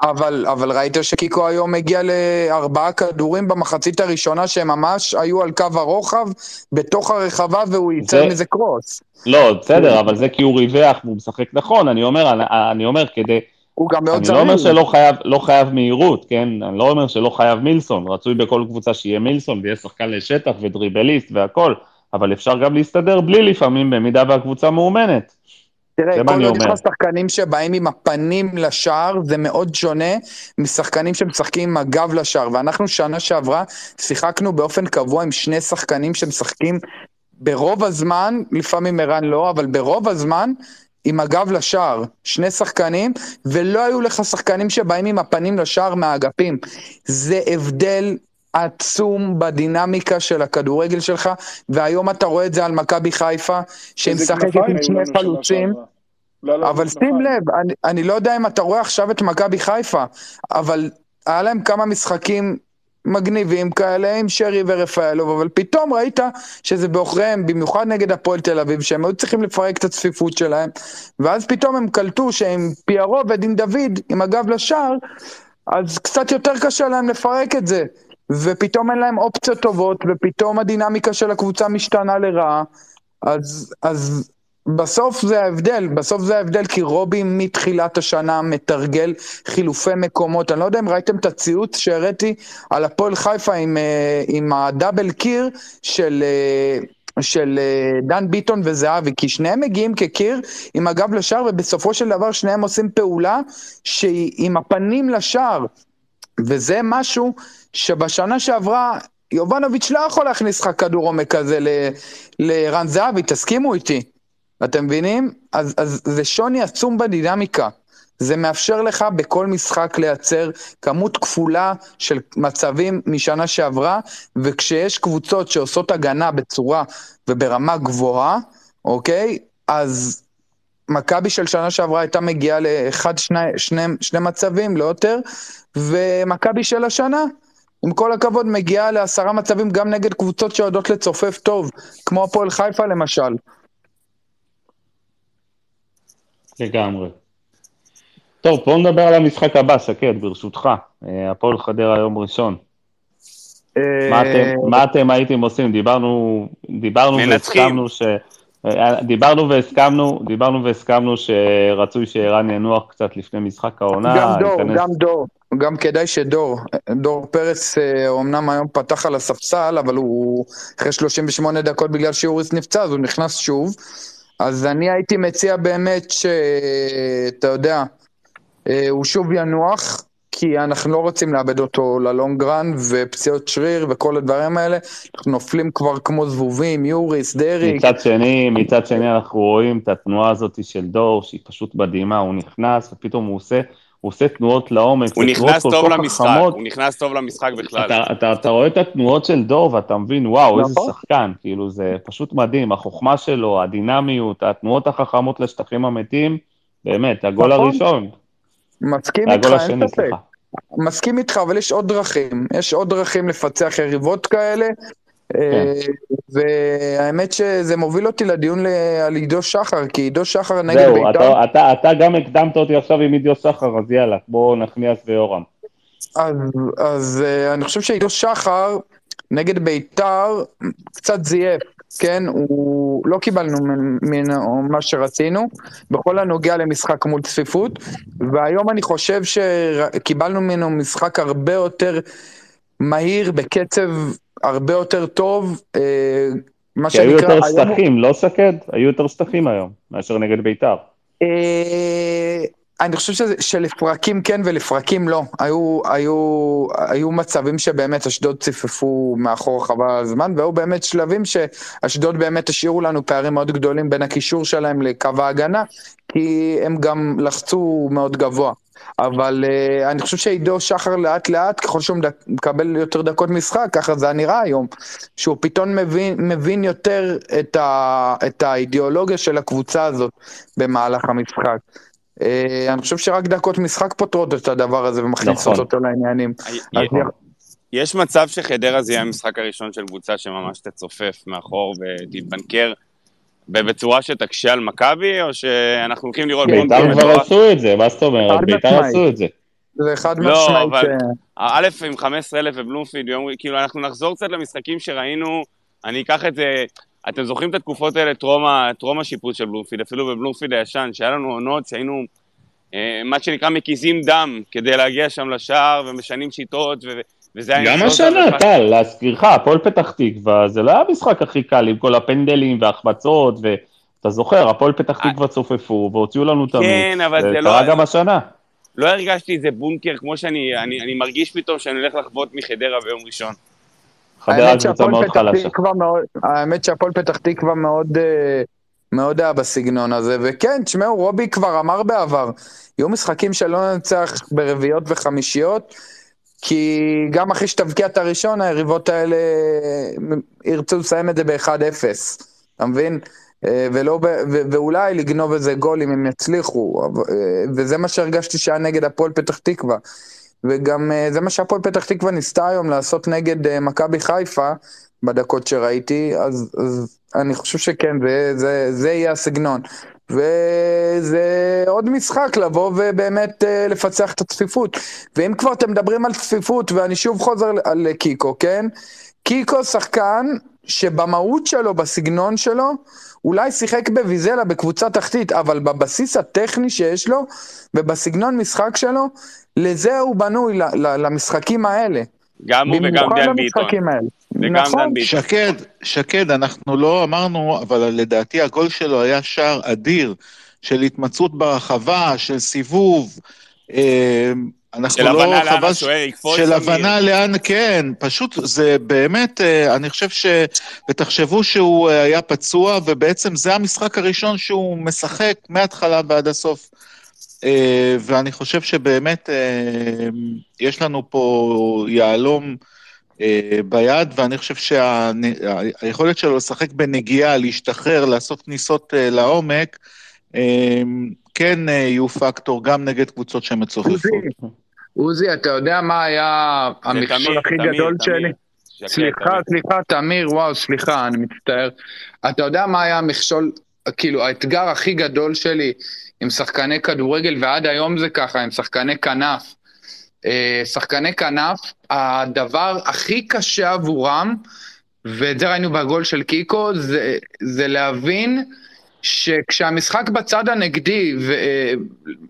אבל, אבל ראית שקיקו היום הגיע לארבעה כדורים במחצית הראשונה שהם ממש היו על קו הרוחב בתוך הרחבה והוא ייצר זה- מזה קרוס. לא, בסדר, אבל זה כי הוא ריווח והוא משחק נכון, אני אומר, אני, אני אומר כדי... הוא גם מאוד אני לא אומר. שלא חייב, לא חייב מהירות, כן? אני לא אומר שלא חייב מילסון, רצוי בכל קבוצה שיהיה מילסון ויהיה שחקן לשטח ודריבליסט והכל, אבל אפשר גם להסתדר בלי לפעמים, במידה והקבוצה מאומנת. תראה, כל עוד יש. לך שחקנים שבאים עם הפנים לשער, זה מאוד שונה משחקנים שמשחקים עם הגב לשער. ואנחנו שנה שעברה שיחקנו באופן קבוע עם שני שחקנים שמשחקים ברוב הזמן, לפעמים ערן לא, אבל ברוב הזמן, עם הגב לשער. שני שחקנים, ולא היו לך שחקנים שבאים עם הפנים לשער מהאגפים. זה הבדל עצום בדינמיקה של הכדורגל שלך, והיום אתה רואה את זה על מכבי חיפה, שהיא איזה משחקת כנפיים עם שני חלוצים. לא, לא, אבל כנפיים. שים לב, אני, אני לא יודע אם אתה רואה עכשיו את מכבי חיפה, אבל היה להם כמה משחקים מגניבים כאלה עם שרי ורפאלוב, אבל פתאום ראית שזה בעוכריהם, במיוחד נגד הפועל תל אביב, שהם היו צריכים לפרק את הצפיפות שלהם, ואז פתאום הם קלטו שעם פיירו ודין דוד, עם הגב לשער, אז קצת יותר קשה להם לפרק את זה. ופתאום אין להם אופציות טובות, ופתאום הדינמיקה של הקבוצה משתנה לרעה. אז, אז בסוף זה ההבדל, בסוף זה ההבדל, כי רובי מתחילת השנה מתרגל חילופי מקומות. אני לא יודע אם ראיתם את הציוץ שהראיתי על הפועל חיפה עם, אה, עם הדאבל קיר של... אה, של אה, דן ביטון וזהבי, כי שניהם מגיעים כקיר עם הגב לשער, ובסופו של דבר שניהם עושים פעולה שהיא עם הפנים לשער. וזה משהו שבשנה שעברה יובנוביץ' לא יכול להכניס לך כדור עומק כזה ל- לערן זהבי, תסכימו איתי. אתם מבינים? אז, אז זה שוני עצום בדינמיקה. זה מאפשר לך בכל משחק לייצר כמות כפולה של מצבים משנה שעברה, וכשיש קבוצות שעושות הגנה בצורה וברמה גבוהה, אוקיי? אז מכבי של שנה שעברה הייתה מגיעה לאחד, שני, שני, שני מצבים, לא יותר, ומכבי של השנה, עם כל הכבוד, מגיעה לעשרה מצבים גם נגד קבוצות שיודעות לצופף טוב, כמו הפועל חיפה למשל. לגמרי. טוב, בואו נדבר על המשחק הבא, שקד, ברשותך. אה, הפועל חדרה יום ראשון. מה אתם, מה אתם הייתם עושים? דיברנו, דיברנו מנצחים. והסכמנו ש... אה, דיברנו והסכמנו, דיברנו והסכמנו שרצוי שערן ינוח קצת לפני משחק העונה. גם דור, ייכנס- גם דור, גם כדאי שדור, דור פרץ אה, אומנם היום פתח על הספסל, אבל הוא אחרי 38 דקות בגלל שאוריס נפצע, אז הוא נכנס שוב. אז אני הייתי מציע באמת שאתה יודע, אה, הוא שוב ינוח, כי אנחנו לא רוצים לאבד אותו ללונגרן, ופציעות שריר וכל הדברים האלה, אנחנו נופלים כבר כמו זבובים, יוריס, דרעי, מצד שני, מצד שני אנחנו רואים את התנועה הזאת של דור, שהיא פשוט מדהימה, הוא נכנס ופתאום הוא עושה, הוא עושה תנועות לעומק, הוא נכנס כל טוב למשחק, חכמות. הוא נכנס טוב למשחק בכלל. אתה, אתה, אתה רואה את התנועות של דור ואתה מבין, וואו, איזה נכון. שחקן, כאילו זה פשוט מדהים, החוכמה שלו, הדינמיות, התנועות החכמות לשטחים המתים, באמת, הגול נכון. הראשון, מסכים איתך, אין ספק. מסכים איתך, אבל יש עוד דרכים. יש עוד דרכים לפצח יריבות כאלה. אה, והאמת שזה מוביל אותי לדיון על עידו שחר, כי עידו שחר נגד זהו, בית"ר, אתה, אתה, אתה גם הקדמת אותי עכשיו עם עידו שחר, אז יאללה, בואו נחמיאס ויורם. אז, אז אה, אני חושב שעידו שחר נגד בית"ר קצת זייף, כן? הוא... לא קיבלנו ממנו מה שרצינו, בכל הנוגע למשחק מול צפיפות, והיום אני חושב שקיבלנו ממנו משחק הרבה יותר מהיר, בקצב הרבה יותר טוב. אה, מה כי היו שנקרא, יותר היום הוא- שטחים, לא שקד? היו יותר שטחים היום, מאשר נגד בית"ר. אני חושב שזה, שלפרקים כן ולפרקים לא. היו, היו, היו מצבים שבאמת אשדוד ציפפו מאחור חבל הזמן, והיו באמת שלבים שאשדוד באמת השאירו לנו פערים מאוד גדולים בין הקישור שלהם לקו ההגנה, כי הם גם לחצו מאוד גבוה. אבל uh, אני חושב שעידו שחר לאט לאט, ככל שהוא מד- מקבל יותר דקות משחק, ככה זה נראה היום, שהוא פתאום מבין, מבין יותר את, ה, את האידיאולוגיה של הקבוצה הזאת במהלך המשחק. Uh, אני חושב שרק דקות משחק פותרות את הדבר הזה ומכניסות נכון. אותו לעניינים. אז י- יש מצב שחדרה זה יהיה המשחק הראשון של קבוצה שממש תצופף מאחור ותתבנקר בצורה שתקשה על מכבי, או שאנחנו הולכים לראות בית"ר כבר? עשו את זה, מה זאת אומרת? בית"ר. עשו את זה. זה חד לא, משמעית. אבל- ש- א', עם 15,000 בבלומפילד, יום, כאילו, אנחנו נחזור קצת למשחקים שראינו, אני אקח את זה, אתם זוכרים את התקופות האלה, טרום, השיפוט של בלומפילד, אפילו בבלומפילד הישן, שהיה לנו עונות שהיינו, אה, מה שנקרא, מקיזים דם כדי להגיע שם לשער, ומשנים שיטות, ו- וזה היה... גם השנה, טל, להזכירך, הפועל פתח תקווה, זה לא היה המשחק הכי קל עם כל הפנדלים וההחמצות, ואתה זוכר, הפועל פתח תקווה צופפו והוציאו לנו את המיץ. כן, אבל זה זה לא- קרה גם השנה. לא הרגשתי איזה בונקר, כמו שאני אני, אני מרגיש פתאום שאני הולך לחוות מחדרה ביום ראשון. חדרה קבוצה מאוד פתח חלשה. מאוד, האמת שהפועל פתח תקווה מאוד, אה, מאוד היה בסגנון הזה, וכן, תשמעו, רובי כבר אמר בעבר, יהיו משחקים שלא ננצח ברביעיות וחמישיות, כי גם אחרי שתבקיע את הראשון, היריבות האלה ירצו לסיים את זה ב-1-0, אתה מבין? אה, ולא, ו- ואולי לגנוב איזה גול אם הם יצליחו, אה, וזה מה שהרגשתי שהיה נגד הפועל פתח תקווה. וגם אה, זה מה שהפועל פתח תקווה ניסתה היום לעשות נגד אה, מכבי חיפה בדקות שראיתי, אז, אז אני חושב שכן, זה, זה, זה יהיה הסגנון. וזה עוד משחק לבוא ובאמת אה, לפצח את הצפיפות. ואם כבר אתם מדברים על צפיפות, ואני שוב חוזר על- על קיקו, כן? קיקו שחקן שבמהות שלו, בסגנון שלו, אולי שיחק בוויזלה בקבוצה תחתית, אבל בבסיס הטכני שיש לו, ובסגנון משחק שלו, לזה הוא בנוי, ל- ל- למשחקים האלה. גם הוא וגם דן ביטון. האלה. וגם נכון. דן ביטון. שקד, שקד, אנחנו לא אמרנו, אבל לדעתי הגול שלו היה שער אדיר של התמצאות ברחבה, של סיבוב. אנחנו של לא... הבנה לאן השוער יקפוץ. של. הבנה לאן, כן, פשוט זה באמת, אה, אני חושב ש... ותחשבו שהוא אה, היה פצוע, ובעצם זה המשחק הראשון שהוא משחק מההתחלה ועד הסוף. אה, ואני חושב שבאמת יש לנו פה יהלום ביד, ואני חושב שהיכולת שלו לשחק בנגיעה, להשתחרר, לעשות כניסות לעומק, כן יהיו פקטור גם נגד קבוצות שמצופפות. עוזי, אתה יודע מה היה המכשול הכי תמיר, גדול תמיר. שלי? שקד, סליחה, תמיר. סליחה, תמיר, וואו, סליחה, אני מצטער. אתה יודע מה היה המכשול, כאילו, האתגר הכי גדול שלי עם שחקני כדורגל, ועד היום זה ככה, עם שחקני כנף. אה, שחקני כנף, הדבר הכי קשה עבורם, ואת זה ראינו בגול של קיקו, זה, זה להבין שכשהמשחק בצד הנגדי, ו- אה,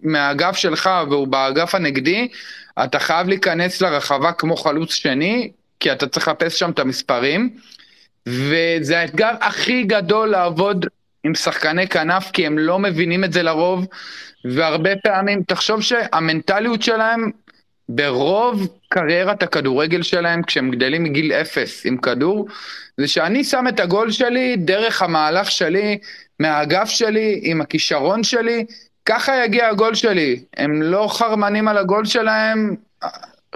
מהאגף שלך והוא באגף הנגדי, אתה חייב להיכנס לרחבה כמו חלוץ שני, כי אתה צריך לחפש שם את המספרים, וזה האתגר הכי גדול לעבוד עם שחקני כנף, כי הם לא מבינים את זה לרוב, והרבה פעמים, תחשוב שהמנטליות שלהם, ברוב קריירת הכדורגל שלהם, כשהם גדלים מגיל אפס עם כדור, זה שאני שם את הגול שלי דרך המהלך שלי, מהאגף שלי, עם הכישרון שלי, ככה יגיע הגול שלי. הם לא חרמנים על הגול שלהם,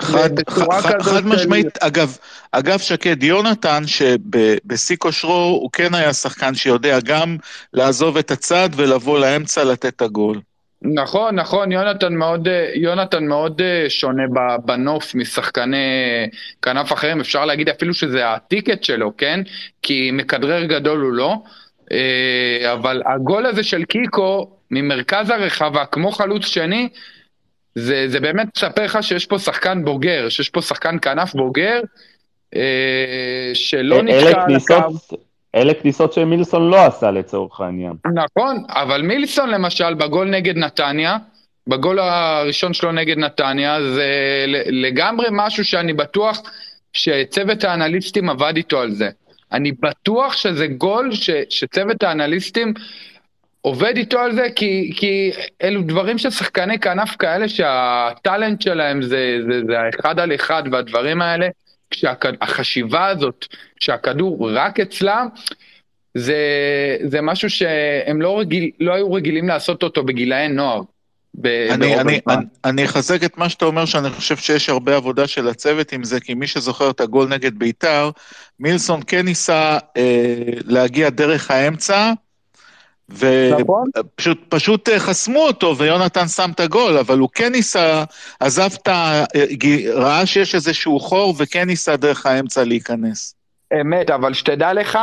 חד, חד, כזאת חד של- משמעית, אגב, אגב שקד, יונתן, שבשיא כושרו הוא כן היה שחקן שיודע גם לעזוב את הצד ולבוא לאמצע לתת את הגול. נכון, נכון, יונתן מאוד, אה, יונתן מאוד אה, שונה בנוף משחקני כנף אחרים, אפשר להגיד אפילו שזה הטיקט שלו, כן? כי מכדרר גדול הוא לא, אה, אבל הגול הזה של קיקו ממרכז הרחבה, כמו חלוץ שני, זה, זה באמת מספר לך שיש פה שחקן בוגר, שיש פה שחקן כנף בוגר, אה, שלא נתקע על הקו. אלה כניסות שמילסון לא עשה לצורך העניין. נכון, אבל מילסון למשל בגול נגד נתניה, בגול הראשון שלו נגד נתניה, זה לגמרי משהו שאני בטוח שצוות האנליסטים עבד איתו על זה. אני בטוח שזה גול ש, שצוות האנליסטים עובד איתו על זה, כי, כי אלו דברים של שחקני כנף כאלה שהטאלנט שלהם זה, זה, זה האחד על אחד והדברים האלה, כשהחשיבה הזאת שהכדור רק אצלם, זה, זה משהו שהם לא, רגיל, לא היו רגילים לעשות אותו בגילאי נוער. ב- אני, אני. אני, אני אחזק את מה שאתה אומר, שאני חושב שיש הרבה עבודה של הצוות עם זה, כי מי שזוכר את הגול נגד ביתר, מילסון כן ניסה אה, להגיע דרך האמצע, נכון. ופשוט פשוט אה, חסמו אותו, ויונתן שם את הגול, אבל הוא כן ניסה, עזב את ה... אה, ראה שיש איזשהו חור, וכן ניסה דרך האמצע להיכנס. אמת, אבל שתדע לך,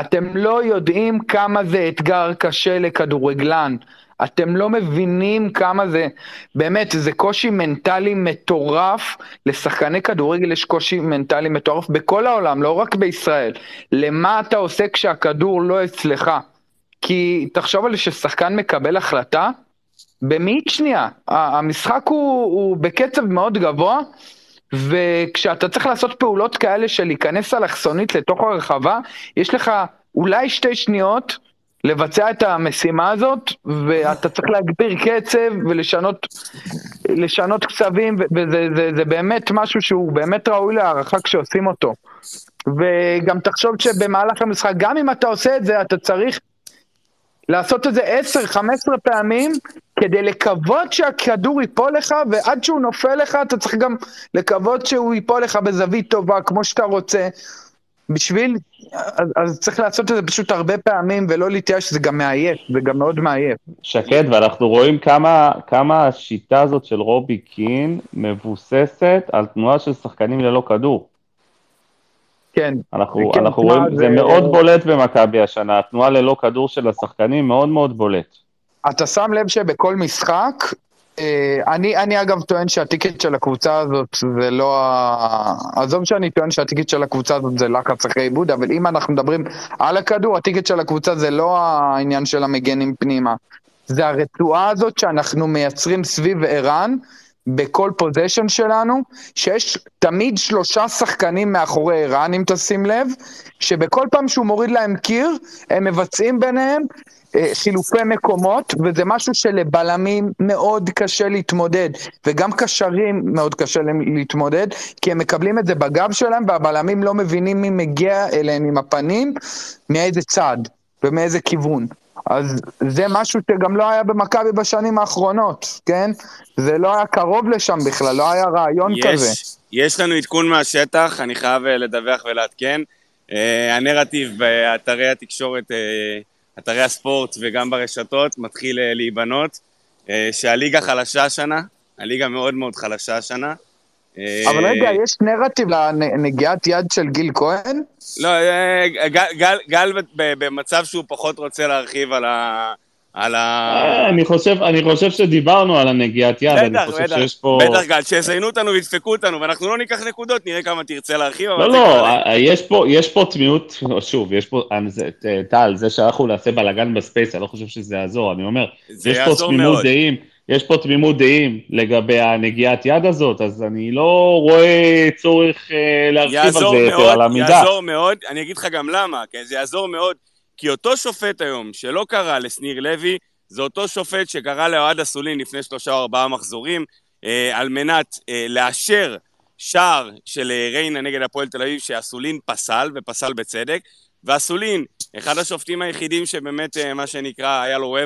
אתם לא יודעים כמה זה אתגר קשה לכדורגלן. אתם לא מבינים כמה זה, באמת, זה קושי מנטלי מטורף. לשחקני כדורגל יש קושי מנטלי מטורף בכל העולם, לא רק בישראל. למה אתה עושה כשהכדור לא אצלך? כי תחשוב על זה ששחקן מקבל החלטה, במאית שנייה, המשחק הוא, הוא בקצב מאוד גבוה, וכשאתה צריך לעשות פעולות כאלה של להיכנס אלכסונית לתוך הרחבה, יש לך אולי שתי שניות לבצע את המשימה הזאת, ואתה צריך להגביר קצב ולשנות לשנות קצבים, וזה זה, זה באמת משהו שהוא באמת ראוי להערכה כשעושים אותו. וגם תחשוב שבמהלך המשחק, גם אם אתה עושה את זה, אתה צריך לעשות את זה 10-15 פעמים כדי לקוות שהכדור ייפול לך, ועד שהוא נופל לך אתה צריך גם לקוות שהוא ייפול לך בזווית טובה, כמו שאתה רוצה. בשביל, אז, אז צריך לעשות את זה פשוט הרבה פעמים ולא להתייאש, זה גם מעייף, זה גם מאוד מעייף. שקט, ואנחנו רואים כמה, כמה השיטה הזאת של רובי קין מבוססת על תנועה של שחקנים ללא כדור. כן. אנחנו, כן, אנחנו רואים, זה- זה מאוד בולט במכבי השנה, התנועה ללא כדור של השחקנים מאוד מאוד בולט. אתה שם לב שבכל משחק, אני, אני אגב טוען שהטיקט של הקבוצה הזאת זה לא ה... עזוב שאני טוען שהטיקט של הקבוצה הזאת זה לחץ אחרי עיבוד, אבל אם אנחנו מדברים על הכדור, הטיקט של הקבוצה זה לא העניין של המגנים פנימה. זה הרצועה הזאת שאנחנו מייצרים סביב ערן, בכל פוזיישן שלנו, שיש תמיד שלושה שחקנים מאחורי ערן, אם תשים לב, שבכל פעם שהוא מוריד להם קיר, הם מבצעים ביניהם אה, חילופי מקומות, וזה משהו שלבלמים מאוד קשה להתמודד, וגם קשרים מאוד קשה להם להתמודד, כי הם מקבלים את זה בגב שלהם, והבלמים לא מבינים מי מגיע אליהם עם הפנים, מאיזה צד ומאיזה כיוון. אז זה משהו שגם לא היה במכבי בשנים האחרונות, כן? זה לא היה קרוב לשם בכלל, לא היה רעיון כזה. יש, יש לנו עדכון מהשטח, אני חייב אה, לדווח ולעדכן. אה, הנרטיב באתרי התקשורת, אה, אתרי הספורט וגם ברשתות מתחיל אה, להיבנות, אה, שהליגה חלשה השנה, הליגה מאוד מאוד חלשה השנה. אה, אבל רגע, יש נרטיב לנגיעת יד של גיל כהן? לא, אה, גל, גל, גל ב- במצב שהוא פחות רוצה להרחיב על ה... על ה... אה, אני חושב, אני חושב שדיברנו על הנגיעת יד, אני חושב בטח, שיש פה... בטח גל, שיזיינו אותנו וידפקו אותנו, ואנחנו לא ניקח נקודות, נראה כמה תרצה להרחיב, אבל לא, לא, יש פה, יש פה תמימות, שוב, יש פה, אני- זה- טל, זה שאנחנו נעשה בלאגן ב Space, אני לא חושב שזה יעזור, אני אומר, יש פה יעזור תמימות מאוד. דעים, יש פה תמימות דעים לגבי הנגיעת יד הזאת, אז אני לא רואה צורך אה, להרחיב על זה יותר, מאוד, על המידה. יעזור מאוד, אני אגיד לך גם למה, כן, זה יעזור מאוד, כי אותו שופט היום שלא קרא לשניר לוי, זה אותו שופט שקרא לאוהד אסולין לפני שלושה או ארבעה מחזורים, אה, על מנת אה, לאשר שער של אה, ריינה נגד הפועל תל אביב, שאסולין פסל, ופסל בצדק, ואסולין, אחד השופטים היחידים שבאמת, אה, מה שנקרא, היה לו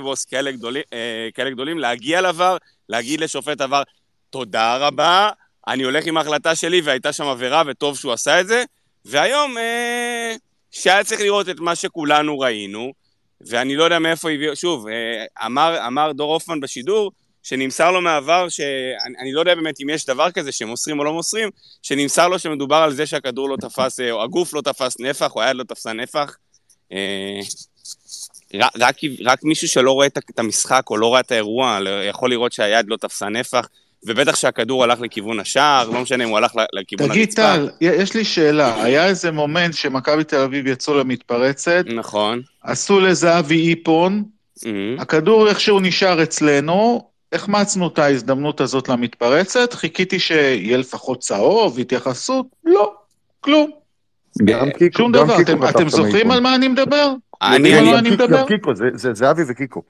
גדולים, אה, כאלה גדולים להגיע לעבר, להגיד לשופט עבר, תודה רבה, אני הולך עם ההחלטה שלי, והייתה שם עבירה, וטוב שהוא עשה את זה. והיום, אה, שהיה צריך לראות את מה שכולנו ראינו, ואני לא יודע מאיפה הביאו, שוב, אה, אמר, אמר דור הופמן בשידור, שנמסר לו מהעבר, שאני אני לא יודע באמת אם יש דבר כזה שמוסרים או לא מוסרים, שנמסר לו שמדובר על זה שהכדור לא תפס, אה, או הגוף לא תפס נפח, או היד לא תפסה נפח. אה, רק, רק, מישהו שלא רואה את המשחק או לא רואה את האירוע, לא- יכול לראות שהיד לא תפסה נפח, ובטח שהכדור הלך לכיוון השער, לא משנה אם הוא הלך לכיוון תגיד, הרצפה. טל, יש לי שאלה. היה איזה מומנט שמכבי תל אביב יצאו למתפרצת, נכון. עשו לזהבי איפון, Mhm. הכדור איכשהו נשאר אצלנו, החמצנו את ההזדמנות הזאת למתפרצת, חיכיתי שיהיה לפחות צהוב, התייחסות, לא, כלום. גם קיקו, שום גם דבר. קיקו אתם, אתם את זוכרים. על מה אני מדבר? אני, אני, מדבר? קיקו, זה- זה זהבי וקיקו.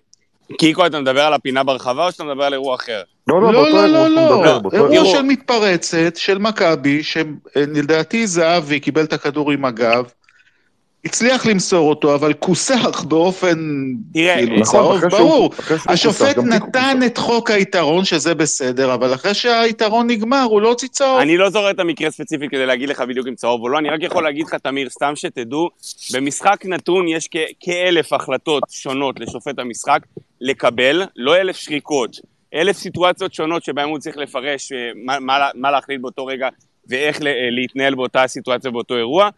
קיקו, אתה מדבר על הפינה ברחבה או שאתה מדבר על אירוע אחר? לא, לא, לא, לא, לא, לא. אירוע. של מתפרצת של מכבי, שלדעתי זהבי קיבל את הכדור עם הגב, הצליח למסור אותו, אבל כוסח באופן, תראה, כאילו, נכון, צהוב אחרי שהוא- ברור. אחרי שהוא השופט כוסח, נתן. את חוק היתרון, שזה בסדר, אבל אחרי שהיתרון נגמר, הוא לא הוציא צהוב. אני לא זוכר את המקרה הספציפי כדי להגיד לך בדיוק אם צהוב או לא, אני רק יכול להגיד לך, תמיר, סתם שתדעו, במשחק נתון יש כ- כאלף החלטות שונות לשופט המשחק לקבל, לא אלף שריקות, אלף סיטואציות שונות שבהן הוא צריך לפרש אה, מה, מה, מה להחליט באותו רגע ואיך אה, להתנהל באותה סיטואציה באותו אירוע.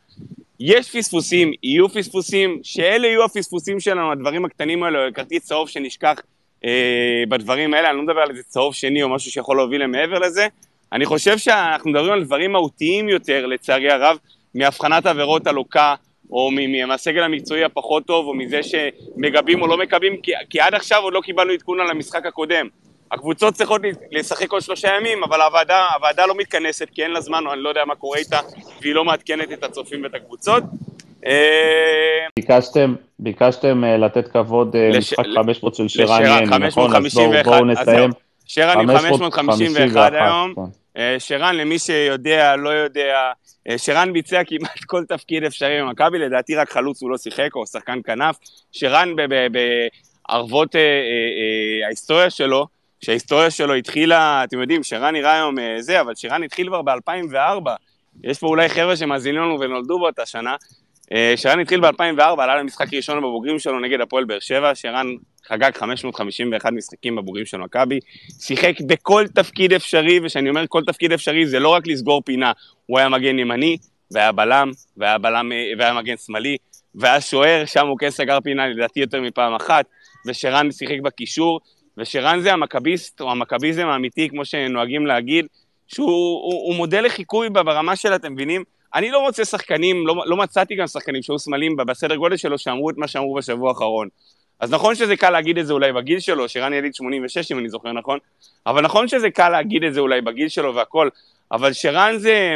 יש פספוסים, יהיו פספוסים, שאלה יהיו הפספוסים שלנו, הדברים הקטנים האלו, כרטיס צהוב שנשכח אה, בדברים האלה, אני לא מדבר על איזה צהוב שני או משהו שיכול להוביל למעבר לזה. אני חושב שאנחנו מדברים על דברים מהותיים יותר, לצערי הרב, מהבחנת עבירות הלוקה, או מהסגל המקצועי הפחות טוב, או מזה שמגבים או לא מקבים, כי, כי עד עכשיו עוד לא קיבלנו עדכון על המשחק הקודם. הקבוצות צריכות לשחק כל שלושה ימים, אבל הוועדה, הוועדה לא מתכנסת כי אין לה זמן, או אני לא יודע מה קורה איתה, והיא לא מעדכנת את הצופים ואת הקבוצות. אה, ביקשתם, ביקשתם אה, לתת כבוד אה, למשחק 500 של שרן יני, נכון? אז בואו נסיים. שרן עם 551 היום. כן. שרן, למי שיודע, לא יודע, שרן ביצע כמעט כל תפקיד אפשרי במכבי, לדעתי רק חלוץ הוא לא שיחק, או שחקן כנף. שרן בערבות ההיסטוריה שלו, שההיסטוריה שלו התחילה, אתם יודעים, שרן נראה היום זה, אבל שרן התחיל כבר ב-2004. יש פה אולי חבר'ה שמאזינים לנו ונולדו באותה שנה. אה, שרן התחיל ב-2004, עלה למשחק ראשון בבוגרים שלו נגד הפועל באר שבע, שרן חגג 551 משחקים בבוגרים של מכבי, שיחק בכל תפקיד אפשרי, וכשאני אומר כל תפקיד אפשרי זה לא רק לסגור פינה, הוא היה מגן ימני, והיה בלם, והיה, בלם, אה, והיה מגן שמאלי, והיה שוער, שם הוא כן סגר פינה לדעתי יותר מפעם אחת, ושרן שיחק בקישור, ושרן זה המכביסט, או המכביזם האמיתי, כמו שנוהגים להגיד, שהוא הוא, הוא מודל לחיקוי ברמה של, אתם מבינים? אני לא רוצה שחקנים, לא, לא מצאתי גם שחקנים שהיו סמלים בסדר גודל שלו שאמרו את מה שאמרו בשבוע האחרון. אז נכון שזה קל להגיד את זה אולי בגיל שלו, שרן יליד 86 אם אני זוכר נכון, אבל נכון שזה קל להגיד את זה אולי בגיל שלו והכל, אבל שרן זה,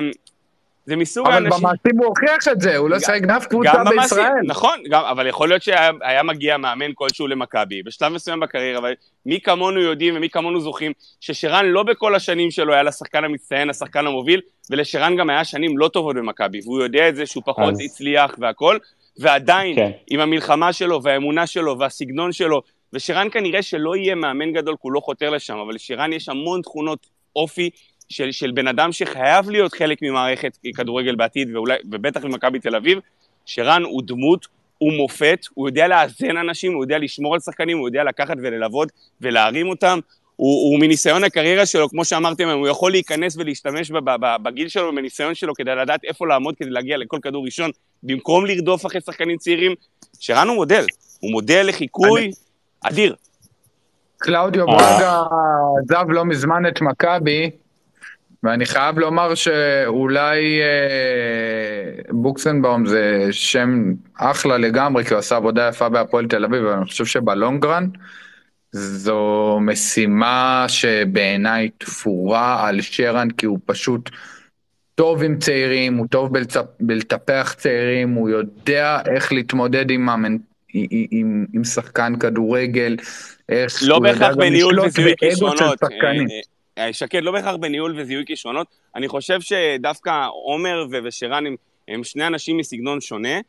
זה מסוג אבל האנשים... אבל במעשים הוא הוכיח את זה, הוא לא שיחק באף קבוצה בישראל. במעשים, נכון, גם, אבל יכול להיות שהיה מגיע מאמן כלשהו למכבי, בשלב מסוים בקריירה, אבל מי כמונו יודעים ומי כמונו זוכרים, ששרן לא בכל השנים שלו היה לשחקן המצטיין, השחקן המוביל, ולשרן גם היה שנים לא טובות במכבי, והוא יודע את זה שהוא פחות אז... הצליח והכל, ועדיין, כן. עם המלחמה שלו והאמונה שלו והסגנון שלו, ושרן כנראה שלא יהיה מאמן גדול, כי הוא לא חותר לשם, אבל לשרן יש המון תכונות אופי של, של בן אדם שחייב להיות חלק ממערכת כדורגל בעתיד, ואולי, ובטח במכבי תל אביב, שרן הוא דמות, הוא מופת, הוא יודע לאזן אנשים, הוא יודע לשמור על שחקנים, הוא יודע לקחת וללוות ולהרים אותם. הוא, הוא מניסיון הקריירה שלו, כמו שאמרתם, הוא יכול להיכנס ולהשתמש בגיל שלו ובניסיון שלו כדי לדעת איפה לעמוד כדי להגיע לכל כדור ראשון, במקום לרדוף אחרי שחקנים צעירים. שרן הוא מודל, הוא מודל לחיקוי אני... אדיר. קלאודיו ברגה עזב לא מזמן את מכבי, ואני חייב לומר שאולי אה, בוקסנבאום זה שם אחלה לגמרי, כי הוא עשה עבודה יפה בהפועל תל אביב, אבל אני חושב שבלונגרן זו משימה שבעיניי תפורה על שרן, כי הוא פשוט טוב עם צעירים, הוא טוב בלצפ, בלטפח צעירים, הוא יודע איך להתמודד עם, המנ... עם, עם, עם שחקן כדורגל, איך לא הוא יודע גם לשלוט באגו של שחקנים. שקד לא בהכרח בניהול וזיהוי כישרונות, אני חושב שדווקא עומר ושרן הם, הם שני אנשים מסגנון שונה.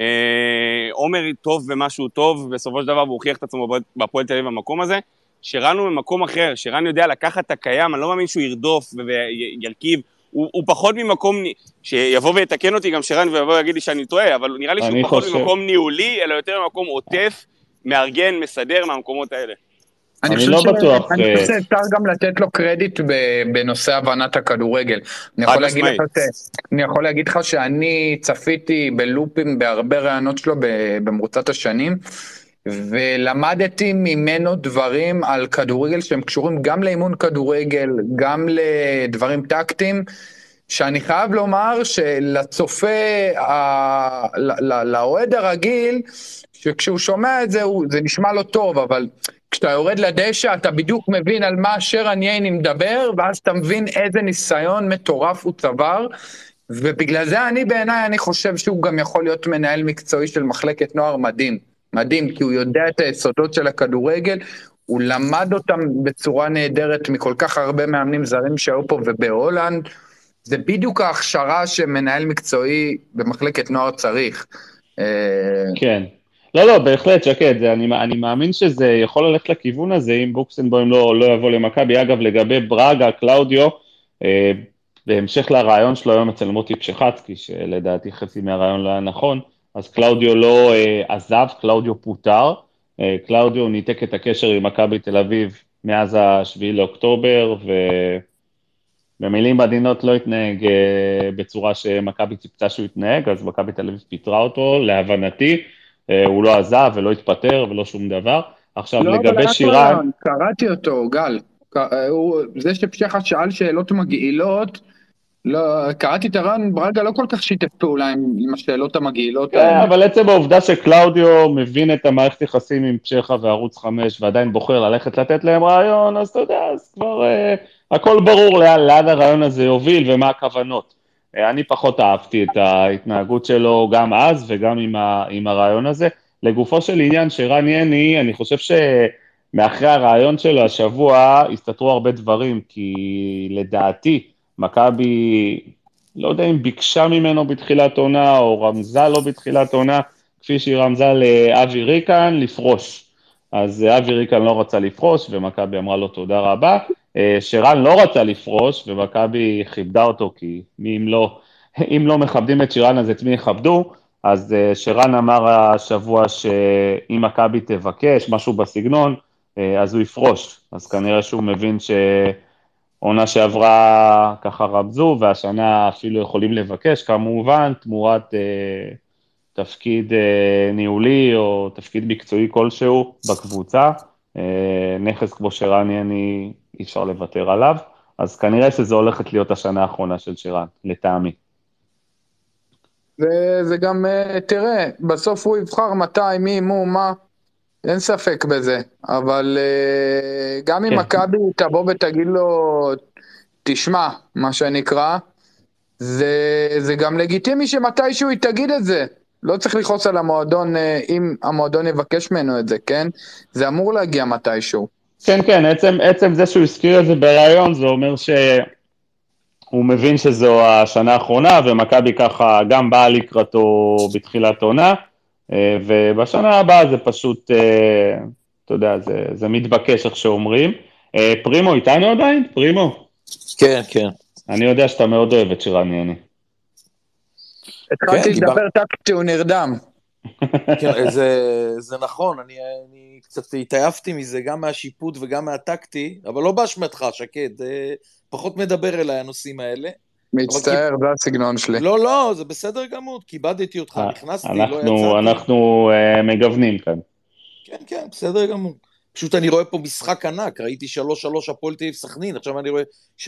אה, עומר טוב במה שהוא טוב, בסופו של דבר הוא הוכיח את עצמו בהפועל תל אביב במקום הזה. שרן הוא במקום אחר, שרן יודע לקחת את הקיים, אני לא מאמין שהוא ירדוף וילקיב, הוא, הוא פחות ממקום, שיבוא ויתקן אותי גם שרן ויבוא ויגיד לי שאני טועה, אבל נראה לי שהוא פחות חושב... ממקום ניהולי, אלא יותר ממקום עוטף, מארגן, מסדר מהמקומות האלה. אני, אני לא ש... בטוח. אני חושב שאפשר גם לתת לו קרדיט בנושא הבנת הכדורגל. אני יכול, להגיד לך ש... אני יכול להגיד לך שאני צפיתי בלופים בהרבה רעיונות שלו במרוצת השנים, ולמדתי ממנו דברים על כדורגל שהם קשורים גם לאימון כדורגל, גם לדברים טקטיים. שאני חייב לומר שלצופה, לאוהד הרגיל, שכשהוא שומע את זה, זה נשמע לו טוב, אבל כשאתה יורד לדשא, אתה בדיוק מבין על מה שרן ייני מדבר, ואז אתה מבין איזה ניסיון מטורף הוא צבר, ובגלל זה אני בעיניי, אני חושב שהוא גם יכול להיות מנהל מקצועי של מחלקת נוער מדהים. מדהים, כי הוא יודע את היסודות של הכדורגל, הוא למד אותם בצורה נהדרת מכל כך הרבה מאמנים זרים שהיו פה ובהולנד. זה בדיוק ההכשרה שמנהל מקצועי במחלקת נוער צריך. אה, כן. לא, לא, בהחלט, שקד, אני, אני מאמין שזה יכול ללכת לכיוון הזה אם בוקסנבוים לא, לא יבוא למכבי. אגב, לגבי ברגה, קלאודיו, אה, בהמשך לרעיון שלו היום אצל מוטי פשכצקי, שלדעתי חצי מהרעיון לא היה נכון, אז קלאודיו לא אה, עזב, קלאודיו פוטר. אה, קלאודיו ניתק את הקשר עם מכבי תל אביב מאז ה-7 לאוקטובר, ובמילים עדינות לא התנהג אה, בצורה שמכבי ציפתה שהוא יתנהג, אז מכבי תל אביב פיטרה אותו, להבנתי. אה, הוא לא עזב ולא התפטר ולא שום דבר, עכשיו, לא, לגבי שירן, רעיון, קראתי אותו, גל. אה, הוא- זה שפשחה שאל שאלות מגעילות, לא, קראתי את הרעיון, ברגע לא כל כך שיתף פעולה עם, עם השאלות המגעילות כן, האלה. אבל עצם העובדה שקלאודיו מבין את המערכת יחסים עם צ'כה וערוץ 5 ועדיין בוחר ללכת לתת להם רעיון, אז אתה יודע, אז כבר אה, הכל ברור לאן, לאן הרעיון הזה יוביל ומה הכוונות. אה, אני פחות אהבתי את ההתנהגות שלו גם אז וגם עם, ה, עם הרעיון הזה. לגופו של עניין, שרן יני, אני חושב שמאחרי הרעיון שלו השבוע הסתתרו הרבה דברים, כי לדעתי, מכבי, לא יודע אם ביקשה ממנו בתחילת עונה או רמזה לו בתחילת עונה, כפי שהיא רמזה לאבי ריקן, לפרוש. אז אבי ריקן לא רצה לפרוש, ומכבי אמרה לו תודה רבה. אה, שרן לא רצה לפרוש, ומכבי כיבדה אותו, כי מי אם לא, אם לא מכבדים את שירן, אז את מי יכבדו? אז אה, שרן אמר השבוע שאם מכבי תבקש, משהו בסגנון, אה, אז הוא יפרוש. אז כנראה שהוא מבין שעונה שעברה ככה רמזו, והשנה אפילו יכולים לבקש, כמובן, תמורת אה, תפקיד אה, ניהולי או תפקיד מקצועי כלשהו בקבוצה. אה, נכס כמו שרן יני, אי אפשר לוותר עליו. אז כנראה שזו הולכת להיות השנה האחרונה של שרן, לטעמי. וזה גם, אה, תראה, בסוף הוא יבחר מתי, מי, מו, מה, אין ספק בזה. אבל אה, גם אם כן. מכבי תבוא ותגיד לו, תשמע, מה שנקרא, זה, זה גם לגיטימי שמתישהו היא תגיד את זה. לא צריך לכעוס על המועדון אה, אם המועדון יבקש ממנו את זה, כן? זה אמור להגיע מתישהו. כן, כן, עצם, עצם זה שהוא הזכיר את זה בריאיון, זה אומר שהוא מבין שזו השנה האחרונה, ומכבי ככה גם באה לקראתו בתחילת עונה, אה, ובשנה הבאה זה פשוט, אה, אתה יודע, זה, זה מתבקש, איך שאומרים. אה, פרימו איתנו עדיין? פרימו? כן, כן. אני יודע שאתה מאוד אוהב את שירן יני. התחלתי דיבר- לדבר טקטי, הוא נרדם. כן, זה, זה נכון, אני, אני קצת התעייפתי מזה, גם מהשיפוט וגם מהטקטי, אבל לא באשמתך, שקד, פחות מדבר אליי הנושאים האלה. מצטער, זה הסגנון שלי. לא, לא, זה בסדר גמור, כיבדתי אותך, אה, נכנסתי, לא אנחנו, יצאתי. אנחנו אה, מגוונים כאן. כן, כן, בסדר גמור. פשוט אני רואה פה משחק ענק, ראיתי 3-3 הפועל תל אביב סכנין, עכשיו אני רואה 3-3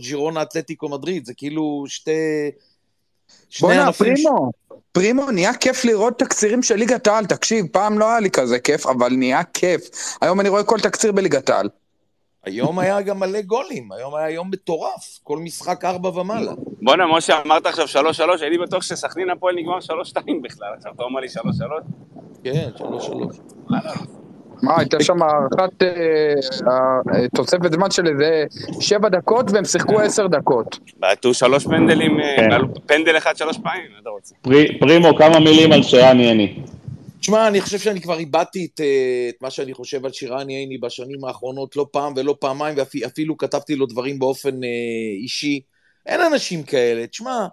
ג'ירונה אתלטיקו מדריד, זה כאילו שתי... שני בואנה, ענפים ש- פרימו, נהיה כיף לראות תקצירים של ליגת העל, תקשיב, פעם לא היה לי כזה כיף, אבל נהיה כיף. היום אני רואה כל תקציר בליגת העל. היום היה גם מלא גולים, היום היה יום מטורף, כל משחק ארבע ומעלה. בואנה, משה, אמרת עכשיו 3-3, הייתי בטוח שסכנין הפועל נגמר 3-2 בכלל, עכשיו אתה אומר לי 3-3? כן, 3-3. מה, הייתה שם הארכת אה, אה, תוספת זמן של איזה שבע דקות, והם שיחקו עשר דקות. בעטו שלוש פנדלים, אה, כן. פנדל אחד שלוש פעמים, מה אתה רוצה? פרי, פרימו, כמה מילים על שרן יני. תשמע, אני חושב שאני כבר איבדתי את, את מה שאני חושב על שירן ייני בשנים האחרונות, לא פעם ולא פעמיים, ואפילו כתבתי לו דברים באופן אה, אישי. אין אנשים כאלה. תשמע,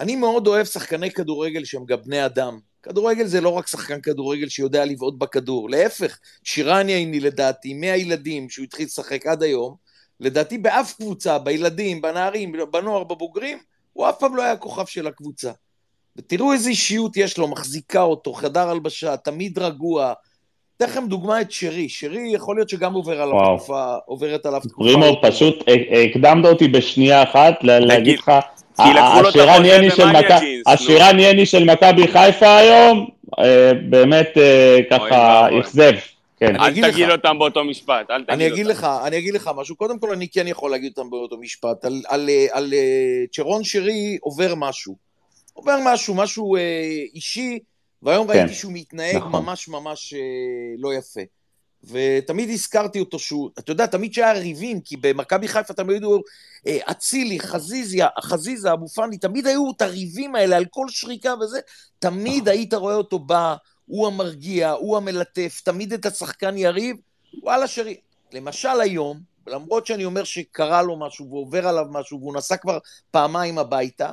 אני מאוד אוהב שחקני כדורגל שהם גם בני אדם. כדורגל זה לא רק שחקן כדורגל שיודע לבעוט בכדור, להפך, שירן ייני לדעתי, מהילדים שהוא התחיל לשחק עד היום, לדעתי באף קבוצה, בילדים, בנערים, בנוער, בבוגרים, הוא אף פעם לא היה כוכב של הקבוצה. ותראו איזה אישיות יש לו, מחזיקה אותו, חדר הלבשה, תמיד רגוע. אתן לכם דוגמה את שרי, שרי יכול להיות שגם עובר עליו וואו. תקופה, עוברת עליו תקופה. פרימו. פשוט אה, הקדמת אותי בשנייה אחת להגיד לך, כי לקחו לו את השירן יני של במאניה מכ- ג'ינס, נו. השירן יני של מכבי חיפה היום, אה, באמת אה, ככה. אכזב. כן. אל. תגיד אותם באותו משפט, אל תגיד אני אגיד. לך, אני אגיד לך משהו. קודם כל, אני כן יכול להגיד אותם באותו משפט. על, על, אה, על צ'רון שרי עובר משהו. עובר משהו, משהו אה, אישי, והיום כן, ראיתי שהוא מתנהג נכון. ממש ממש אה, לא יפה. ותמיד הזכרתי אותו שהוא, אתה יודע, תמיד שהיה ריבים, כי במכבי חיפה תמיד היו אה, אצילי, חזיזיה, חזיזה, אבו פאני, תמיד היו את הריבים האלה על כל שריקה וזה, תמיד היית רואה אותו בא, הוא המרגיע, הוא המלטף, תמיד את השחקן יריב, וואלה שרי. למשל היום, למרות שאני אומר שקרה לו משהו ועובר עליו משהו והוא נסע כבר פעמיים הביתה,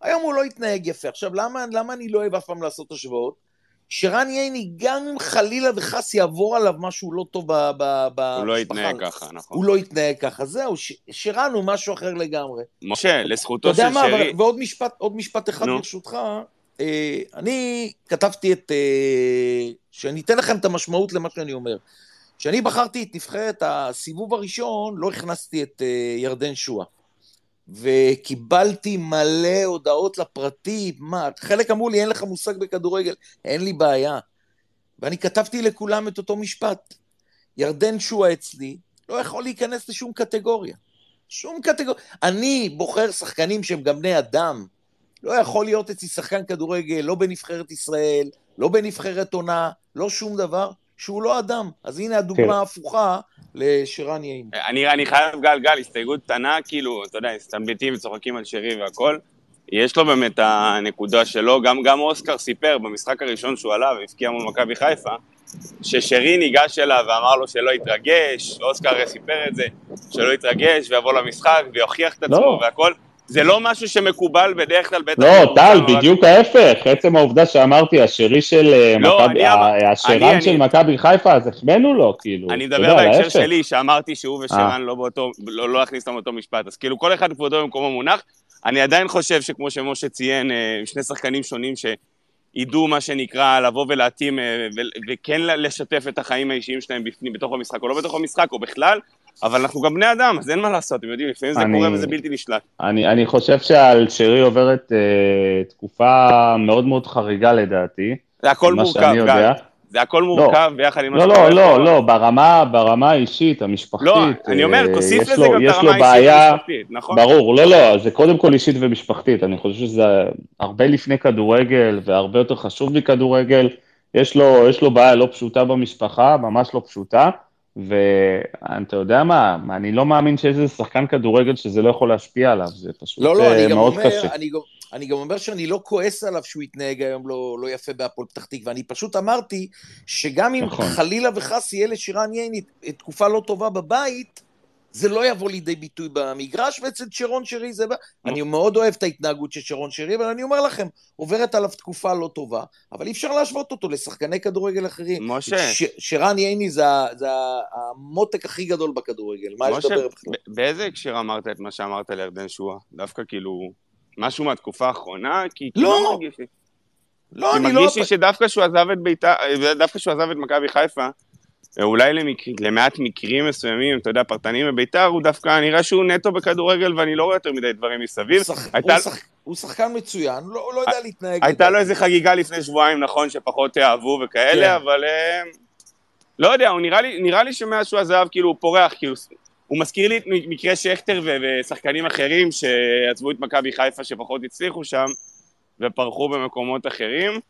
היום הוא לא התנהג יפה. עכשיו, למה, למה אני לא אוהב אף פעם לעשות השוואות? שרן ייני, גם אם חלילה וחס יעבור עליו משהו לא טוב ב- ב- במשפחה, הוא לא יתנהג ככה, נכון. הוא לא יתנהג ככה. זהו, ש- שרן הוא משהו אחר לגמרי. משה, אתה לזכותו יודע של מה, שרי, אבל- ועוד משפט, עוד משפט אחד נו. ברשותך, אה, אני כתבתי את... אה, שאני אתן לכם את המשמעות למה שאני אומר. כשאני בחרתי את נבחרת הסיבוב הראשון, לא הכנסתי את אה, ירדן שואה. וקיבלתי מלא הודעות לפרטי, מה, חלק אמרו לי, אין לך מושג בכדורגל, אין לי בעיה. ואני כתבתי לכולם את אותו משפט. ירדן שואה אצלי לא יכול להיכנס לשום קטגוריה. שום קטגוריה. אני בוחר שחקנים שהם גם בני אדם. לא יכול להיות אצלי שחקן כדורגל, לא בנבחרת ישראל, לא בנבחרת עונה, לא שום דבר, שהוא לא אדם. אז הנה הדוגמה כן. ההפוכה לשרן יעין. אני, אני חייב גל גל, הסתייגות קטנה, כאילו, אתה יודע, מסתלבטים וצוחקים על שרי והכל. יש לו באמת הנקודה שלו, גם, גם אוסקר סיפר במשחק הראשון שהוא עלה והבקיע מול מכבי חיפה, ששרי ניגש אליו ואמר לו שלא יתרגש, אוסקר סיפר את זה, שלא יתרגש ויבוא למשחק ויוכיח את עצמו לא. והכל. זה לא משהו שמקובל בדרך כלל, בטח... לא, טל, בדיוק ההפך. עצם העובדה שאמרתי, השרי של אה, לא, מכבי, השרן של אני- מכבי חיפה, אז החמאנו לו, כאילו. אני מדבר בהקשר. שלי, שאמרתי שהוא אה. ושרן לא באותו, לא לא להכניס אותם באותו משפט. אז כאילו כל אחד כבודו במקומו מונח. אני עדיין חושב שכמו שמשה ציין, אה, שני שחקנים שונים שידעו מה שנקרא לבוא ולהתאים וכן לשתף את החיים האישיים שלהם בפנים, בתוך המשחק או לא בתוך המשחק או בכלל, אבל אנחנו גם בני אדם, אז אין מה לעשות, אתם יודעים, לפעמים זה אני- קורה וזה בלתי נשלט. אני, אני חושב שעל שרי עוברת אה, תקופה מאוד מאוד חריגה לדעתי. זה הכל מורכב. גל. זה הכל מורכב ביחד עם לא, לא. לא, לא, ברמה, ברמה האישית, המשפחתית. לא, אני אומר, אה, תוסיף לזה לו- גם את הרמה האישית והמשפחתית, נכון? ברור, לא, לא, זה קודם כל אישית ומשפחתית. אני חושב שזה הרבה לפני כדורגל והרבה יותר חשוב מכדורגל. יש לו, יש לו בעיה לא פשוטה במשפחה, ממש לא פשוטה, ואתה יודע מה, אני לא מאמין שיש איזה שחקן כדורגל שזה לא יכול להשפיע עליו, זה פשוט לא, לא, אה, אני גם מאוד אומר, קשה. אני גם, אני גם אומר שאני לא כועס עליו שהוא התנהג היום לא, לא יפה בהפועל פתח תקווה, אני פשוט אמרתי שגם אם נכון. חלילה וחס יהיה לשירן ייני תקופה לא טובה בבית, זה לא יבוא לידי ביטוי במגרש, ואצל שרון שרי זה... אני מאוד אוהב את ההתנהגות של שרון שרי, אבל אני אומר לכם, עוברת עליו תקופה לא טובה, אבל אי אפשר להשוות אותו לשחקני כדורגל אחרים. משה. ש- שרן ייני זה, זה המותק הכי גדול בכדורגל, מה יש לדבר בכלל? באיזה הקשר אמרת את מה שאמרת לירדן שואה? דווקא כאילו, משהו מהתקופה האחרונה? כי לא. מרגיש לי. לא, כי אני לא... מרגיש לי שדווקא שהוא עזב את בית"ר, דווקא שהוא עזב את מכבי חיפה, אולי למק... למעט מקרים מסוימים, אתה יודע, פרטניים בבית"ר, הוא דווקא נראה שהוא נטו בכדורגל ואני לא רואה יותר מדי דברים מסביב. הוא, שח... הייתה- הוא, שח... הוא שחקן מצוין, לא, לא יודע להתנהג. הייתה לו. איזה חגיגה לפני שבועיים, נכון, שפחות אהבו וכאלה, כן. אבל אה, לא יודע, הוא נראה לי, נראה לי שמאז שהוא עזב, כאילו, הוא פורח, כאילו, הוא מזכיר לי את מקרה שכטר ושחקנים אחרים שעזבו את מכבי חיפה שפחות הצליחו שם, ופרחו במקומות אחרים.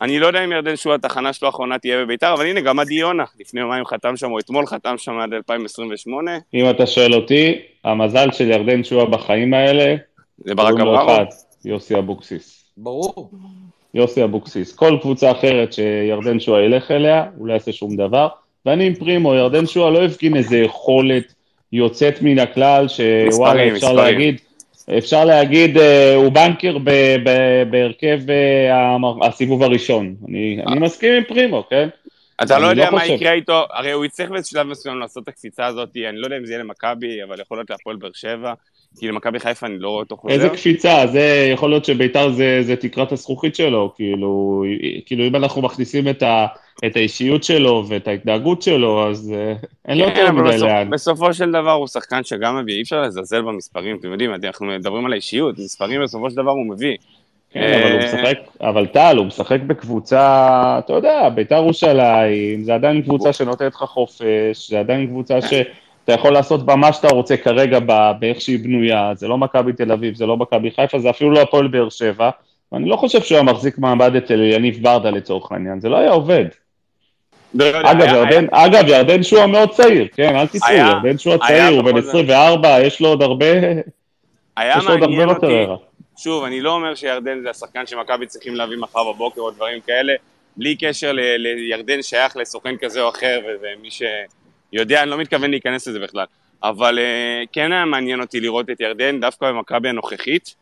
אני לא יודע אם ירדן שועה התחנה שלו האחרונה תהיה בביתר, אבל הנה, גם עדי יונה, לפני יומיים חתם שם, או אתמול חתם שם עד 2028, אם אתה שואל אותי, המזל של ירדן שועה בחיים האלה, זה ברק. אחד, יוסי אבוקסיס. ברור. יוסי אבוקסיס. כל קבוצה אחרת שירדן שועה ילך אליה, הוא לא יעשה שום דבר. ואני עם פרימו, ירדן שועה לא הפגין איזה יכולת יוצאת מן הכלל, שוואלה, אפשר מספרים. להגיד, אפשר להגיד, אה, הוא בנקר בהרכב אה, הסיבוב הראשון. אני אני מסכים עם פרימו, כן? אתה לא יודע לא מה חושב. יקרה איתו, הרי הוא יצטרך בשלב מסוים לעשות את הקפיצה הזאת, אני לא יודע אם זה יהיה למכבי, אבל יכול להיות להפועל באר שבע, כי למכבי חיפה אני לא רואה אותו חוזר. איזה קפיצה, זה יכול להיות שביתר זה, זה תקרת הזכוכית שלו, כאילו, כאילו אם אנחנו מכניסים את, ה, את האישיות שלו ואת ההתנהגות שלו, אז אה, אין לו כן, יותר מדי לאן. בסופו של דבר הוא שחקן שגם מביא, אי אפשר לזלזל במספרים, אתם יודעים, אנחנו מדברים על האישיות, מספרים בסופו של דבר הוא מביא. כן, אבל הוא אה, משחק, אבל טל, הוא משחק בקבוצה, אתה יודע, ביתר ירושלים, זה עדיין קבוצה שנותנת לך חופש, זה עדיין קבוצה שאתה יכול לעשות בה מה שאתה רוצה כרגע ב- באיך שהיא בנויה, זה לא מכבי תל אביב, זה לא מכבי חיפה, זה אפילו לא הפועל באר שבע, ואני לא חושב שהוא היה מחזיק מעמד אצל יניב ברדה לצורך העניין, זה לא היה עובד. לא יודע, אגב, היה- ירדן, אגב, ירדן שועה מאוד צעיר, כן, אל תיסעו, היה- ירדן שועה היה צעיר, הוא בן בכל זאת- 24, יש לו עוד הרבה, היה יש לו עוד הרבה לא אותי, קריירה. שוב, אני לא אומר שירדן זה השחקן שמכבי צריכים להביא מחר בבוקר או דברים כאלה, בלי קשר לירדן שייך לסוכן כזה או אחר, ומי שיודע, אני לא מתכוון להיכנס לזה בכלל, אבל אה, כן היה מעניין אותי לראות את ירדן דווקא במכבי הנוכחית,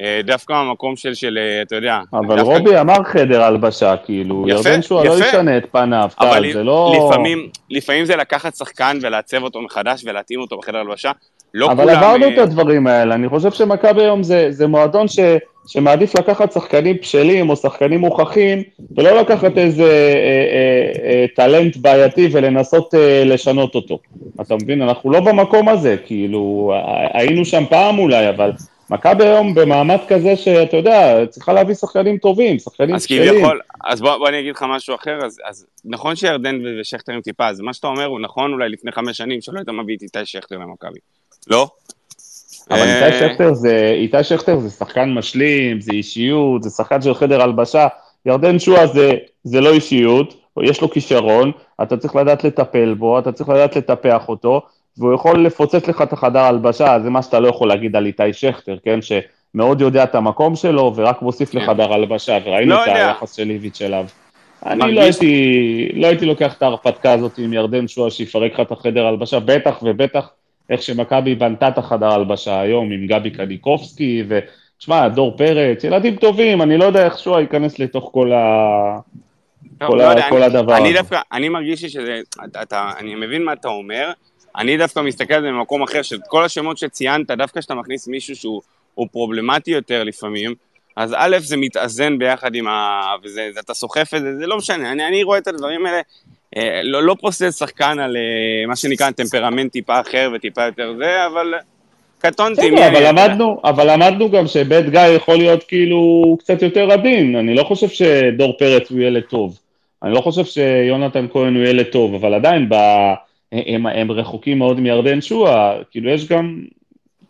אה, דווקא במקום של, של אה, אתה יודע, אבל דווקא- רובי אמר חדר הלבשה, כאילו, יפה, ירדן שועה לא. ישנה את פניו, אבל טל, זה לא... לפעמים, לפעמים זה לקחת שחקן ולעצב אותו מחדש ולהתאים אותו בחדר הלבשה. לא אבל כולם... עברנו אה, את הדברים האלה, אני חושב שמכבי היום זה, זה מועדון ש, שמעדיף לקחת שחקנים בשלים או שחקנים מוכחים, ולא לקחת איזה אה, אה, אה, טלנט בעייתי ולנסות אה, לשנות אותו. אתה מבין? אנחנו לא במקום הזה, כאילו, היינו שם פעם אולי, אבל מכבי היום במעמד כזה שאתה יודע, צריכה להביא שחקנים טובים, שחקנים אז בשלים. כביכול, אז בוא, בוא אני אגיד לך משהו אחר, אז, אז נכון שירדן ושכטר הם טיפה, אז מה שאתה אומר הוא נכון אולי לפני חמש שנים, שלא היית מביא את איתי שכטר למכבי. לא? אבל אה, איתי שכטר זה, איתי שכטר זה שחקן משלים, זה אישיות, זה שחקן של חדר הלבשה. ירדן שואה זה, זה לא אישיות, יש לו כישרון, אתה צריך לדעת לטפל בו, אתה צריך לדעת לטפח אותו, והוא יכול לפוצץ לך את החדר הלבשה, זה מה שאתה לא יכול להגיד על איתי שכטר, כן? שמאוד יודע את המקום שלו, ורק מוסיף כן. לחדר הלבשה, וראינו לא את יודע. היחס של איביץ' אליו. אני לא הייתי, לא הייתי לוקח את ההרפתקה הזאת עם ירדן שואה שיפרק לך את החדר הלבשה, בטח ובטח איך שמכבי בנתה את החדר הלבשה היום עם גבי קניקובסקי, ותשמע, דור פרץ, ילדים טובים, אני לא יודע איך שואה ייכנס לתוך כל ה... טוב, כל לא ה- יודע, כל אני- הדבר אני. דווקא, אני מרגיש לי שזה, אתה, אתה, אני מבין מה אתה אומר, אני דווקא מסתכל על זה ממקום אחר, של כל השמות שציינת, דווקא כשאתה מכניס מישהו שהוא הוא פרובלמטי יותר לפעמים, אז א', זה מתאזן ביחד עם ה... וזה, זה, אתה סוחף את זה, זה לא משנה, אני, אני רואה את הדברים האלה, לא, לא פוסל שחקן על אה, מה שנקרא טמפרמנט טיפה אחר וטיפה יותר זה, אבל קטונתי. בסדר, אני, אבל. למדנו, אבל למדנו גם שבית גיא יכול להיות כאילו קצת יותר עדין, אני לא חושב שדור פרץ הוא ילד טוב. אני לא חושב שיונתן כהן הוא ילד טוב, אבל עדיין ב... הם, הם רחוקים מאוד מירדן שואה, כאילו יש גם,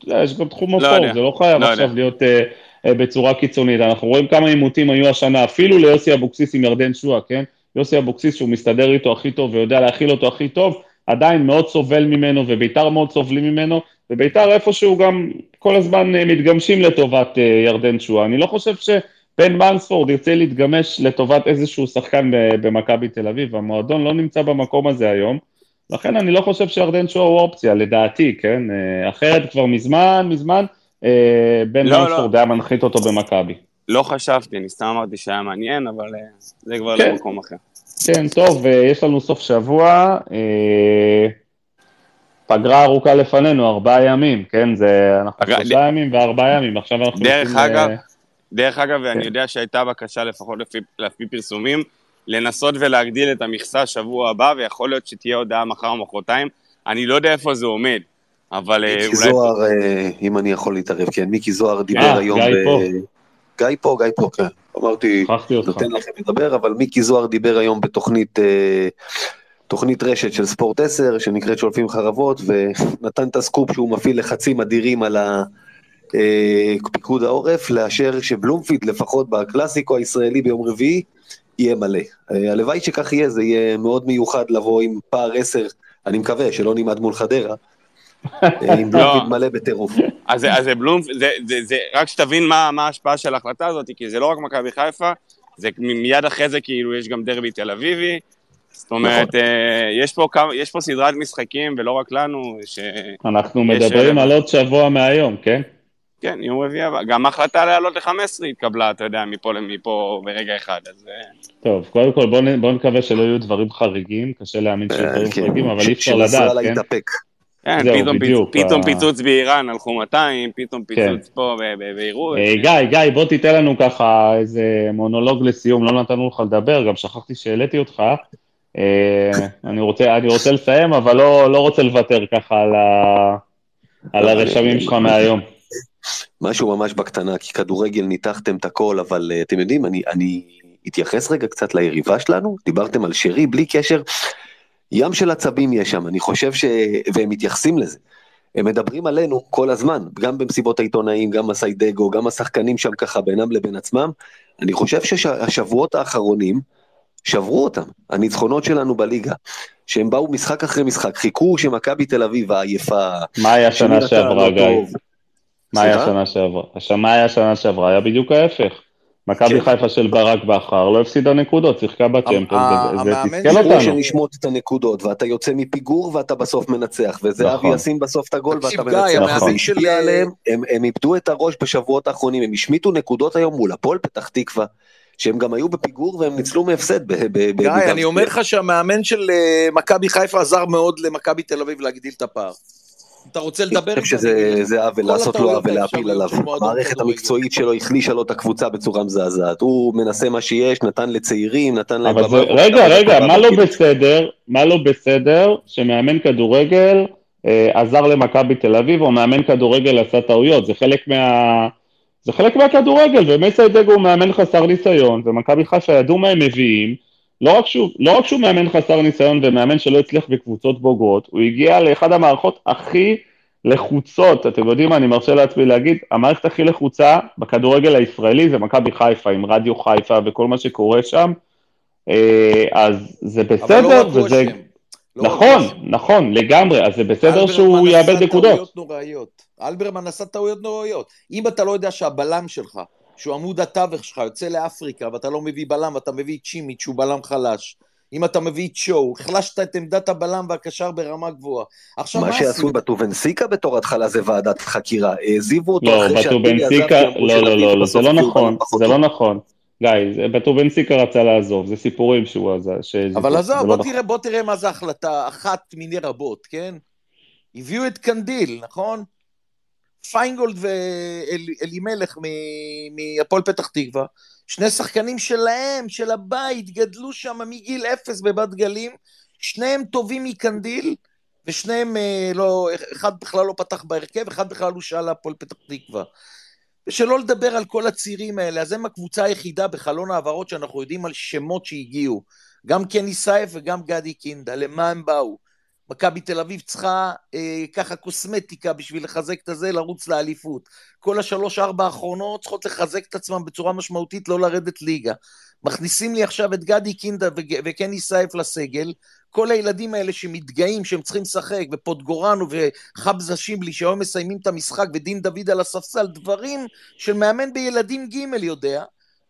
יודע, יש גם תחום לא אפור, יודע, זה לא חייב לא עכשיו יודע. להיות אה, אה, בצורה קיצונית. אנחנו רואים כמה עימותים היו השנה, אפילו ליוסי אבוקסיס עם ירדן שואה, כן? יוסי אבוקסיס שהוא מסתדר איתו הכי טוב ויודע להכיל אותו הכי טוב, עדיין מאוד סובל ממנו וביתר מאוד סובלים ממנו, וביתר איפשהו גם כל הזמן אה, מתגמשים לטובת אה, ירדן שואה. אני לא חושב שבן מנספורד ירצה להתגמש לטובת איזשהו שחקן במכבי תל אביב, המועדון לא נמצא במקום הזה היום. לכן אני לא חושב שירדן שואה הוא אופציה, לדעתי, כן? אה, אחרת כבר מזמן, מזמן, בן לא, לא. מנספורד היה מנחית אותו במכבי. לא חשבתי, אני סתם אמרתי שהיה מעניין, אבל אה, זה כבר כן. למקום אחר. כן, טוב, אה, יש לנו סוף שבוע, אה, פגרה ארוכה לפנינו, ארבעה ימים, כן? זה, אנחנו פגרה- שלושה ימים וארבעה ימים, עכשיו אנחנו... דרך יוצאים, אגב, אה, דרך אגב, כן. אני יודע שהייתה בקשה, לפחות לפי, לפי פרסומים, לנסות ולהגדיל את המכסה שבוע הבא, ויכול להיות שתהיה הודעה מחר או מחרתיים. אני לא יודע איפה זה עומד, אבל אה, מיקי אולי... זוהר, אם אני יכול להתערב, כן, מיקי זוהר דיבר היום... גיא ב- פה. גיא פה, גיא פה, כן. אמרתי. נותן לכם לדבר, אבל מיקי זוהר דיבר היום בתוכנית אה, תוכנית רשת של ספורט 10, שנקראת שולפים חרבות, ונתן את הסקופ שהוא מפעיל לחצים אדירים על. אה, פיקוד העורף, לאשר שבלומפיד, לפחות בקלאסיקו הישראלי ביום רביעי, יהיה מלא. אה, הלוואי שכך יהיה, זה יהיה מאוד מיוחד לבוא עם פער 10, אני מקווה שלא נמעד מול חדרה, עם בלומפיד מלא בטירוף. אז זה- אז זה בלום, זה, זה, זה, רק שתבין מה, מה ההשפעה של ההחלטה הזאת, כי זה לא רק מכבי חיפה, זה מ- מיד אחרי זה כאילו יש גם דרבי תל אביבי, זאת אומרת, אה, יש, פה כמה, יש פה סדרת משחקים, ולא רק לנו, ש... אנחנו מדברים אה, על עוד שבוע מהיום, כן? כן, יום רביעי הבא. גם ההחלטה לעלות ל-15 התקבלה, אתה יודע, מפה, מפה ברגע אחד, אז... אה, טוב, קודם כל בוא נ- בוא נקווה שלא יהיו דברים חריגים, קשה להאמין שיהיו אה, דברים כן. חריגים, אבל אי אפשר לדעת, כן? כן, זהו, פתאום, בדיוק, פיצ, פתאום ה- פיצוץ באיראן, הלכו 200, פתאום כן. פיצוץ פה ב- ב- ביירות. אה, גיא, גיא, בוא תיתן לנו ככה איזה מונולוג לסיום, לא נתנו לך לדבר, גם שכחתי שהעליתי אותך. אה, אני רוצה, אני רוצה לסיים, אבל לא, לא רוצה לוותר ככה על, ה, על לא, הרשמים שלך מהיום. משהו ממש בקטנה, כי כדורגל ניתחתם את הכל, אבל uh, אתם יודעים, אני, אני אתייחס רגע קצת ליריבה שלנו, דיברתם על שרי, בלי קשר, ים של עצבים יש שם, אני חושב ש... והם מתייחסים לזה. הם מדברים עלינו כל הזמן, גם במסיבות העיתונאים, גם מסיידגו, גם השחקנים שם ככה בינם לבין עצמם. אני חושב שהשבועות האחרונים שברו אותם, הניצחונות שלנו בליגה, שהם באו משחק אחרי משחק, חיכו שמכבי תל אביב העייפה, מה היה שנה שעברה, גיא? מה היה? שנה שעברה? מה היה שנה שעברה? היה בדיוק ההפך. מכבי כן. חיפה של ברק בכר לא הפסידה נקודות, שיחקה וזה- זה המאמן תסכל אותנו. שנשמוט את הנקודות ואתה יוצא מפיגור ואתה בסוף מנצח וזה נכון. אבי ישים בסוף את הגול תקשיב, ואתה גיא, מנצח. המאמן זה של- השפיע עליהם, הם, הם איבדו את הראש בשבועות האחרונים, הם השמיטו נקודות היום מול הפועל פתח תקווה, שהם גם היו בפיגור והם ניצלו מהפסד. ב- ב- גיא, אני אומר לך שהמאמן של אה, מכבי חיפה עזר מאוד למכבי תל אביב להגדיל את הפער. אתה רוצה לדבר חושב אני לך. שזה זה עוול, לעשות לו עוול להפיל עליו. המערכת. המקצועית שלו החלישה לו את הקבוצה בצורה מזעזעת. הוא מנסה מה שיש, נתן לצעירים, נתן להם רגע, רגע, מה לא בסדר, מה לא בסדר שמאמן כדורגל אה, עזר למכבי תל אביב, או מאמן כדורגל עשה טעויות, זה חלק מה... זה חלק מהכדורגל, ומסיידגו הוא מאמן חסר ניסיון, ומכבי חיפה ידעו מה הם מביאים, לא רק, שהוא, לא רק שהוא מאמן חסר ניסיון ומאמן שלא הצליח בקבוצות בוגרות, הוא הגיע לאחד המערכות הכי לחוצות, אתם יודעים מה, אני מרשה לעצמי להגיד, המערכת הכי לחוצה בכדורגל הישראלי זה מכבי חיפה, עם רדיו חיפה וכל מה שקורה שם, אה, אז זה לא בסדר, הוא וזה... לא נכון. נכון, לגמרי, אז זה בסדר שהוא יאבד נקודות. אלברמן עשה טעויות נוראיות. אם אתה לא יודע שהבלם שלך, שהוא עמוד התווך שלך, יוצא לאפריקה, ואתה לא מביא בלם, ואתה מביא את שימיץ', שהוא בלם חלש. אם אתה מביא את שואו, החלשת את עמדת הבלם והקשר ברמה גבוהה. עכשיו, מה מה שעשו? בטובנסיקה בתור התחלה זה ועדת חקירה. העזיבו אותו לא, אחרי בטובנסיקה, לא, לא, לא, לא, זה לא נכון, זה. לא נכון. גיא, בטובנסיקה רצה לעזוב, זה סיפורים שהוא עזב, אבל עזוב, לא בוא נכון. תראה, בוא תראה מה זה החלטה אחת מיני רבות, כן? הביאו את קנדיל, נכון? פיינגולד ואלימלך מהפועל פתח תקווה, שני שחקנים שלהם, של הבית, גדלו שם מגיל אפס בבת גלים, שניהם טובים מקנדיל, ושניהם אה, לא, אחד בכלל לא פתח בהרכב, אחד בכלל הוא שאל להפועל פתח תקווה. ושלא לדבר על כל הצעירים האלה, אז הם הקבוצה היחידה בחלון העברות שאנחנו יודעים על שמות שהגיעו. גם קני סייף וגם גדי קינדה, למה הם באו? מכבי תל אביב צריכה אה, ככה קוסמטיקה בשביל לחזק את הזה, לרוץ לאליפות. כל השלוש-ארבע האחרונות צריכות לחזק את עצמם בצורה משמעותית, לא לרדת ליגה. מכניסים לי עכשיו את גדי קינדה וקני סייף לסגל, כל הילדים האלה שמתגאים שהם צריכים לשחק, ופוטגורנו וחבזה שיבלי שהיום מסיימים את המשחק, ודין דוד על הספסל, דברים של מאמן בילדים ג' יודע.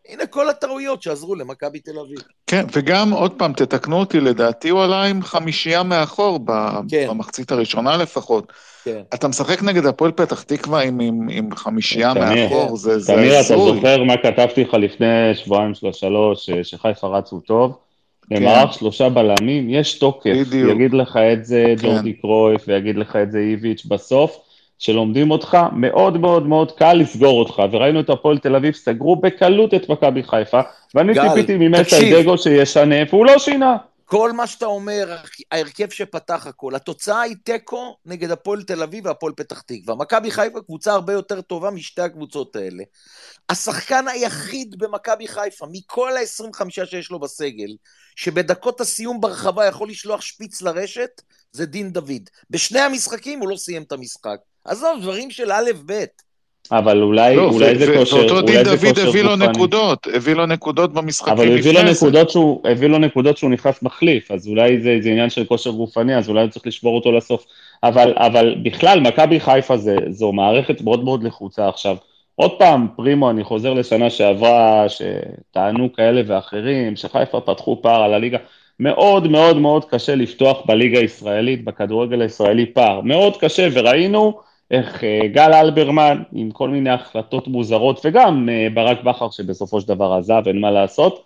הנה כל הטעויות שעזרו למכבי תל אביב. כן, וגם עוד פעם, תתקנו אותי, לדעתי הוא עלה עם חמישייה מאחור, ב- כן. במחצית הראשונה לפחות. כן. אתה משחק נגד הפועל פתח תקווה עם, עם, עם חמישייה תמיר, מאחור, זה, זה תמיר, אתה הזוי. זוכר מה כתבתי לך לפני שבועיים, שלוש, שלוש, ש- שחיפה רצו טוב? כן. למערך שלושה בלמים, יש תוקף. בדיוק. יגיד לך את זה כן. ג'ורדי קרויף, ויגיד לך את זה איביץ' בסוף. שלומדים אותך, מאוד מאוד מאוד קל לסגור אותך, וראינו את הפועל תל אביב סגרו בקלות את מכבי חיפה, ואני גל, ציפיתי תקשיב. ממסיידגו שישנה, והוא לא שינה. כל מה שאתה אומר, ההרכב שפתח הכל, התוצאה היא תיקו נגד הפועל תל אביב והפועל פתח תקווה. מכבי חיפה קבוצה הרבה יותר טובה משתי הקבוצות האלה. השחקן היחיד במכבי חיפה, מכל ה-25 שיש לו בסגל, שבדקות הסיום ברחבה יכול לשלוח שפיץ לרשת, זה דין דוד. בשני המשחקים הוא לא סיים את המשחק. עזוב, דברים של א' ב'. אבל אולי, לא, אולי ו- זה ו- כושר, ואותו דין אולי זה דוד הביא לו גופני. נקודות, הביא לו נקודות במשחקים אבל הוא הביא לו לפני זה. נקודות שהוא, הביא לו נקודות שהוא נכנס מחליף, אז אולי זה, זה עניין של כושר גופני, אז אולי הוא צריך לשבור אותו לסוף. אבל, אבל בכלל, מכבי חיפה זה, זו מערכת מאוד מאוד לחוצה עכשיו. עוד פעם, פרימו, אני חוזר לשנה שעברה, שטענו כאלה ואחרים, שחיפה פתחו פער על הליגה. מאוד מאוד מאוד קשה לפתוח בליגה הישראלית, בכדורגל הישראלי פער. מאוד קשה, וראינו איך אה, גל אלברמן, עם כל מיני החלטות מוזרות, וגם אה, ברק בכר שבסופו של דבר עזב, אין מה לעשות,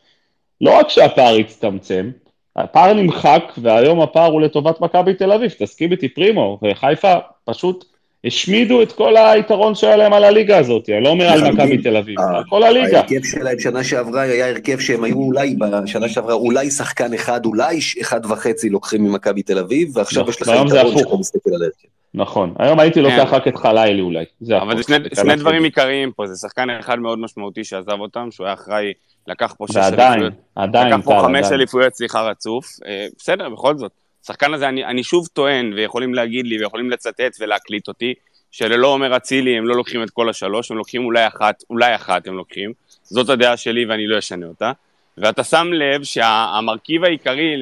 לא רק שהפער הצטמצם, הפער נמחק, והיום הפער הוא לטובת מכבי תל אביב, תסכים איתי פרימו, וחיפה פשוט השמידו את כל היתרון שהיה להם על הליגה הזאת, אני לא אומר על מכבי תל אביב, אה, על כל הליגה. ההרכב שלהם שנה שעברה היה הרכב שהם היו אולי בשנה שעברה אולי שחקן אחד, אולי אחד וחצי לוקחים ממכבי תל אביב, ועכשיו לא, יש לך יתרון. שאתה מסתכל על ההרכב. נכון, היום הייתי לוקח כן. רק את חלילי אולי, זה אבל זה. שני, דברים. עיקריים פה, זה שחקן אחד מאוד משמעותי שעזב אותם, שהוא היה אחראי, לקח פה שש ועדיין, אליפויות, עדיין, לקח פה טל, חמש. אליפויות, סליחה, רצוף, אה, בסדר, בכל זאת. השחקן הזה, אני, אני שוב טוען, ויכולים להגיד לי, ויכולים לצטט ולהקליט אותי, שללא עומר אצילי הם לא לוקחים את כל השלוש, הם לוקחים אולי אחת, אולי אחת הם לוקחים, זאת הדעה שלי ואני לא אשנה אותה, ואתה שם לב שהמרכיב העיקרי,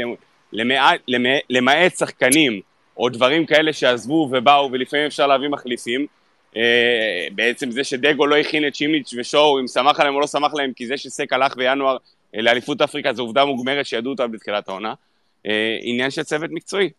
למעט, למעט, למעט שחקנים, או דברים כאלה שעזבו ובאו, ולפעמים אפשר להביא מחליפים, אה, בעצם זה שדגו לא הכין את שימיץ' ושואו, אם שמח עליהם או לא שמח להם, כי זה שסק הלך בינואר אה, לאליפות אפריקה, זו עובדה מוגמרת שידעו אותה בתחילת העונה. אה, עניין של צוות מקצועי.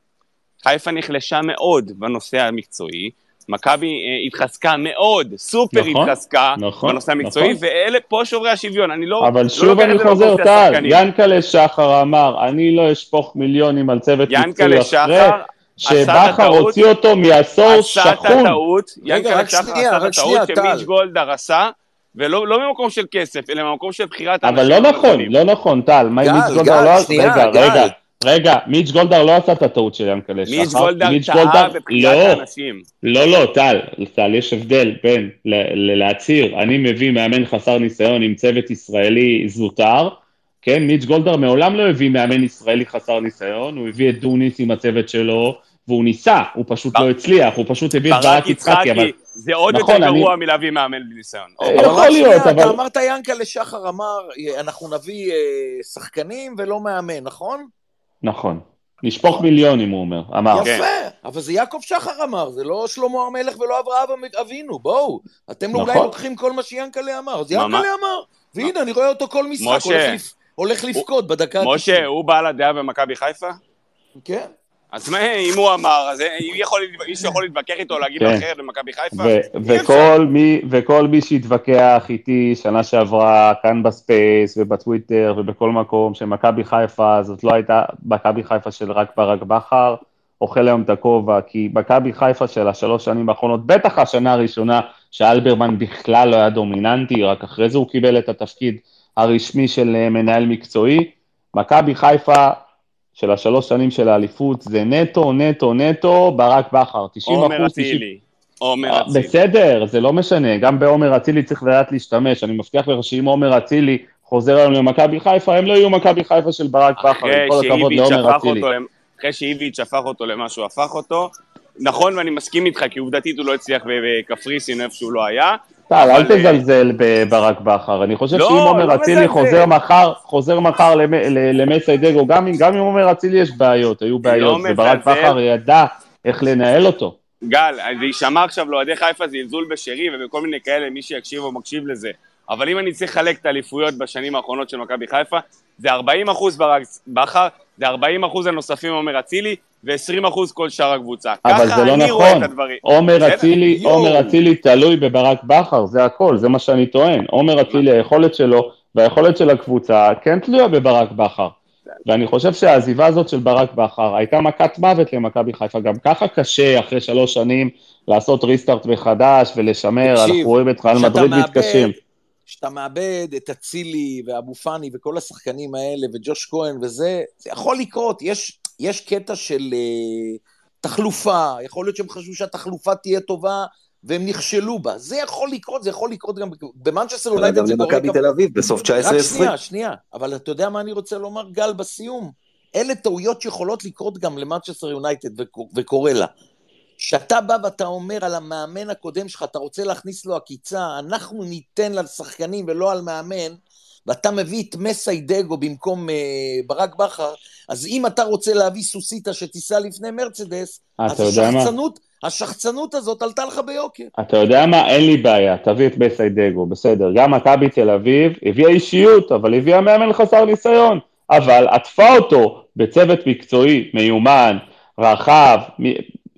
חיפה נחלשה מאוד בנושא המקצועי, מכבי אה, התחזקה מאוד, סופר נכון, התחזקה נכון, בנושא המקצועי, נכון. ואלה פה שוברי השוויון, אני לא, אבל לא שוב לוקח אני חוזר, טל. ינקלה שחר אמר, אני לא אשפוך מיליונים על צוות מקצועי ינקלה אחרי, שחר, שבכר. הוציא אותו מעשור עשה את שחון. הטעות, ינקלה רק שחר שנייה, עשה את רק שנייה, הטעות טל. שמיץ' גולדהר עשה, ולא לא ממקום של כסף, אלא ממקום של בחירת האנשים אבל לא נכון. לא נכון, טל. מיץ' גולדהר גל, לא... רגע. רגע, רגע, מיץ' גולדהר לא עשה את הטעות של ינקלה שחר. מיץ' גולדהר טעה בבחירת לא, האנשים. לא, לא, טל, טל, יש הבדל בין ל- ל- להצהיר, אני מביא מאמן חסר ניסיון עם צוות ישראלי זוטר, כן, מיץ' גולדהר מעולם לא הביא מאמן ישראלי חסר ניסיון, הוא הביא את דוניס עם הצוות שלו, והוא ניסה, הוא פשוט בר- לא הצליח, הוא פשוט הביא את ברק יצחקי, אבל... זה עוד נכון, יותר אני- גרוע מלהביא מאמן בלי ניסיון. אה, אבל יכול רק להיות, שנייה, אבל- אתה אמרת ינקלה שחר אמר, אנחנו נביא אה, שחקנים ולא מאמן, נכון? נכון. נשפוך מיליונים, הוא אומר, אמר. כן. יפה, אבל זה יעקב שחר אמר, זה לא שלמה המלך ולא אברהם אבינו, בואו. אתם נכון. אולי לוקחים כל מה שיענקלה אמר, אז ממש. יענקלה אמר, והנה, אני רואה אותו כל משחק, משה. הולך לפ- הולך לבכות בדקה משה, הוא בעל הדעה במכבי חיפה? כן. אז מה, אם הוא אמר, אז יכול, מישהו יכול להתווכח איתו להגיד לו כן. אחרת במכבי חיפה? מי, וכל מי שהתווכח איתי שנה שעברה כאן ב Space ובטוויטר ובכל מקום שמכבי חיפה זאת לא הייתה מכבי חיפה של רק ברק בכר, אוכל היום את הכובע, כי מכבי חיפה של השלוש שנים האחרונות, בטח השנה הראשונה שאלברמן בכלל לא היה דומיננטי, רק אחרי זה הוא קיבל את התפקיד הרשמי של אה, מנהל מקצועי, מכבי חיפה של השלוש שנים של האליפות זה נטו, נטו, נטו, ברק בכר, 90 עומר אחוז, 90 אצילי. עומר אה, אצילי. בסדר, זה לא משנה, גם בעומר אצילי צריך לדעת להשתמש, אני מבטיח לך שאם עומר אצילי חוזר היום למכבי חיפה, הם לא יהיו מכבי חיפה של ברק בכר, עם כל הכבוד לעומר אצילי. אחרי שאיביץ' הפך אותו למה שהוא הפך אותו, נכון, ואני מסכים איתך, כי עובדתית הוא לא הצליח בקפריסין איפה שהוא לא היה. טל, אל אה, תזלזל בברק בכר, אני חושב לא, שאם עומר לא אצילי מזלזל. חוזר מחר, חוזר מחר למסיידגו, גם אם- עומר אצילי יש בעיות, היו בעיות, וברק. בכר ידע איך לנהל אותו. גל, זה יישמע עכשיו לאוהדי חיפה זלזול בשרי ובכל מיני כאלה, מי שיקשיב או מקשיב לזה. אבל אם אני צריך לחלק את האליפויות בשנים האחרונות של מכבי חיפה, זה 40 אחוז ברק בכר, זה 40 אחוז הנוספים עומר אצילי, ו-20 אחוז כל שאר הקבוצה. אבל זה לא נכון. עומר. אצילי. עומר אצילי תלוי בברק בכר, זה הכל, זה מה שאני טוען. עומר אצילי, היכולת שלו והיכולת של הקבוצה כן תלויה בברק בכר. ואני חושב שהעזיבה הזאת של ברק בכר הייתה מכת מוות למכבי חיפה. גם ככה קשה אחרי שלוש שנים לעשות ריסטארט מחדש ולשמר, אנחנו רואים את כשאתה מדריד מאבד- מתקשים. כשאתה מאבד את אצילי ואבו פאני וכל השחקנים האלה וג'וש כהן וזה, זה יכול לקרות, יש, יש קטע של אה, תחלופה, יכול להיות שהם חשבו שהתחלופה תהיה טובה והם נכשלו בה, זה יכול לקרות, זה יכול לקרות גם במנצ'סטר אולי גם למכבי תל אביב בסוף 19-20. רק שנייה, שנייה, אבל אתה יודע מה אני רוצה לומר, גל, בסיום? אלה טעויות שיכולות לקרות גם למנצ'סטר יונייטד וקו- וקורה לה. כשאתה בא ואתה אומר על המאמן הקודם שלך, אתה רוצה להכניס לו עקיצה, אנחנו ניתן לשחקנים ולא על מאמן, ואתה מביא את מסיידגו במקום אה, ברק בכר, אז אם אתה רוצה להביא סוסיתא שתיסע לפני מרצדס, אז יודע מה? השחצנות, השחצנות הזאת עלתה לך ביוקר. אתה יודע מה? אין לי בעיה, תביא את מסיידגו, בסדר. גם מכבי תל אביב הביאה אישיות, אבל הביאה מאמן חסר ניסיון. אבל עטפה אותו בצוות מקצועי, מיומן, רחב,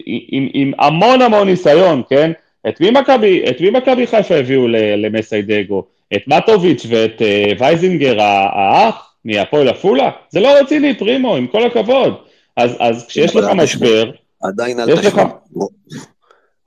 עם, עם המון המון ניסיון, כן? את מי מכבי, את מי מכבי חיפה הביאו למסאי דגו? את מטוביץ' ואת אה, וייזינגר האח מהפועל עפולה? זה לא רציני, פרימו, עם כל הכבוד. אז, אז כשיש לך. משבר, עדיין אל תשמע.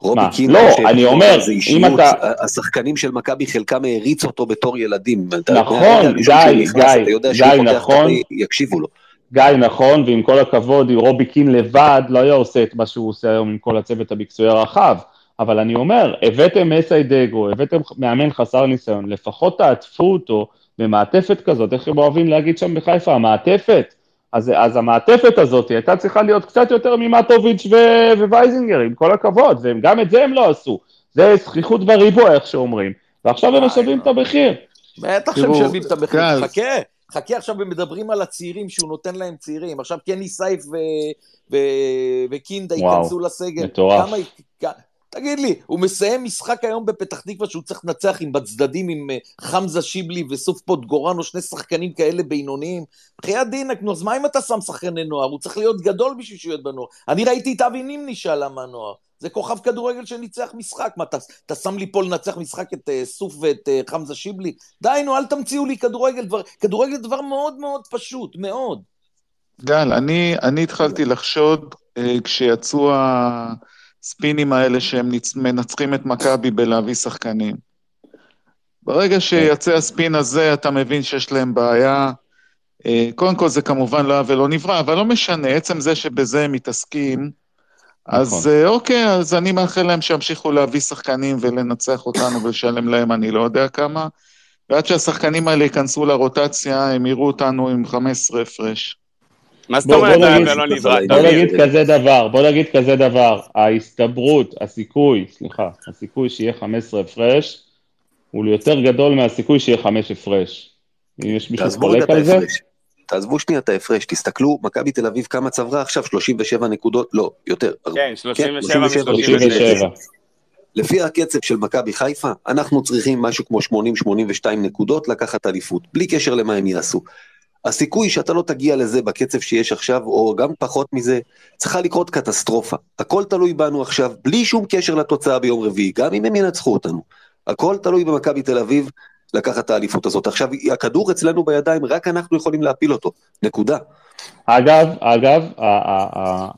רובי? קין, לא, ש- אני אומר, זה עם אישיות, אתה- השחקנים של מכבי חלקם העריץ אותו בתור ילדים. נכון, גיא, גיא, גיא, נכון. יקשיבו לו. גיא, נכון, ועם כל הכבוד, רובי קין לבד לא היה עושה את מה שהוא עושה היום עם כל הצוות המקצועי הרחב. אבל אני אומר, הבאתם מסאי דגו, הבאתם מאמן חסר ניסיון, לפחות תעטפו אותו במעטפת כזאת, איך הם אוהבים להגיד שם בחיפה, המעטפת. אז, אז המעטפת הזאת הייתה צריכה להיות קצת יותר ממטוביץ' ו- ווייזינגר, עם כל הכבוד, וגם את זה הם לא עשו. זה זחיחות בריבוע, איך שאומרים. ועכשיו הם משלמים את המחיר. בטח תראו, שמשלמים את המחיר. חכה, חכה עכשיו הם מדברים על הצעירים שהוא נותן להם צעירים, עכשיו קני סייף ו... ו... וקינדה ייכנסו לסגל. מטורף. כמה... תגיד לי, הוא מסיים משחק היום בפתח תקווה שהוא צריך לנצח עם בצדדים עם אה, חמזה שיבלי וסוף פוטגורנו, שני שחקנים כאלה בינוניים. בחייאת דינק, נו, אז מה אם אתה שם שחקני נוער? הוא צריך להיות גדול בשביל שהוא יהיה בנוער. אני ראיתי את אבי נימני שעלה מהנוער. זה כוכב כדורגל שניצח משחק. מה, אתה, אתה שם לי פה לנצח משחק את uh, סוף ואת uh, חמזה שיבלי? די, נו, אל תמציאו לי כדורגל. דבר, כדורגל זה דבר מאוד מאוד פשוט, מאוד. גל, אני, אני התחלתי לחשוד אה, כשיצאו הספינים האלה שהם ניצ- מנצחים את מכבי בלהביא שחקנים. ברגע שיצא הספין הזה, אתה מבין שיש להם בעיה. קודם כל זה כמובן לא היה ולא נברא, אבל לא משנה, עצם זה שבזה הם מתעסקים, נכון. אה, אוקיי, אז אני מאחל להם שימשיכו להביא שחקנים ולנצח אותנו ולשלם להם אני לא יודע כמה, ועד שהשחקנים האלה ייכנסו לרוטציה, הם יראו אותנו עם 15 הפרש. מה זאת אומרת ולא נברא? בוא? נגיד כזה דבר, בוא נגיד כזה דבר, ההסתברות, הסיכוי, סליחה, הסיכוי שיהיה 15 הפרש, הוא יותר גדול מהסיכוי שיהיה 5 הפרש. אם יש מישהו חולק על זה? ההפרש. תעזבו שנייה את ההפרש, תסתכלו, מכבי תל אביב כמה צברה עכשיו? 37 נקודות? לא, יותר. כן, 37 37, מ-39. 37. לפי הקצב של מכבי חיפה, אנחנו צריכים משהו כמו 80-82 נקודות לקחת אליפות, בלי קשר למה הם יעשו. הסיכוי שאתה לא תגיע לזה בקצב שיש עכשיו, או גם פחות מזה, צריכה לקרות קטסטרופה. הכל תלוי בנו עכשיו, בלי שום קשר לתוצאה ביום רביעי, גם אם הם ינצחו אותנו. הכל תלוי במכבי תל אביב לקחת את האליפות הזאת. עכשיו, הכדור אצלנו בידיים, רק אנחנו יכולים להפיל אותו. נקודה. אגב, אגב, ה- ה- ה-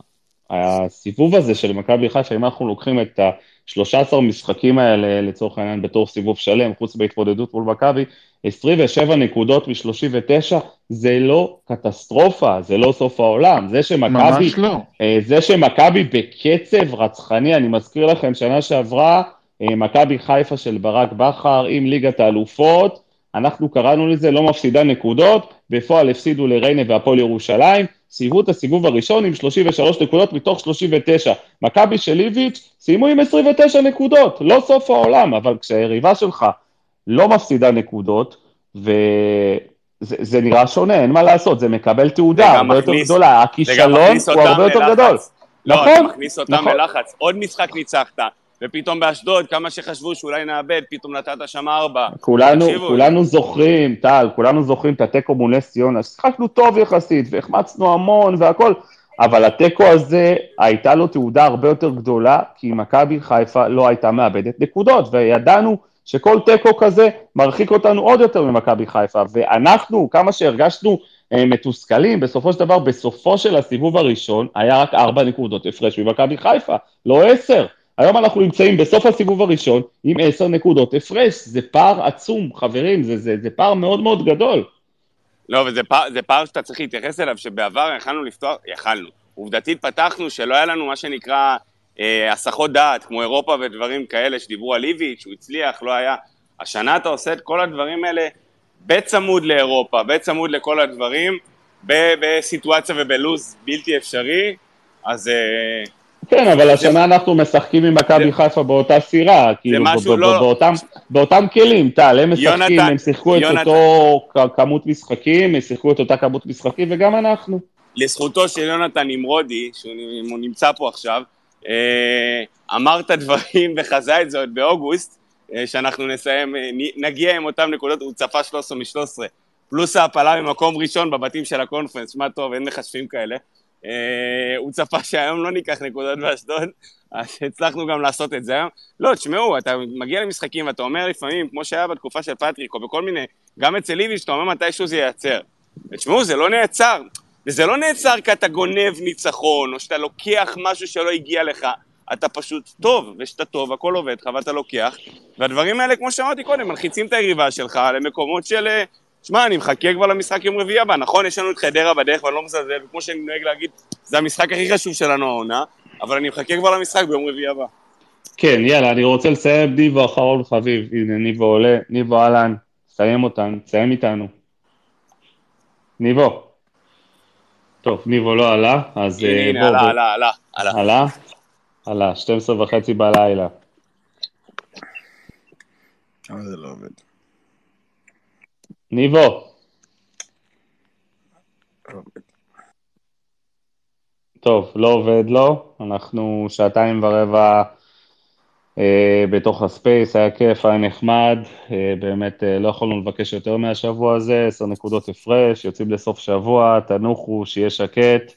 הסיבוב הזה של מכבי חיפה, אם אנחנו לוקחים את ה-13 משחקים האלה, לצורך העניין, בתור סיבוב שלם, חוץ בהתמודדות מול מכבי, 27 נקודות מ-39, זה לא קטסטרופה, זה לא סוף העולם. זה שמכבי, ממש לא. אה, זה שמכבי בקצב רצחני, אני מזכיר לכם, שנה שעברה, מכבי חיפה של ברק בכר עם ליגת האלופות, אנחנו קראנו לזה לא מפסידה נקודות, בפועל הפסידו לריינה והפועל ירושלים, סיימו את הסיבוב הראשון עם 33 נקודות מתוך 39. מכבי של איביץ' סיימו עם 29 נקודות, לא סוף העולם, אבל כשהיריבה שלך לא מפסידה נקודות, וזה זה נראה שונה, אין מה לעשות, זה מקבל תעודה זה הרבה יותר מכניס- גדולה, זה גם הכישלון הוא הרבה יותר. גדול. לא, נכון, זה מכניס אותם נכון. עוד משחק ניצחת, ופתאום באשדוד, כמה שחשבו שאולי נאבד, פתאום נתת שם ארבע. כולנו, תקשיבו, כולנו זוכרים, טל, כולנו זוכרים את התיקו מול נס ציונה, שיחקנו טוב יחסית, והחמצנו המון והכל, אבל התיקו הזה, הייתה לו תעודה הרבה יותר גדולה, כי מכבי חיפה לא הייתה מאבדת נקודות, וידענו שכל תיקו כזה מרחיק אותנו עוד יותר ממכבי חיפה, ואנחנו, כמה שהרגשנו אה, מתוסכלים, בסופו של דבר, בסופו של הסיבוב הראשון, היה רק ארבע נקודות הפרש ממכבי חיפה, לא עשר. היום אנחנו נמצאים בסוף הסיבוב הראשון עם עשר נקודות הפרש, זה פער עצום, חברים, זה, זה, זה פער מאוד מאוד גדול. לא, וזה פער, פער שאתה צריך להתייחס אליו, שבעבר יכלנו לפתוח, יכלנו. עובדתית פתחנו שלא היה לנו מה שנקרא אה, הסחות דעת, כמו אירופה ודברים כאלה שדיברו על איביץ', הוא הצליח, לא היה. השנה אתה עושה את כל הדברים האלה בצמוד לאירופה, בצמוד לכל הדברים, בסיטואציה ובלוז בלתי אפשרי, אז אה, כן, אבל השנה אנחנו משחקים עם מכבי חיפה באותה סירה, כאילו, לא- באותם, כלים, טל, הם משחקים, הם שיחקו את. אותו כמות משחקים, הם שיחקו את אותה כמות משחקים, וגם אנחנו. לזכותו של יונתן נמרודי, שהוא נמצא פה עכשיו, אה, אמר את הדברים וחזה את זה עוד באוגוסט, אה, שאנחנו נסיים, אה, נגיע עם אותן נקודות, הוא צפה 13 מ-13, פלוס ההעפלה ממקום ראשון בבתים של הקונפרנס, שמע טוב, אין מחשבים כאלה. אה, הוא צפה שהיום לא ניקח נקודות באשדוד, אז הצלחנו גם לעשות את זה היום. לא, תשמעו, אתה מגיע למשחקים ואתה אומר לפעמים, כמו שהיה בתקופה של פטריק, או בכל מיני, גם אצל איביץ', אתה אומר מתישהו זה ייעצר. ותשמעו, זה לא נעצר. וזה לא נעצר כי אתה גונב ניצחון, או שאתה לוקח משהו שלא הגיע לך. אתה פשוט טוב, וכשאתה טוב, הכל עובד לך ואתה לוקח. והדברים האלה, כמו שאמרתי קודם, מלחיצים את היריבה שלך למקומות של... שמע, אני מחכה כבר למשחק יום רביעי הבא. נכון, יש לנו את חדרה בדרך ואני לא מזלזל, וכמו שאני נוהג להגיד, זה המשחק הכי חשוב שלנו העונה, אבל אני מחכה כבר למשחק ביום רביעי הבא. כן, יאללה, אני רוצה לסיים ניבו אחרון חביב, הנה ניבו עולה, ניבו אהלן, סיים אותנו, סיים איתנו. ניבו. טוב, ניבו לא עלה, אז הנה, אה, הנה, בוא, עלה, בוא. עלה, עלה, עלה. עלה? עלה, 12 וחצי בלילה. אבל זה לא עובד. ניבו. טוב, לא עובד לו, אנחנו שעתיים ורבע אה, בתוך הספייס, היה כיף, היה נחמד, אה, באמת אה, לא יכולנו לבקש יותר מהשבוע הזה, עשר נקודות הפרש, יוצאים לסוף שבוע, תנוחו, שיהיה שקט,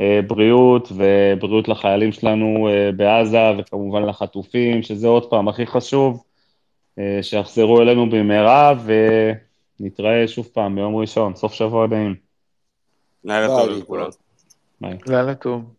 אה, בריאות ובריאות לחיילים שלנו אה, בעזה וכמובן לחטופים, שזה עוד פעם הכי חשוב, אה, שיחזרו אלינו במהרה ונתראה שוב פעם ביום ראשון, סוף שבוע נעים. לילה טוב לכולם. לילה טוב.